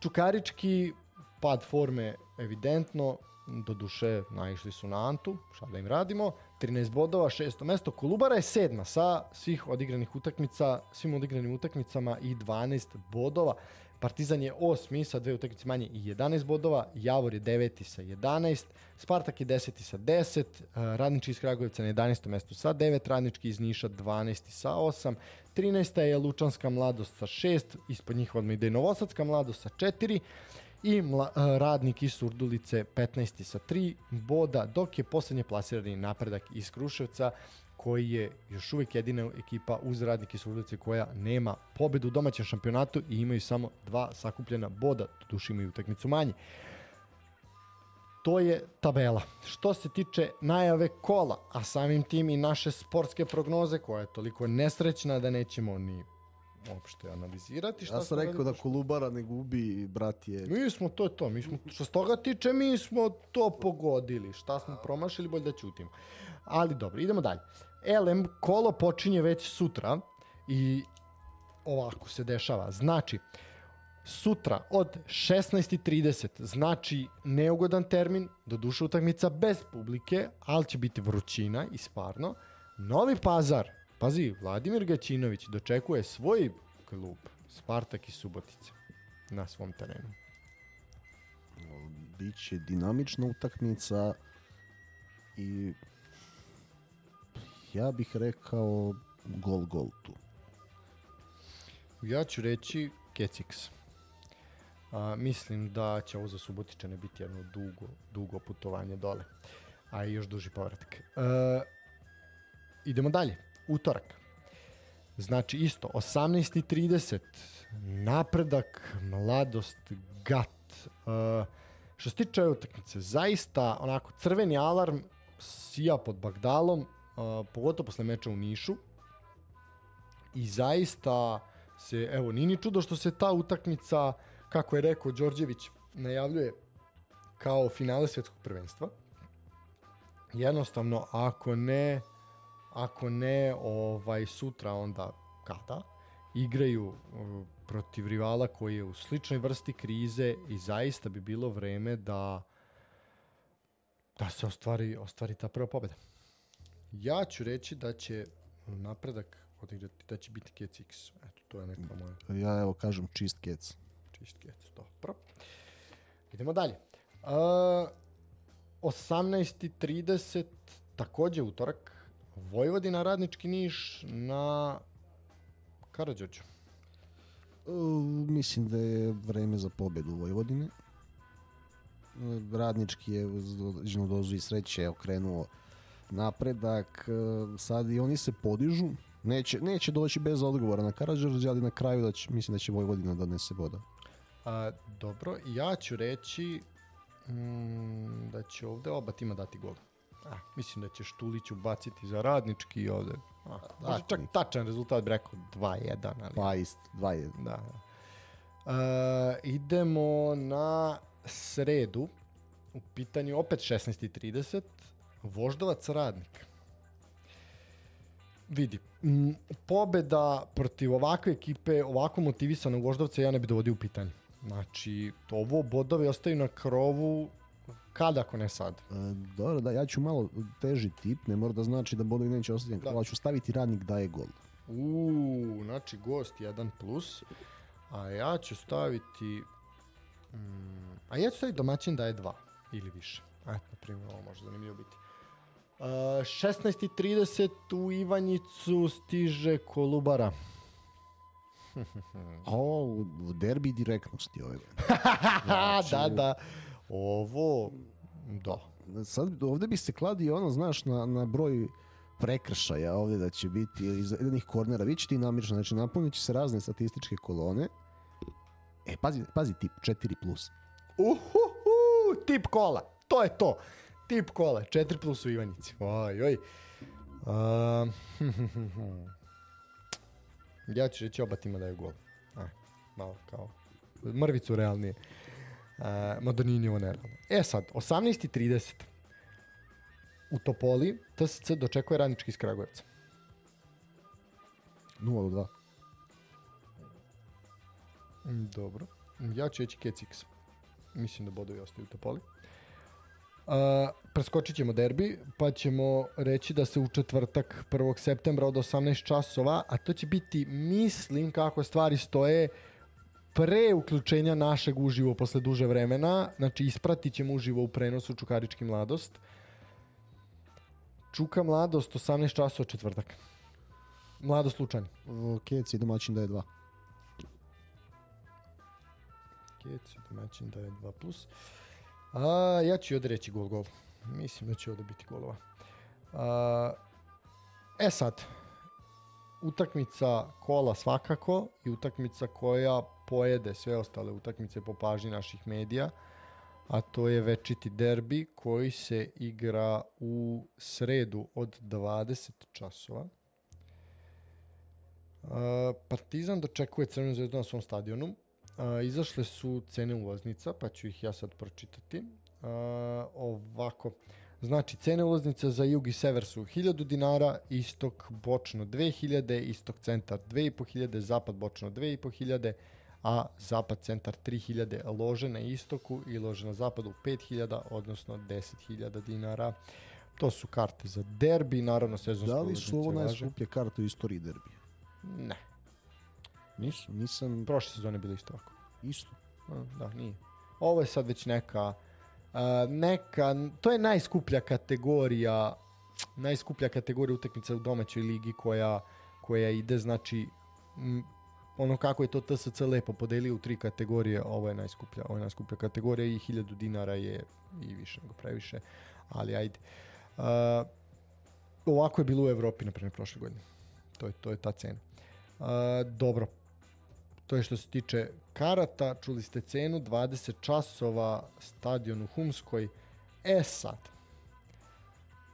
S1: Čukarički pad forme evidentno, do duše naišli su na Antu, šta da im radimo, 13 bodova, šesto mesto, Kolubara je sedma sa svih odigranih utakmica, svim odigranim utakmicama i 12 bodova. Partizan je osmi sa dve utakmice manje i 11 bodova, Javor je deveti sa 11, Spartak je deseti sa 10, eh, Radnički iz Kragujevca na 11. mestu sa 9, Radnički iz Niša 12. sa 8, 13. je Lučanska mladost sa 6, ispod njih odmah ide Novosadska mladost sa 4, i mla, eh, radnik iz Surdulice 15. sa 3 boda, dok je poslednje plasirani napredak iz Kruševca koji je još uvijek jedina ekipa uz radnik iz koja nema pobedu u domaćem šampionatu i imaju samo dva sakupljena boda, doduše imaju utakmicu manje. To je tabela. Što se tiče najave kola, a samim tim i naše sportske prognoze, koja je toliko nesrećna da nećemo ni uopšte analizirati. Šta
S2: Ja sam rekao da? Kolubara ne gubi, brat je...
S1: Mi smo to je to, mi smo, što se toga tiče, mi smo to pogodili. Šta smo promašili, bolje da ćutimo. Ali dobro, idemo dalje. LM kolo počinje već sutra i ovako se dešava. Znači, sutra od 16.30 znači neugodan termin, do duše utakmica bez publike, ali će biti vrućina i sparno. Novi pazar, pazi, Vladimir Gaćinović dočekuje svoj klub, Spartak iz Subotice, na svom terenu.
S2: Biće dinamična utakmica i ja bih rekao gol gol tu.
S1: Ja ću reći Keciks. A, mislim da će ovo za Subotičane biti jedno dugo, dugo putovanje dole, a i još duži povratak. E, idemo dalje. Utorak. Znači isto, 18.30, napredak, mladost, gat. E, što se tiče utakmice, zaista onako crveni alarm sija pod Bagdalom, pogotovo posle meča u Nišu. I zaista se, evo, nije ni čudo što se ta utakmica, kako je rekao Đorđević, najavljuje kao finale svetskog prvenstva. Jednostavno, ako ne, ako ne ovaj sutra, onda kada? Igraju uh, protiv rivala koji je u sličnoj vrsti krize i zaista bi bilo vreme da da se ostvari, ostvari ta prva pobeda. Ja ću reći da će napredak odigrati, da će biti Kec X. Eto, to je neka moja
S2: Ja evo kažem čist kec.
S1: čist Kec. Dobro. Idemo dalje. Uh, 18.30, takođe utorak, Vojvodina Radnički Niš na Karadžođu.
S2: E, mislim da je vreme za pobedu Vojvodine. E, Radnički je uz dozu i sreće okrenuo napredak. E, Sad i oni se podižu. Neće, neće doći bez odgovora na Karadžorđe, ali na kraju da će, mislim da će Vojvodina da donese boda.
S1: A, dobro, ja ću reći mm, da će ovde oba tima dati gol. A, mislim da će Štulić ubaciti za radnički i ovde. A,
S2: tako
S1: čak tačan rezultat bi rekao 2-1, ali...
S2: Pa ist, 2-1.
S1: Da. E, idemo na sredu. U pitanju opet 16.30. Voždovac radnik. Vidi, m, pobeda protiv ovakve ekipe, ovako motivisanog voždovca ja ne bi dovodio u pitanje. Znači, ovo bodovi ostaju na krovu kada ako ne sad.
S2: E, dobro, da, ja ću malo teži tip, ne mora da znači da bodovi neće ostati,
S1: Da.
S2: da. ali ću staviti radnik daje gol.
S1: Uuu, znači gost 1 plus, a ja ću staviti, mm, a ja ću staviti domaćin da je 2 ili više. Eto, na primjer, ovo može zanimljivo biti. Uh, 16.30 u Ivanjicu stiže Kolubara.
S2: O, u derbi direktnosti ove.
S1: Ha, da, da. Ovo, da.
S2: Sad ovde bi se kladio ono, znaš, na, na broj prekršaja ovde da će biti iz jednih kornera, vi ćete i namiršno, znači napunit će se razne statističke kolone. E, pazi, pazi tip, 4 plus.
S1: Uhuhu, tip kola. To je to. Tip kola. 4 plus u Ivanjici. Oj, oj. Um, ja ću reći oba tima da je gol. Aj, malo kao mrvicu realnije. Uh, mada nije ni ovo nerealno. E sad, 18.30 u Topoli TSC dočekuje radnički iz Kragujevca.
S2: 0 do 2.
S1: Mm, Dobro. Ja ću reći Kec X. Mislim da bodovi ostaju u Topoli. Uh, preskočit ćemo derbi, pa ćemo reći da se u četvrtak 1. septembra od 18 časova, a to će biti, mislim kako stvari stoje, pre uključenja našeg uživo posle duže vremena, znači ispratit ćemo uživo u prenosu Čukarički mladost. Čuka mladost 18 časova četvrtak. Mladost Lučani.
S2: Je domaćin daje 2.
S1: Kec, domaćin da je 2 plus. A, ja ću i ovde reći gol gol. Mislim da će ovde biti golova. A, e sad, utakmica kola svakako i utakmica koja pojede sve ostale utakmice po pažnji naših medija, a to je večiti derbi koji se igra u sredu od 20 časova. Partizan dočekuje Crvenu zvezdu na svom stadionu. Uh, izašle su cene ulaznica, pa ću ih ja sad pročitati. Uh, ovako, znači cene ulaznica za jug i sever su 1000 dinara, istok bočno 2000, istok centar 2500, zapad bočno 2500, a zapad centar 3000, lože na istoku i lože na zapadu 5000, odnosno 10.000 dinara. To su karte za derbi, naravno sezonske
S2: Da li su ovo
S1: ulaznice
S2: najskuplje karte u istoriji derbija?
S1: Ne,
S2: Nisu, nisam
S1: prošle sezone bilo isto ovako.
S2: isto.
S1: Da, nije. Ovo je sad već neka, a, neka, to je najskuplja kategorija, najskuplja kategorija utakmica u domaćoj ligi koja, koja ide, znači, m, ono kako je to TSC lepo podelio u tri kategorije, ovo je najskuplja, ovo je najskuplja kategorija i 1000 dinara je i više nego previše, ali ajde. A, ovako je bilo u Evropi, na primjer, prošle godine. To je, to je ta cena. A, dobro, to je što se tiče karata, čuli ste cenu, 20 časova, stadion u Humskoj. E sad,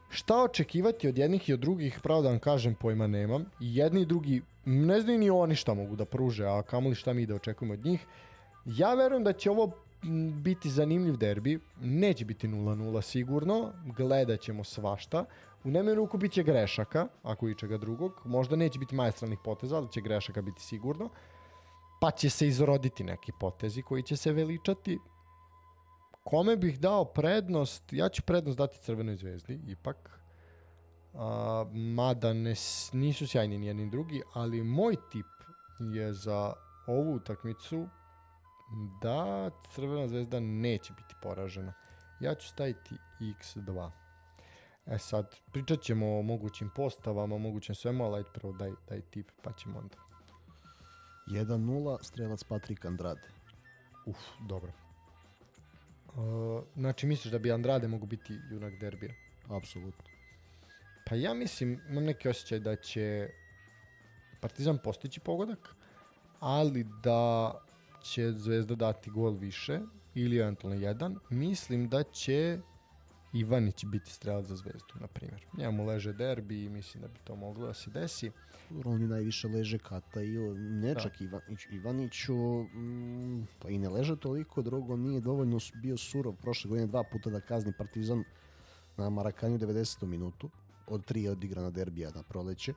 S1: šta očekivati od jednih i od drugih, pravo da vam kažem, pojma nemam. Jedni i drugi, ne znaju ni oni šta mogu da pruže, a kamoli šta mi da očekujemo od njih. Ja verujem da će ovo biti zanimljiv derbi, neće biti 0-0 sigurno, gledat ćemo svašta. U nemaju ruku bit će grešaka, ako i čega drugog. Možda neće biti majestralnih poteza, ali će grešaka biti sigurno pa će se izroditi neki potezi koji će se veličati. Kome bih dao prednost? Ja ću prednost dati Crvenoj zvezdi, ipak. A, mada ne, nisu sjajni ni jedni ni drugi, ali moj tip je za ovu utakmicu da Crvena zvezda neće biti poražena. Ja ću staviti x2. E sad, pričat ćemo o mogućim postavama, mogućem svemu, ali prvo daj, daj tip, pa ćemo onda.
S2: 1-0, strelac Patrik Andrade.
S1: Uf, dobro. Uh, znači, misliš da bi Andrade mogu biti junak derbija?
S2: Apsolutno.
S1: Pa ja mislim, imam neki osjećaj da će Partizan postići pogodak, ali da će Zvezda dati gol više ili eventualno jedan. Mislim da će Ivanić biti strelac za zvezdu, na primjer. Njemu leže derbi i mislim da bi to moglo da se desi.
S2: Oni najviše leže Kata i nečak da. Ivanić, Ivaniću mm, pa i ne leže toliko, drugo nije dovoljno bio surov prošle godine dva puta da kazni Partizan na Marakanju 90. minutu od tri odigrana derbija na proleće.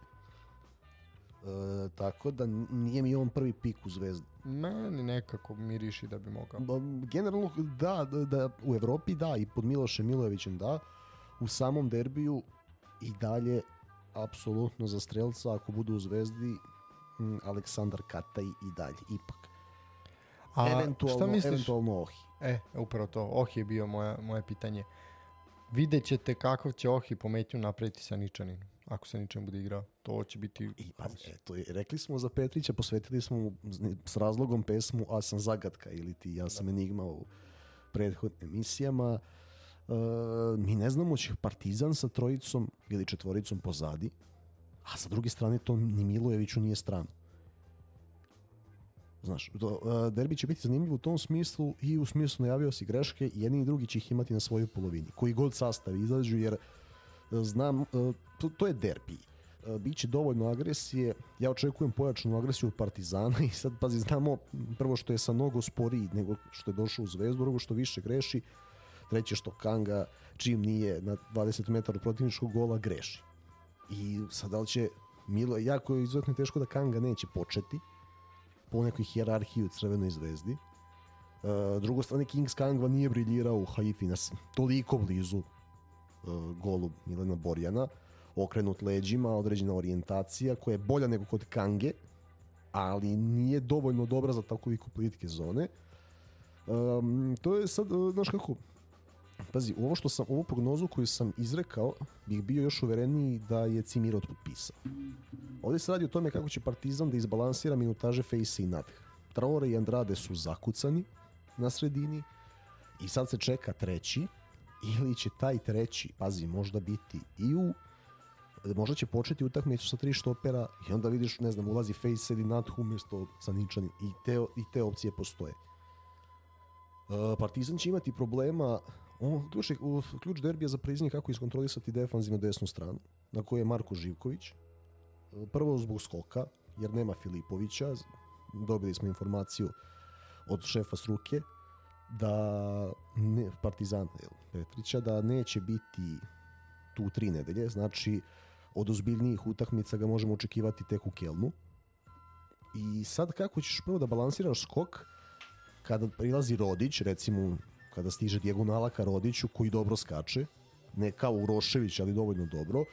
S2: E, tako da nije mi on prvi pik u Zvezdu.
S1: Meni nekako miriši da bi mogao.
S2: Ba, generalno da, da, da, u Evropi da i pod Milošem Milojevićem da, u samom derbiju i dalje apsolutno za strelca ako budu u Zvezdi Aleksandar Kataj i dalje ipak.
S1: A
S2: eventualno,
S1: šta misliš?
S2: eventualno Ohi.
S1: E, upravo to. Ohi je bio moja, moje pitanje. Vidjet ćete kakav će Ohi pometnju napraviti sa Ničaninom ako se ničem bude igrao. To će biti...
S2: I pa, eto, rekli smo za Petrića, posvetili smo mu s razlogom pesmu A sam zagatka ili ti Ja sam da. enigma u prethodnim emisijama. E, mi ne znamo će Partizan sa trojicom ili četvoricom pozadi, a sa druge strane to ni Milojeviću nije strano. Znaš, to, uh, derbi će biti zanimljiv u tom smislu i u smislu najavio si greške i jedni i drugi će ih imati na svojoj polovini. Koji god sastav izađu, jer znam, uh, to, to je derbi. Biće dovoljno agresije, ja očekujem pojačanu agresiju od Partizana i sad, pazi, znamo prvo što je sa mnogo sporiji nego što je došao u Zvezdu, drugo što više greši, treće što Kanga, čim nije na 20 metara protivničkog gola, greši. I sad da li će Milo, jako je izuzetno teško da Kanga neće početi, po nekoj hijerarhiji u Crvenoj zvezdi. Uh, drugo strane, Kings Kangva nije briljirao u Haifi nas toliko blizu uh, golu Milena Borjana. Okrenut leđima, određena orijentacija koja je bolja nego kod Kange, ali nije dovoljno dobra za takoviku plitke zone. Um, to je sad, znaš kako, pazi, ovo što sam, ovu prognozu koju sam izrekao, bih bio još uvereniji da je Cimirot potpisao. Ovde se radi o tome kako će Partizan da izbalansira minutaže Fejsa i Nadh. Traore i Andrade su zakucani na sredini i sad se čeka treći ili će taj treći, pazi, možda biti i u možda će početi utakmicu sa tri štopera i onda vidiš, ne znam, ulazi Fejs ili Nadh umjesto sa Ničanim i te, i te opcije postoje. Uh, Partizan će imati problema on, ključ, ključ derbija za priznje kako iskontrolisati defanzivnu desnu stranu, na kojoj je Marko Živković. Prvo zbog skoka, jer nema Filipovića. Dobili smo informaciju od šefa struke da ne, Partizana Petrića da neće biti tu tri nedelje, znači od ozbiljnijih utakmica ga možemo očekivati tek u Kelnu. I sad kako ćeš prvo da balansiraš skok kada prilazi Rodić, recimo kada stiže dijagonala ka Rodiću koji dobro skače, ne kao Urošević, ali dovoljno dobro.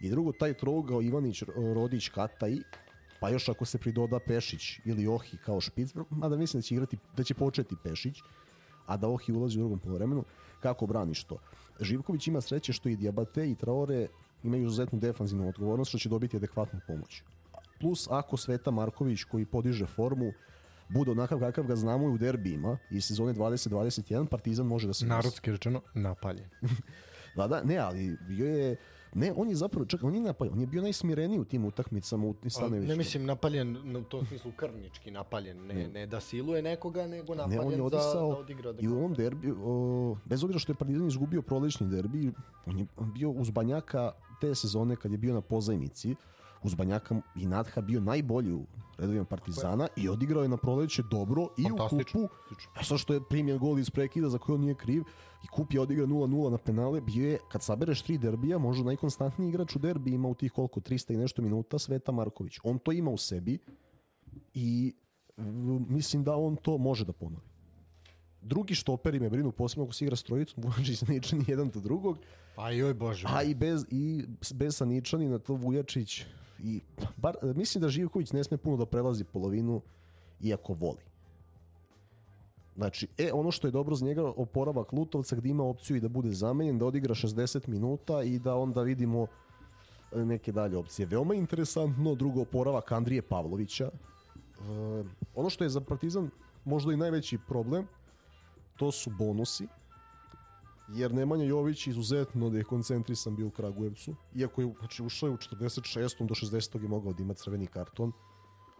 S2: I drugo, taj trougao Ivanić, Rodić, Kataj, pa još ako se pridoda Pešić ili Ohi kao špic, mada mislim da će igrati, da će početi Pešić, a da Ohi ulazi u drugom polovremenu, kako braniš to? Živković ima sreće što i Diabate i Traore imaju izuzetnu defanzivnu odgovornost što će dobiti adekvatnu pomoć. Plus ako Sveta Marković koji podiže formu bude onakav kakav ga znamo i u derbijima i sezone 2021, Partizan može da se...
S1: Narodski rečeno, napaljen.
S2: da, da, ne, ali bio je... Ne, on je zapravo, čekaj, on je napaljen, on je bio najsmireniji u tim utakmicama u Stanoviću.
S1: Ne mislim napaljen u tom smislu krvnički napaljen, ne, ne da siluje nekoga, nego napaljen ne, on je odisao, za, da odigra
S2: I u ovom derbi, o, bez obzira što je Partizan izgubio prolećni derbi, on je bio uz Banjaka te sezone kad je bio na pozajmici, uz Banjaka i Nadha bio najbolji u redovima Partizana i odigrao je na proleće dobro i u kupu. A sa što je primjen gol iz prekida za koji on nije kriv i kup je odigra 0-0 na penale, bio je, kad sabereš tri derbija, možda najkonstantniji igrač u derbi ima u tih koliko, 300 i nešto minuta, Sveta Marković. On to ima u sebi i mislim da on to može da ponovi. Drugi štoperi me brinu posebno ako se igra s trojicom, Vujačić Ničani jedan do drugog.
S1: A joj bože.
S2: A i bez, i bez sa na to Vujačić I bar, mislim da Živković ne sme puno da prelazi polovinu iako voli. Znači, e, ono što je dobro za njega, oporavak Lutovca gde ima opciju i da bude zamenjen, da odigra 60 minuta i da onda vidimo e, neke dalje opcije. Veoma interesantno, drugo oporavak Andrije Pavlovića. E, ono što je za Partizan možda i najveći problem, to su bonusi jer Nemanja Jović izuzetno da je koncentrisan bio u Kragujevcu, iako je znači, ušao je u 46. do 60. je mogao da ima crveni karton,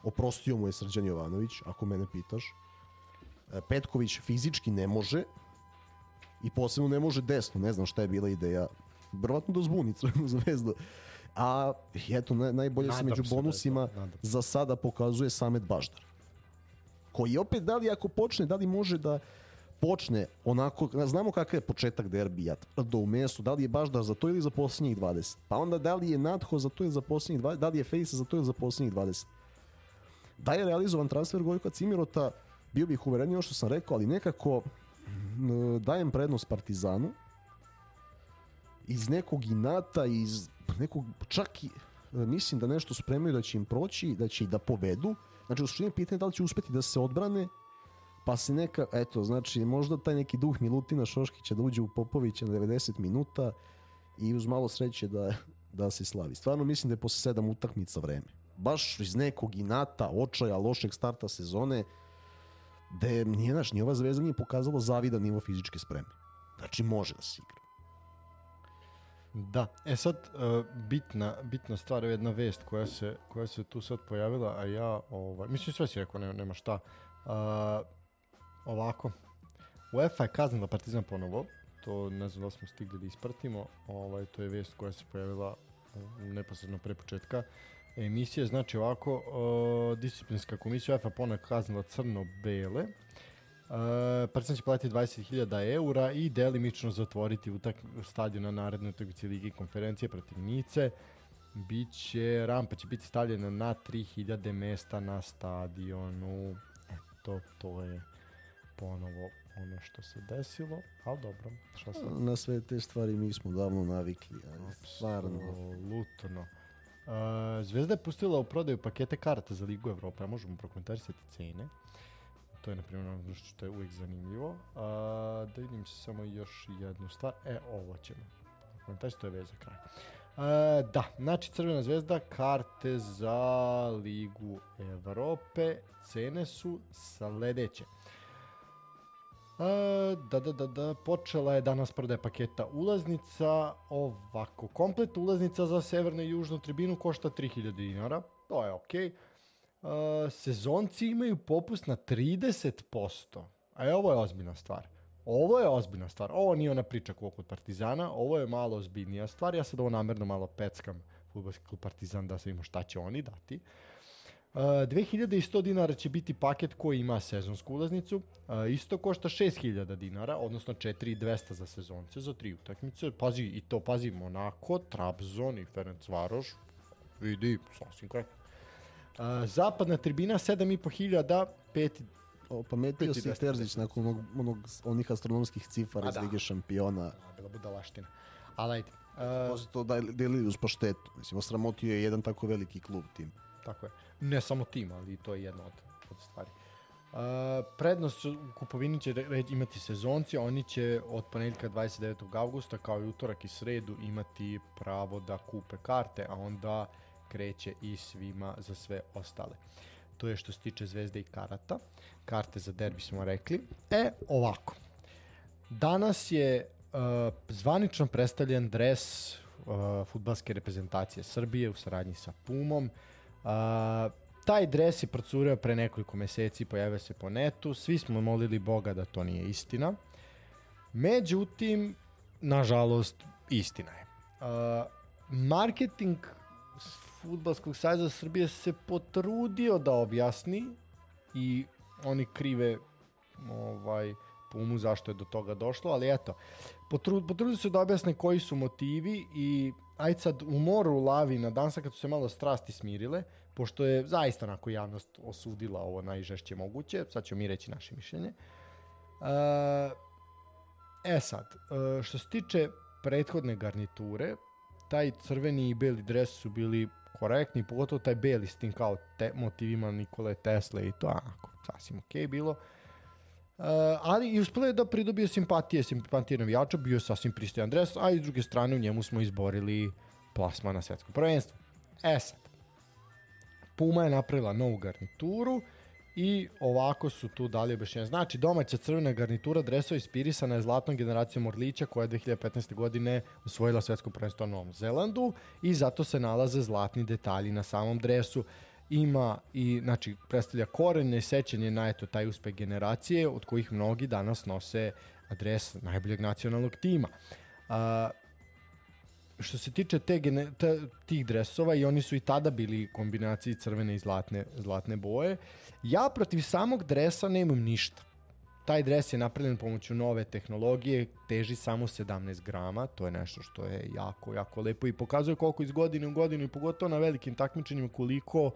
S2: oprostio mu je Srđan Jovanović, ako mene pitaš. E, Petković fizički ne može, I posebno ne može desno, ne znam šta je bila ideja. Vrlovatno da zbuni Crvenu zvezdu. A eto, naj, najbolje se među
S1: se da to,
S2: bonusima za sada pokazuje Samet Baždar. Koji opet, da li ako počne, da li može da počne onako, znamo kakav je početak derbija do u mesu, da li je Baždar za to ili za posljednjih 20. Pa onda da li je Nadho za to ili za posljednjih 20, da li je Fejsa za to ili za posljednjih 20. Da je realizovan transfer Gojka Cimirota, bio bih uverenio što sam rekao, ali nekako dajem prednost Partizanu iz nekog inata, iz nekog čak i mislim da nešto spremaju da će im proći, da će i da povedu. Znači, u suštini je pitanje da li će uspeti da se odbrane, pa se neka, eto, znači, možda taj neki duh Milutina Šoškića da uđe u Popovića na 90 minuta i uz malo sreće da, da se slavi. Stvarno mislim da je posle sedam utakmica vreme. Baš iz nekog inata, očaja, lošeg starta sezone, da je, nije naš, ni ova zvezda nije pokazala zavidan nivo fizičke spreme. Znači, može da se igra.
S1: Da, e sad uh, bitna, bitna stvar je jedna vest koja se, koja se tu sad pojavila, a ja, ovaj, mislim sve si rekao, nema, nema šta. Uh, ovako, UEFA je kaznila Partizan ponovo, to ne znam da smo stigli da ispratimo, ovaj, to je vest koja se pojavila uh, neposredno pre početka emisije, znači ovako, uh, disciplinska komisija UEFA ponovo kaznila crno-bele, Uh, Partizan će platiti 20.000 eura i delimično zatvoriti utak stadion na narednoj utakmici Ligi konferencije protiv Nice. Biće, rampa će biti stavljena na 3000 mesta na stadionu. Eto, to je ponovo ono što se desilo, ali dobro, šta sad?
S2: Na sve te stvari mi smo davno navikli. Ali stvarno.
S1: Apsolutno. Uh, Zvezda je pustila u prodaju pakete karata za Ligu Evrope, a možemo prokomentarisati cene. To je, na primjer, ono što je uvijek zanimljivo. A, da vidim samo još jednu stvar. E, ovo ćemo. Komentarisati, to je već za kraj. A, da, znači Crvena zvezda, karte za Ligu Evrope, cene su sledeće. Da, da, da, da, počela je danas prodaja paketa ulaznica, ovako, komplet ulaznica za severnu i južnu tribinu košta 3000 dinara, to je okej. Okay. sezonci imaju popust na 30%, a je, ovo je ozbiljna stvar. Ovo je ozbiljna stvar, ovo nije ona priča kako kod Partizana, ovo je malo ozbiljnija stvar, ja sad ovo namerno malo peckam futbolski klub Partizan da vidimo šta će oni dati. Uh, 2100 dinara će biti paket koji ima sezonsku ulaznicu, uh, isto košta 6000 dinara, odnosno 4200 za sezonce, za tri utakmice, pazi, i to pazi, Monako, Trabzon i Ferencvaroš, vidi, sasvim korektno. Uh, zapadna tribina 7500, 5
S2: O, pametio si
S1: 5200.
S2: Terzić nakon onog, onog, onih astronomskih cifara iz
S1: da.
S2: Lige šampiona.
S1: A, bila budalaština. Ali ajde. Uh,
S2: Posle to da delili uz paštetu. Mislim, osramotio je jedan tako veliki klub tim.
S1: Tako je. Ne samo tim, ali to je jedna od, od stvari. Uh, prednost u kupovini će imati sezonci, oni će od ponedjeljka 29. augusta kao i utorak i sredu imati pravo da kupe karte, a onda kreće i svima za sve ostale. To je što se tiče zvezde i karata. Karte za derbi smo rekli. E, ovako. Danas je uh, zvanično predstavljen dres uh, futbalske reprezentacije Srbije u saradnji sa Pumom. Uh, taj dres je procureo pre nekoliko meseci, pojavio se po netu, svi smo molili Boga da to nije istina. Međutim, nažalost, istina je. Uh, marketing Futbalskog sajza Srbije se potrudio da objasni i oni krive ovaj Pumu zašto je do toga došlo, ali eto, potru, potrudio se da objasne koji su motivi i ajde sad u moru lavi na dansa kad su se malo strasti smirile, pošto je zaista onako javnost osudila ovo najžešće moguće, sad ćemo mi reći naše mišljenje. E, e sad, e, što se tiče prethodne garniture, taj crveni i beli dres su bili korektni, pogotovo taj beli s tim kao te, motivima Nikole Tesle i to onako, sasvim okej okay bilo. Ali i uspelo je da pridobije simpatije, simpatije navijača, bio je sasvim pristojan dres, a i s druge strane u njemu smo izborili plasma na svetskom prvenstvu. E sad, Puma je napravila novu garnituru i ovako su tu dali objašnjenje. Znači, domaća crvena garnitura dresova ispirisana je zlatnom generacijom Orlića koja je 2015. godine osvojila svetsko prvenstvo na Novom Zelandu i zato se nalaze zlatni detalji na samom dresu ima i znači predstavlja korene sećanje na eto taj uspeh generacije od kojih mnogi danas nose dres najboljeg nacionalnog tima. A, što se tiče te gene, ta, tih dresova i oni su i tada bili kombinaciji crvene i zlatne, zlatne boje. Ja protiv samog dresa nemam ništa. Taj dres je napravljen pomoću nove tehnologije, teži samo 17 grama, to je nešto što je jako, jako lepo i pokazuje koliko iz godine u godinu i pogotovo na velikim takmičenjima koliko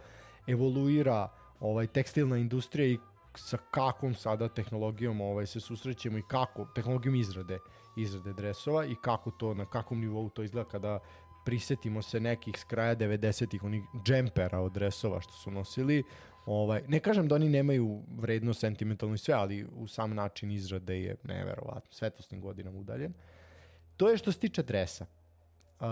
S1: evoluira ovaj tekstilna industrija i sa kakvom sada tehnologijom ovaj se susrećemo i kako tehnologijom izrade izrade dresova i kako to na kakvom nivou to izgleda kada prisetimo se nekih s kraja 90-ih onih džempera od dresova što su nosili Ovaj, ne kažem da oni nemaju vrednost sentimentalno i sve, ali u sam način izrade je neverovatno, svetlosnim godinama udaljen. To je što se tiče dresa. Uh,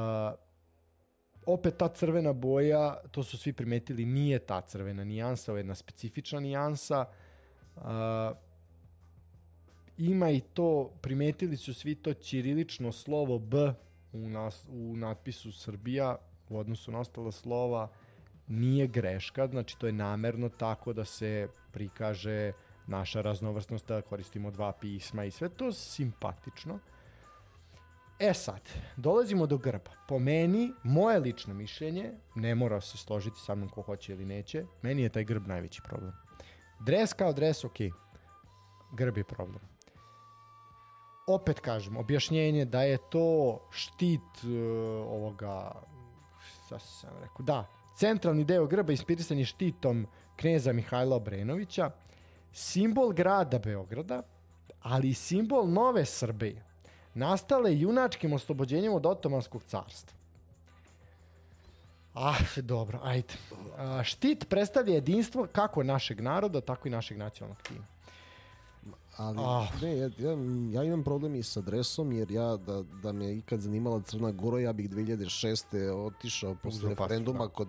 S1: opet ta crvena boja, to su svi primetili, nije ta crvena nijansa, ovo je jedna specifična nijansa. Uh, ima i to, primetili su svi to ćirilično slovo B u, nas, u natpisu Srbija u odnosu na ostala slova nije greška, znači to je namerno tako da se prikaže naša raznovrstnost, da koristimo dva pisma i sve to simpatično. E sad, dolazimo do grba. Po meni, moje lično mišljenje, ne mora se složiti sa mnom ko hoće ili neće, meni je taj grb najveći problem. Dres kao dres, ok. Grb je problem. Opet kažem, objašnjenje da je to štit uh, ovoga, šta sam rekao, da, Centralni deo grba inspirisan je štitom kneza Mihajla Obrenovića, simbol grada Beograda, ali i simbol nove Srbije, nastale junačkim oslobođenjem od Otomanskog carstva. Ah, dobro, ajde. A, štit predstavlja jedinstvo kako našeg naroda, tako i našeg nacionalnog tima.
S2: Ali, ah. ne, ja, ja, ja imam problem i sa dresom, jer ja, da, da me ikad zanimala Crna Gora, ja bih 2006. otišao posle referenduma da. kod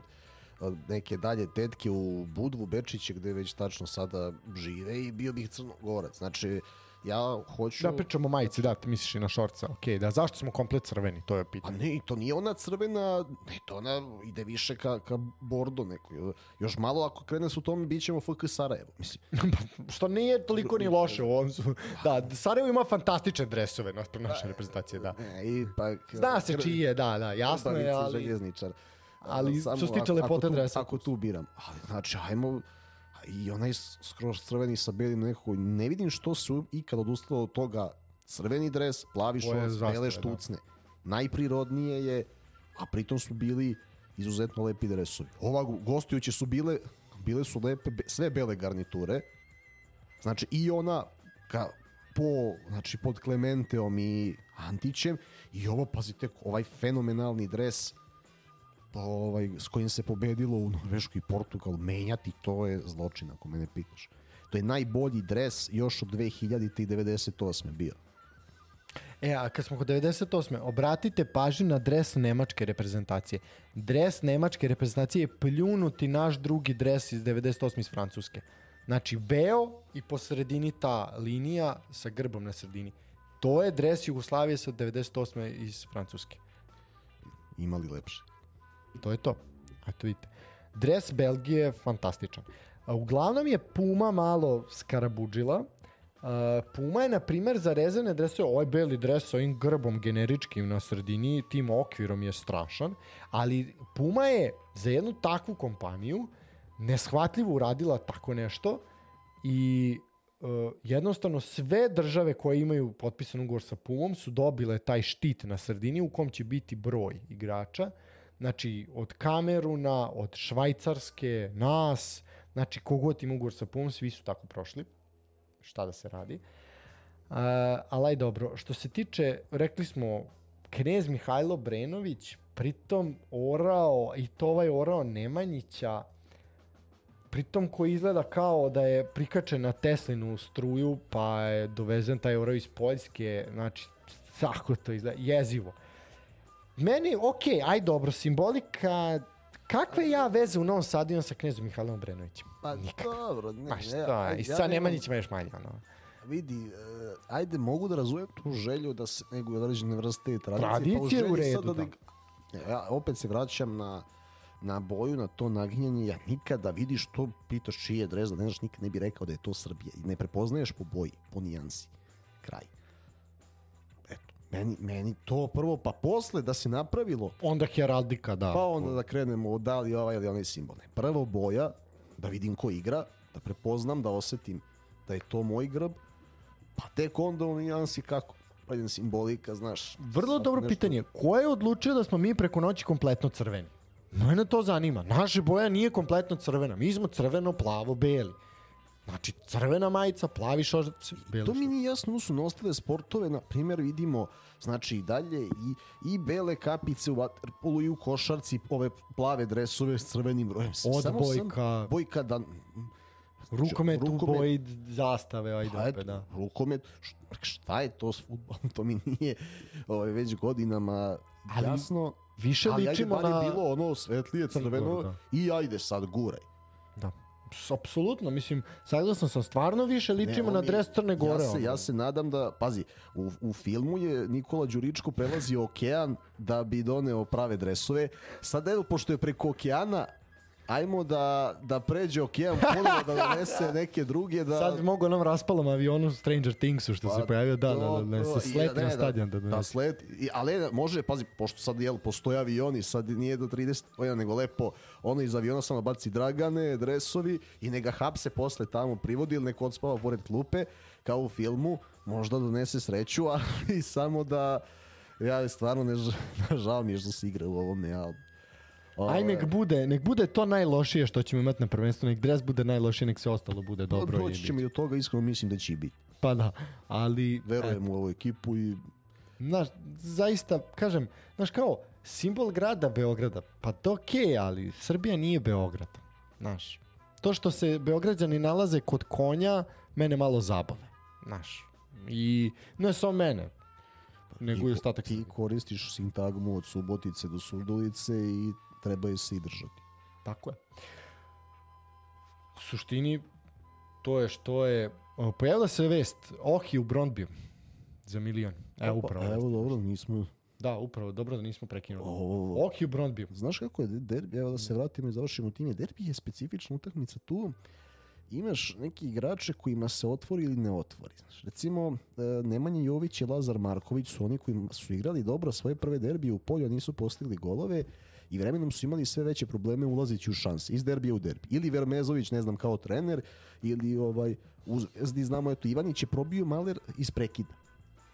S2: neke dalje tetke u Budvu, Bečiće, gde već tačno sada žive i bio bih crnogorac. Znači, ja hoću...
S1: Da pričamo majici, da, ti misliš i na šorca, ok, da, zašto smo komplet crveni, to je pitanje.
S2: A ne, to nije ona crvena, ne, to ona ide više ka, ka bordo neko. Još malo ako krene su tome, bit ćemo FK Sarajevo, mislim.
S1: Što nije toliko ni loše u ovom su. Da, Sarajevo ima fantastične dresove na naše reprezentacije, da.
S2: Ne, ipak...
S1: Zna se čije, da, da, jasno je, ali...
S2: Željezničar
S1: ali što se tiče lepote dresa.
S2: Ako tu biram. Ali, znači, ajmo, i onaj skroz crveni sa belim nekako, ne vidim što se ikad odustalo od toga crveni dres, plavi šorc, bele da. štucne. Da. Najprirodnije je, a pritom su bili izuzetno lepi dresovi. Ova gostujuće su bile, bile su lepe, sve bele garniture. Znači i ona ka, po, znači pod Klementeom i Antićem i ovo, pazite, ovaj fenomenalni dres ovaj, s kojim se pobedilo u Norvešku i Portugal, menjati to je zločin, ako mene pitaš. To je najbolji dres još od 2000. i 98. bio.
S1: E, a kad smo kod 98. obratite pažnju na dres nemačke reprezentacije. Dres nemačke reprezentacije je pljunuti naš drugi dres iz 98. iz Francuske. Znači, beo i po sredini ta linija sa grbom na sredini. To je dres Jugoslavije sa 98. iz Francuske.
S2: Imali lepše.
S1: To je to. Eto vidite. Dres Belgije je fantastičan. Uglavnom je Puma malo skarabuđila. Puma je, na primer, za rezervne dresove, ovaj beli dres sa ovim grbom generičkim na sredini, tim okvirom je strašan, ali Puma je za jednu takvu kompaniju neshvatljivo uradila tako nešto i uh, jednostavno sve države koje imaju potpisan ugovor sa Pumom su dobile taj štit na sredini u kom će biti broj igrača Znači, od Kameruna, od Švajcarske, nas, znači, kogod ima ugovor sa PUM, svi su tako prošli. Šta da se radi. Uh, ali aj dobro, što se tiče, rekli smo, knez Mihajlo Brenović, pritom orao, i to ovaj orao Nemanjića, pritom koji izgleda kao da je prikačen na Teslinu struju, pa je dovezen taj orao iz Poljske, znači, tako to izgleda, jezivo. Meni, ok, aj dobro, simbolika, kakve ja veze u Novom Sadu imam sa knezom Mihajlom Brenovićem?
S2: Pa Nikak. dobro, ne.
S1: Pa šta, ne, i sa ja Nemanjićima još manje, ono.
S2: Vidi, uh, ajde, mogu da razumem tu želju da se neguje određene vrste tradicije.
S1: Tradicije pa u redu,
S2: da. da. Ja opet se vraćam na na boju, na to naginjanje, ja nikada vidiš to, pitaš čiji je dres, da ne znaš, nikad ne bi rekao da je to Srbija. I ne prepoznaješ po boji, po nijansi. Kraj. Meni, meni to prvo, pa posle da se napravilo,
S1: Onda heraldika, da.
S2: pa onda da krenemo od da li ovaj ili onaj simbol. Ne, Prvo boja, da vidim ko igra, da prepoznam, da osetim da je to moj grb, pa tek onda u nijansi kako. Pa jedan simbolika, znaš.
S1: Vrlo dobro
S2: nešto-
S1: pitanje. Ko je odlučio da smo mi preko noći kompletno crveni? Mene to zanima. Naša boja nije kompletno crvena. Mi smo crveno, plavo, beli. Znači, crvena majica, plavi šorci,
S2: To mi nije jasno, su na ostale sportove, na primjer vidimo, znači i dalje i, i bele kapice u vaterpolu i u košarci, ove plave dresove s crvenim brojem. Samo sam-
S1: Odbojka.
S2: bojka da...
S1: Rukomet, u
S2: Rukomet.
S1: boji zastave, ajde
S2: Pa
S1: opet, da.
S2: rukomet, šta je to s futbolom, to mi nije ovaj, već godinama
S1: Ali
S2: jasno.
S1: Više
S2: ali ajde,
S1: ličimo
S2: bar je
S1: na...
S2: bilo ono svetlije crveno
S1: da.
S2: i ajde sad guraj.
S1: Apsolutno, mislim, saglasan sam, stvarno više ličimo
S2: Ne,
S1: na dres Crne Gore.
S2: Ja se, ja se nadam da, pazi, u, u filmu je Nikola Đuričko prelazio okean da bi doneo prave dresove. Sad evo, pošto je preko okeana, ajmo da, da pređe okean ponovo da donese neke druge da...
S1: Sad bi mogu onom raspalom avionu Stranger Thingsu što se
S2: Pa,
S1: pojavio, da, da, da, da, se sleti
S2: ne,
S1: na stadion. Da,
S2: Da,
S1: da,
S2: da sleti. I, ali ne, može, pazi, pošto sad jel, postoje avioni, sad nije do 30 ojena, nego lepo ono iz aviona samo baci dragane, dresovi i neka hapse posle tamo privodi ili neko odspava pored klupe, kao u filmu, možda donese sreću, ali samo da ja stvarno ne žao mi je što se igra u ovome, ali
S1: Aj nek bude, nek bude to najlošije što ćemo imati na prvenstvu, nek dres bude najlošije, nek sve ostalo bude dobro.
S2: Doći ćemo i do toga, iskreno mislim da će i biti.
S1: Pa da, ali...
S2: Verujem u ovu ekipu i
S1: Znaš, zaista, kažem, znaš kao, simbol grada Beograda, pa to okej, ali Srbija nije Beograd. Znaš, to što se Beograđani nalaze kod konja, mene malo zabole. Znaš, i ne samo mene, nego i ostatak
S2: ti koristiš sintagmu od Subotice do Surdulice i treba je se i držati.
S1: Tako je. U suštini, to je što je... Pojavila se vest, Ohi u Brondbiju za milion. Evo
S2: Pa,
S1: upravo.
S2: evo dobro, nismo...
S1: Da, upravo, dobro da nismo prekinuli.
S2: Ovo,
S1: Ohi u Brondbiju.
S2: Znaš kako je derbi, evo da se vratimo i završimo time, derbi je specifična utakmica tu, imaš neki igrače kojima se otvori ili ne otvori. Znaš, recimo, e, Nemanja Jović i Lazar Marković su oni koji su igrali dobro svoje prve derbije u polju, a nisu postigli golove i vremenom su imali sve veće probleme ulazeći u šanse iz derbija u derbi. Ili Vermezović, ne znam, kao trener, ili ovaj, u Zvezdi znamo, eto, Ivanić je probio Maler iz prekida.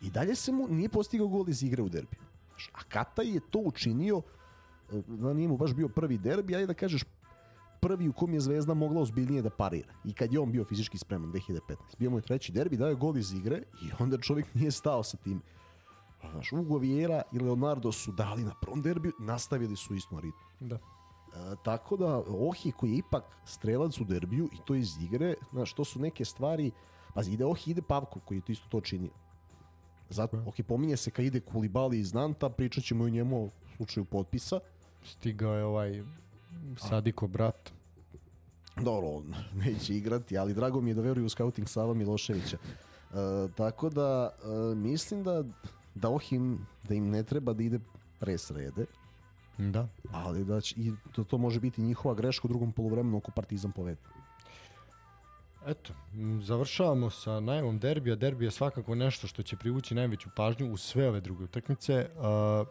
S2: I dalje se mu nije postigao gol iz igre u derbiju. A Kata je to učinio e, da nije mu baš bio prvi derbi, ajde da kažeš prvi u kom je Zvezda mogla ozbiljnije da parira. I kad je on bio fizički spreman 2015. Bio mu je treći derbi, dao je gol iz igre i onda čovjek nije stao sa tim. Znaš, Ugo Viera i Leonardo su dali na prvom derbiju, nastavili su isto ritmu.
S1: Da.
S2: E, tako da Ohi koji je ipak strelac u derbiju i to iz igre, znaš, to su neke stvari, pazi, ide Ohi, ide Pavko koji je to isto to činio. Zato, ok, pominje se kad ide Kulibali iz Nanta, pričat ćemo i o njemu u slučaju potpisa.
S1: Stigao je ovaj Sadiko brat.
S2: Dobro, on neće igrati, ali drago mi je da veruju u scouting Sava Miloševića. E, tako da, e, mislim da, da Ohim, da im ne treba da ide res rede,
S1: Da.
S2: ali da će, i to, to može biti njihova greška u drugom polovremenu ako Partizan povede.
S1: Eto, završavamo sa najavom derbija. Derbi je svakako nešto što će privući najveću pažnju u sve ove druge utakmice. Uh,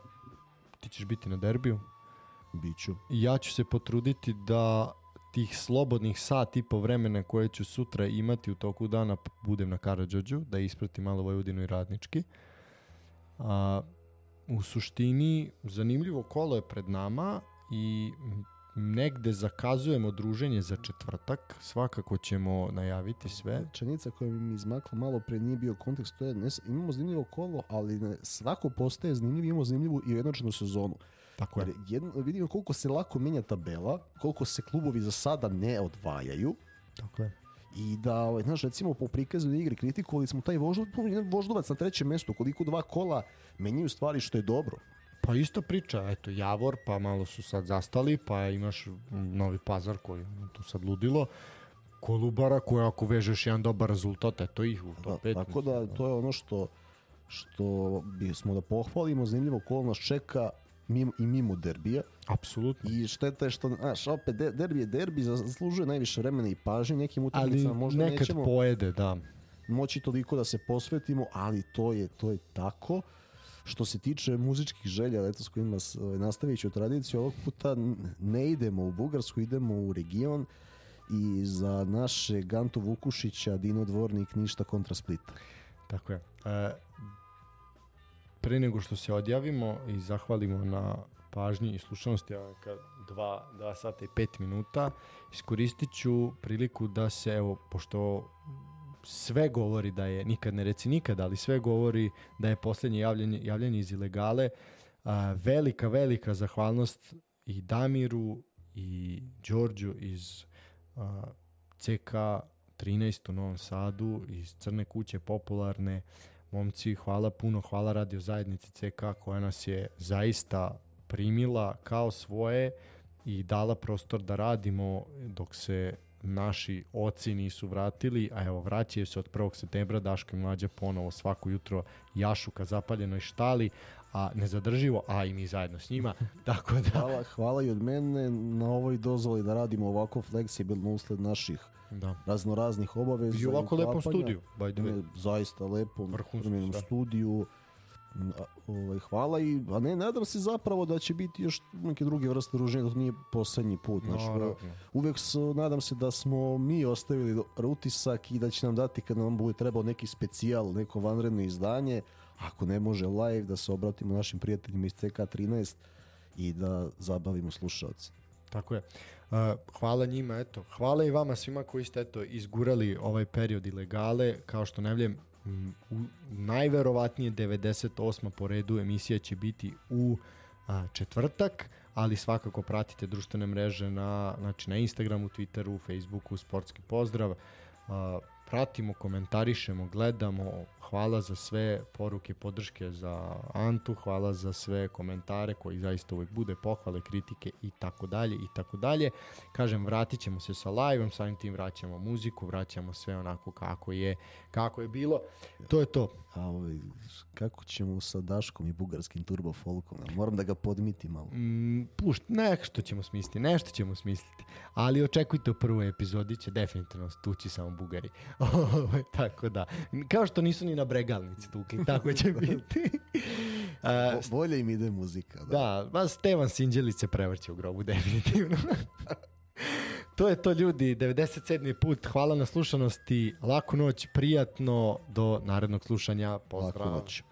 S1: ti ćeš biti na derbiju.
S2: Biću.
S1: Ja ću se potruditi da tih slobodnih sat i po vremena koje ću sutra imati u toku dana budem na Karadžođu, da ispratim malo Vojvodinu i Radnički. A, u suštini, zanimljivo kolo je pred nama i negde zakazujemo druženje za četvrtak. Svakako ćemo najaviti sve.
S2: Rečenica koja mi izmakla malo pre nije bio kontekst, to je ne, imamo zanimljivo kolo, ali ne, svako postaje zanimljiv, imamo zanimljivu i ujednačenu sezonu.
S1: Tako je.
S2: Jer jedno, vidimo koliko se lako menja tabela, koliko se klubovi za sada ne odvajaju
S1: Tako je.
S2: I da, ovaj, znaš, recimo po prikazu igre kritikovali smo taj voždu, voždovac na trećem mestu, koliko dva kola menjaju stvari što je dobro.
S1: Pa isto priča, eto, Javor, pa malo su sad zastali, pa imaš Novi Pazar koji je tu sad ludilo. Kolubara koja ako vežeš jedan dobar rezultat, eto ih u
S2: Da,
S1: top 5.
S2: tako da to je ono što što bismo da pohvalimo, zanimljivo kolo nas čeka mimo, i mimo derbija.
S1: Apsolutno.
S2: I šteta je što, znaš, opet de- derbi je derbi, zaslužuje najviše vremena i pažnje, nekim
S1: Ali
S2: utakmicama možda
S1: nekad
S2: nećemo
S1: pojede, da.
S2: moći toliko da se posvetimo, ali to je to je tako. Što se tiče muzičkih želja, eto s kojima ovaj, nastavit ću tradiciju, ovog puta ne idemo u Bugarsku, idemo u region i za naše Gantu Vukušića, Dino Dvornik, ništa kontra Splita.
S1: Tako je. E, pre nego što se odjavimo i zahvalimo na pažnji i slušanosti ka dva, dva sata i pet minuta, iskoristit ću priliku da se, evo, pošto sve govori da je, nikad ne reci nikad, ali sve govori da je posljednje javljanje, javljanje iz ilegale, a, velika, velika zahvalnost i Damiru i Đorđu iz a, CK 13 u Novom Sadu, iz Crne kuće popularne, momci, hvala puno, hvala radio zajednici CK koja nas je zaista primila kao svoje i dala prostor da radimo dok se naši oci nisu vratili, a evo vraćaju se od 1. septembra Daško i Mlađa ponovo svako jutro jašu ka zapaljenoj štali, a nezadrživo, a i mi zajedno s njima, tako da,
S2: Hvala, hvala i od mene na ovoj dozvoli da radimo ovako fleksibilno usled naših
S1: da.
S2: razno raznih obaveza.
S1: I ovako lepom
S2: uklapanja.
S1: studiju, by the way.
S2: Ne, zaista lepo,
S1: Vrhunsko,
S2: vrhunskom
S1: da.
S2: studiju. M, a, Ovaj, hvala i, a ne, nadam se zapravo da će biti još neke druge vrste druženja, da to nije poslednji put. Znači, uvek s, nadam se da smo mi ostavili utisak i da će nam dati kad nam bude trebao neki specijal, neko vanredno izdanje, ako ne može live, da se obratimo našim prijateljima iz CK13 i da zabavimo slušalce.
S1: Tako je. Uh, hvala njima, eto. Hvala i vama svima koji ste eto izgurali ovaj period ilegale. Kao što najavljujem, m, u najverovatnije 98. po redu emisija će biti u a, četvrtak, ali svakako pratite društvene mreže na, znači na Instagramu, Twitteru, Facebooku, Sportski pozdrav. A, pratimo, komentarišemo, gledamo. Hvala za sve poruke, podrške za Antu, hvala za sve komentare koji zaista uvek bude, pohvale, kritike i tako dalje i tako dalje. Kažem, vratit ćemo se sa live-om, samim tim vraćamo muziku, vraćamo sve onako kako je, kako je bilo. To je to.
S2: A ovaj, kako ćemo sa Daškom i bugarskim turbo folkom? Moram da ga podmitim malo.
S1: Mm, pušt, nešto ćemo smisliti, nešto ćemo smisliti. Ali očekujte u prvoj epizodi će definitivno tući samo Bugari. Ovaj, tako da, kao što nisu ni na bregalnici tukli, tako će biti. A,
S2: Bo- Bolje im ide muzika. Da.
S1: Da, ba Stevan Sinđelić se prevrće u grobu, definitivno. to je to ljudi, 97. put, hvala na slušanosti, laku noć, prijatno, do narednog slušanja, pozdrav.
S2: Laku noć.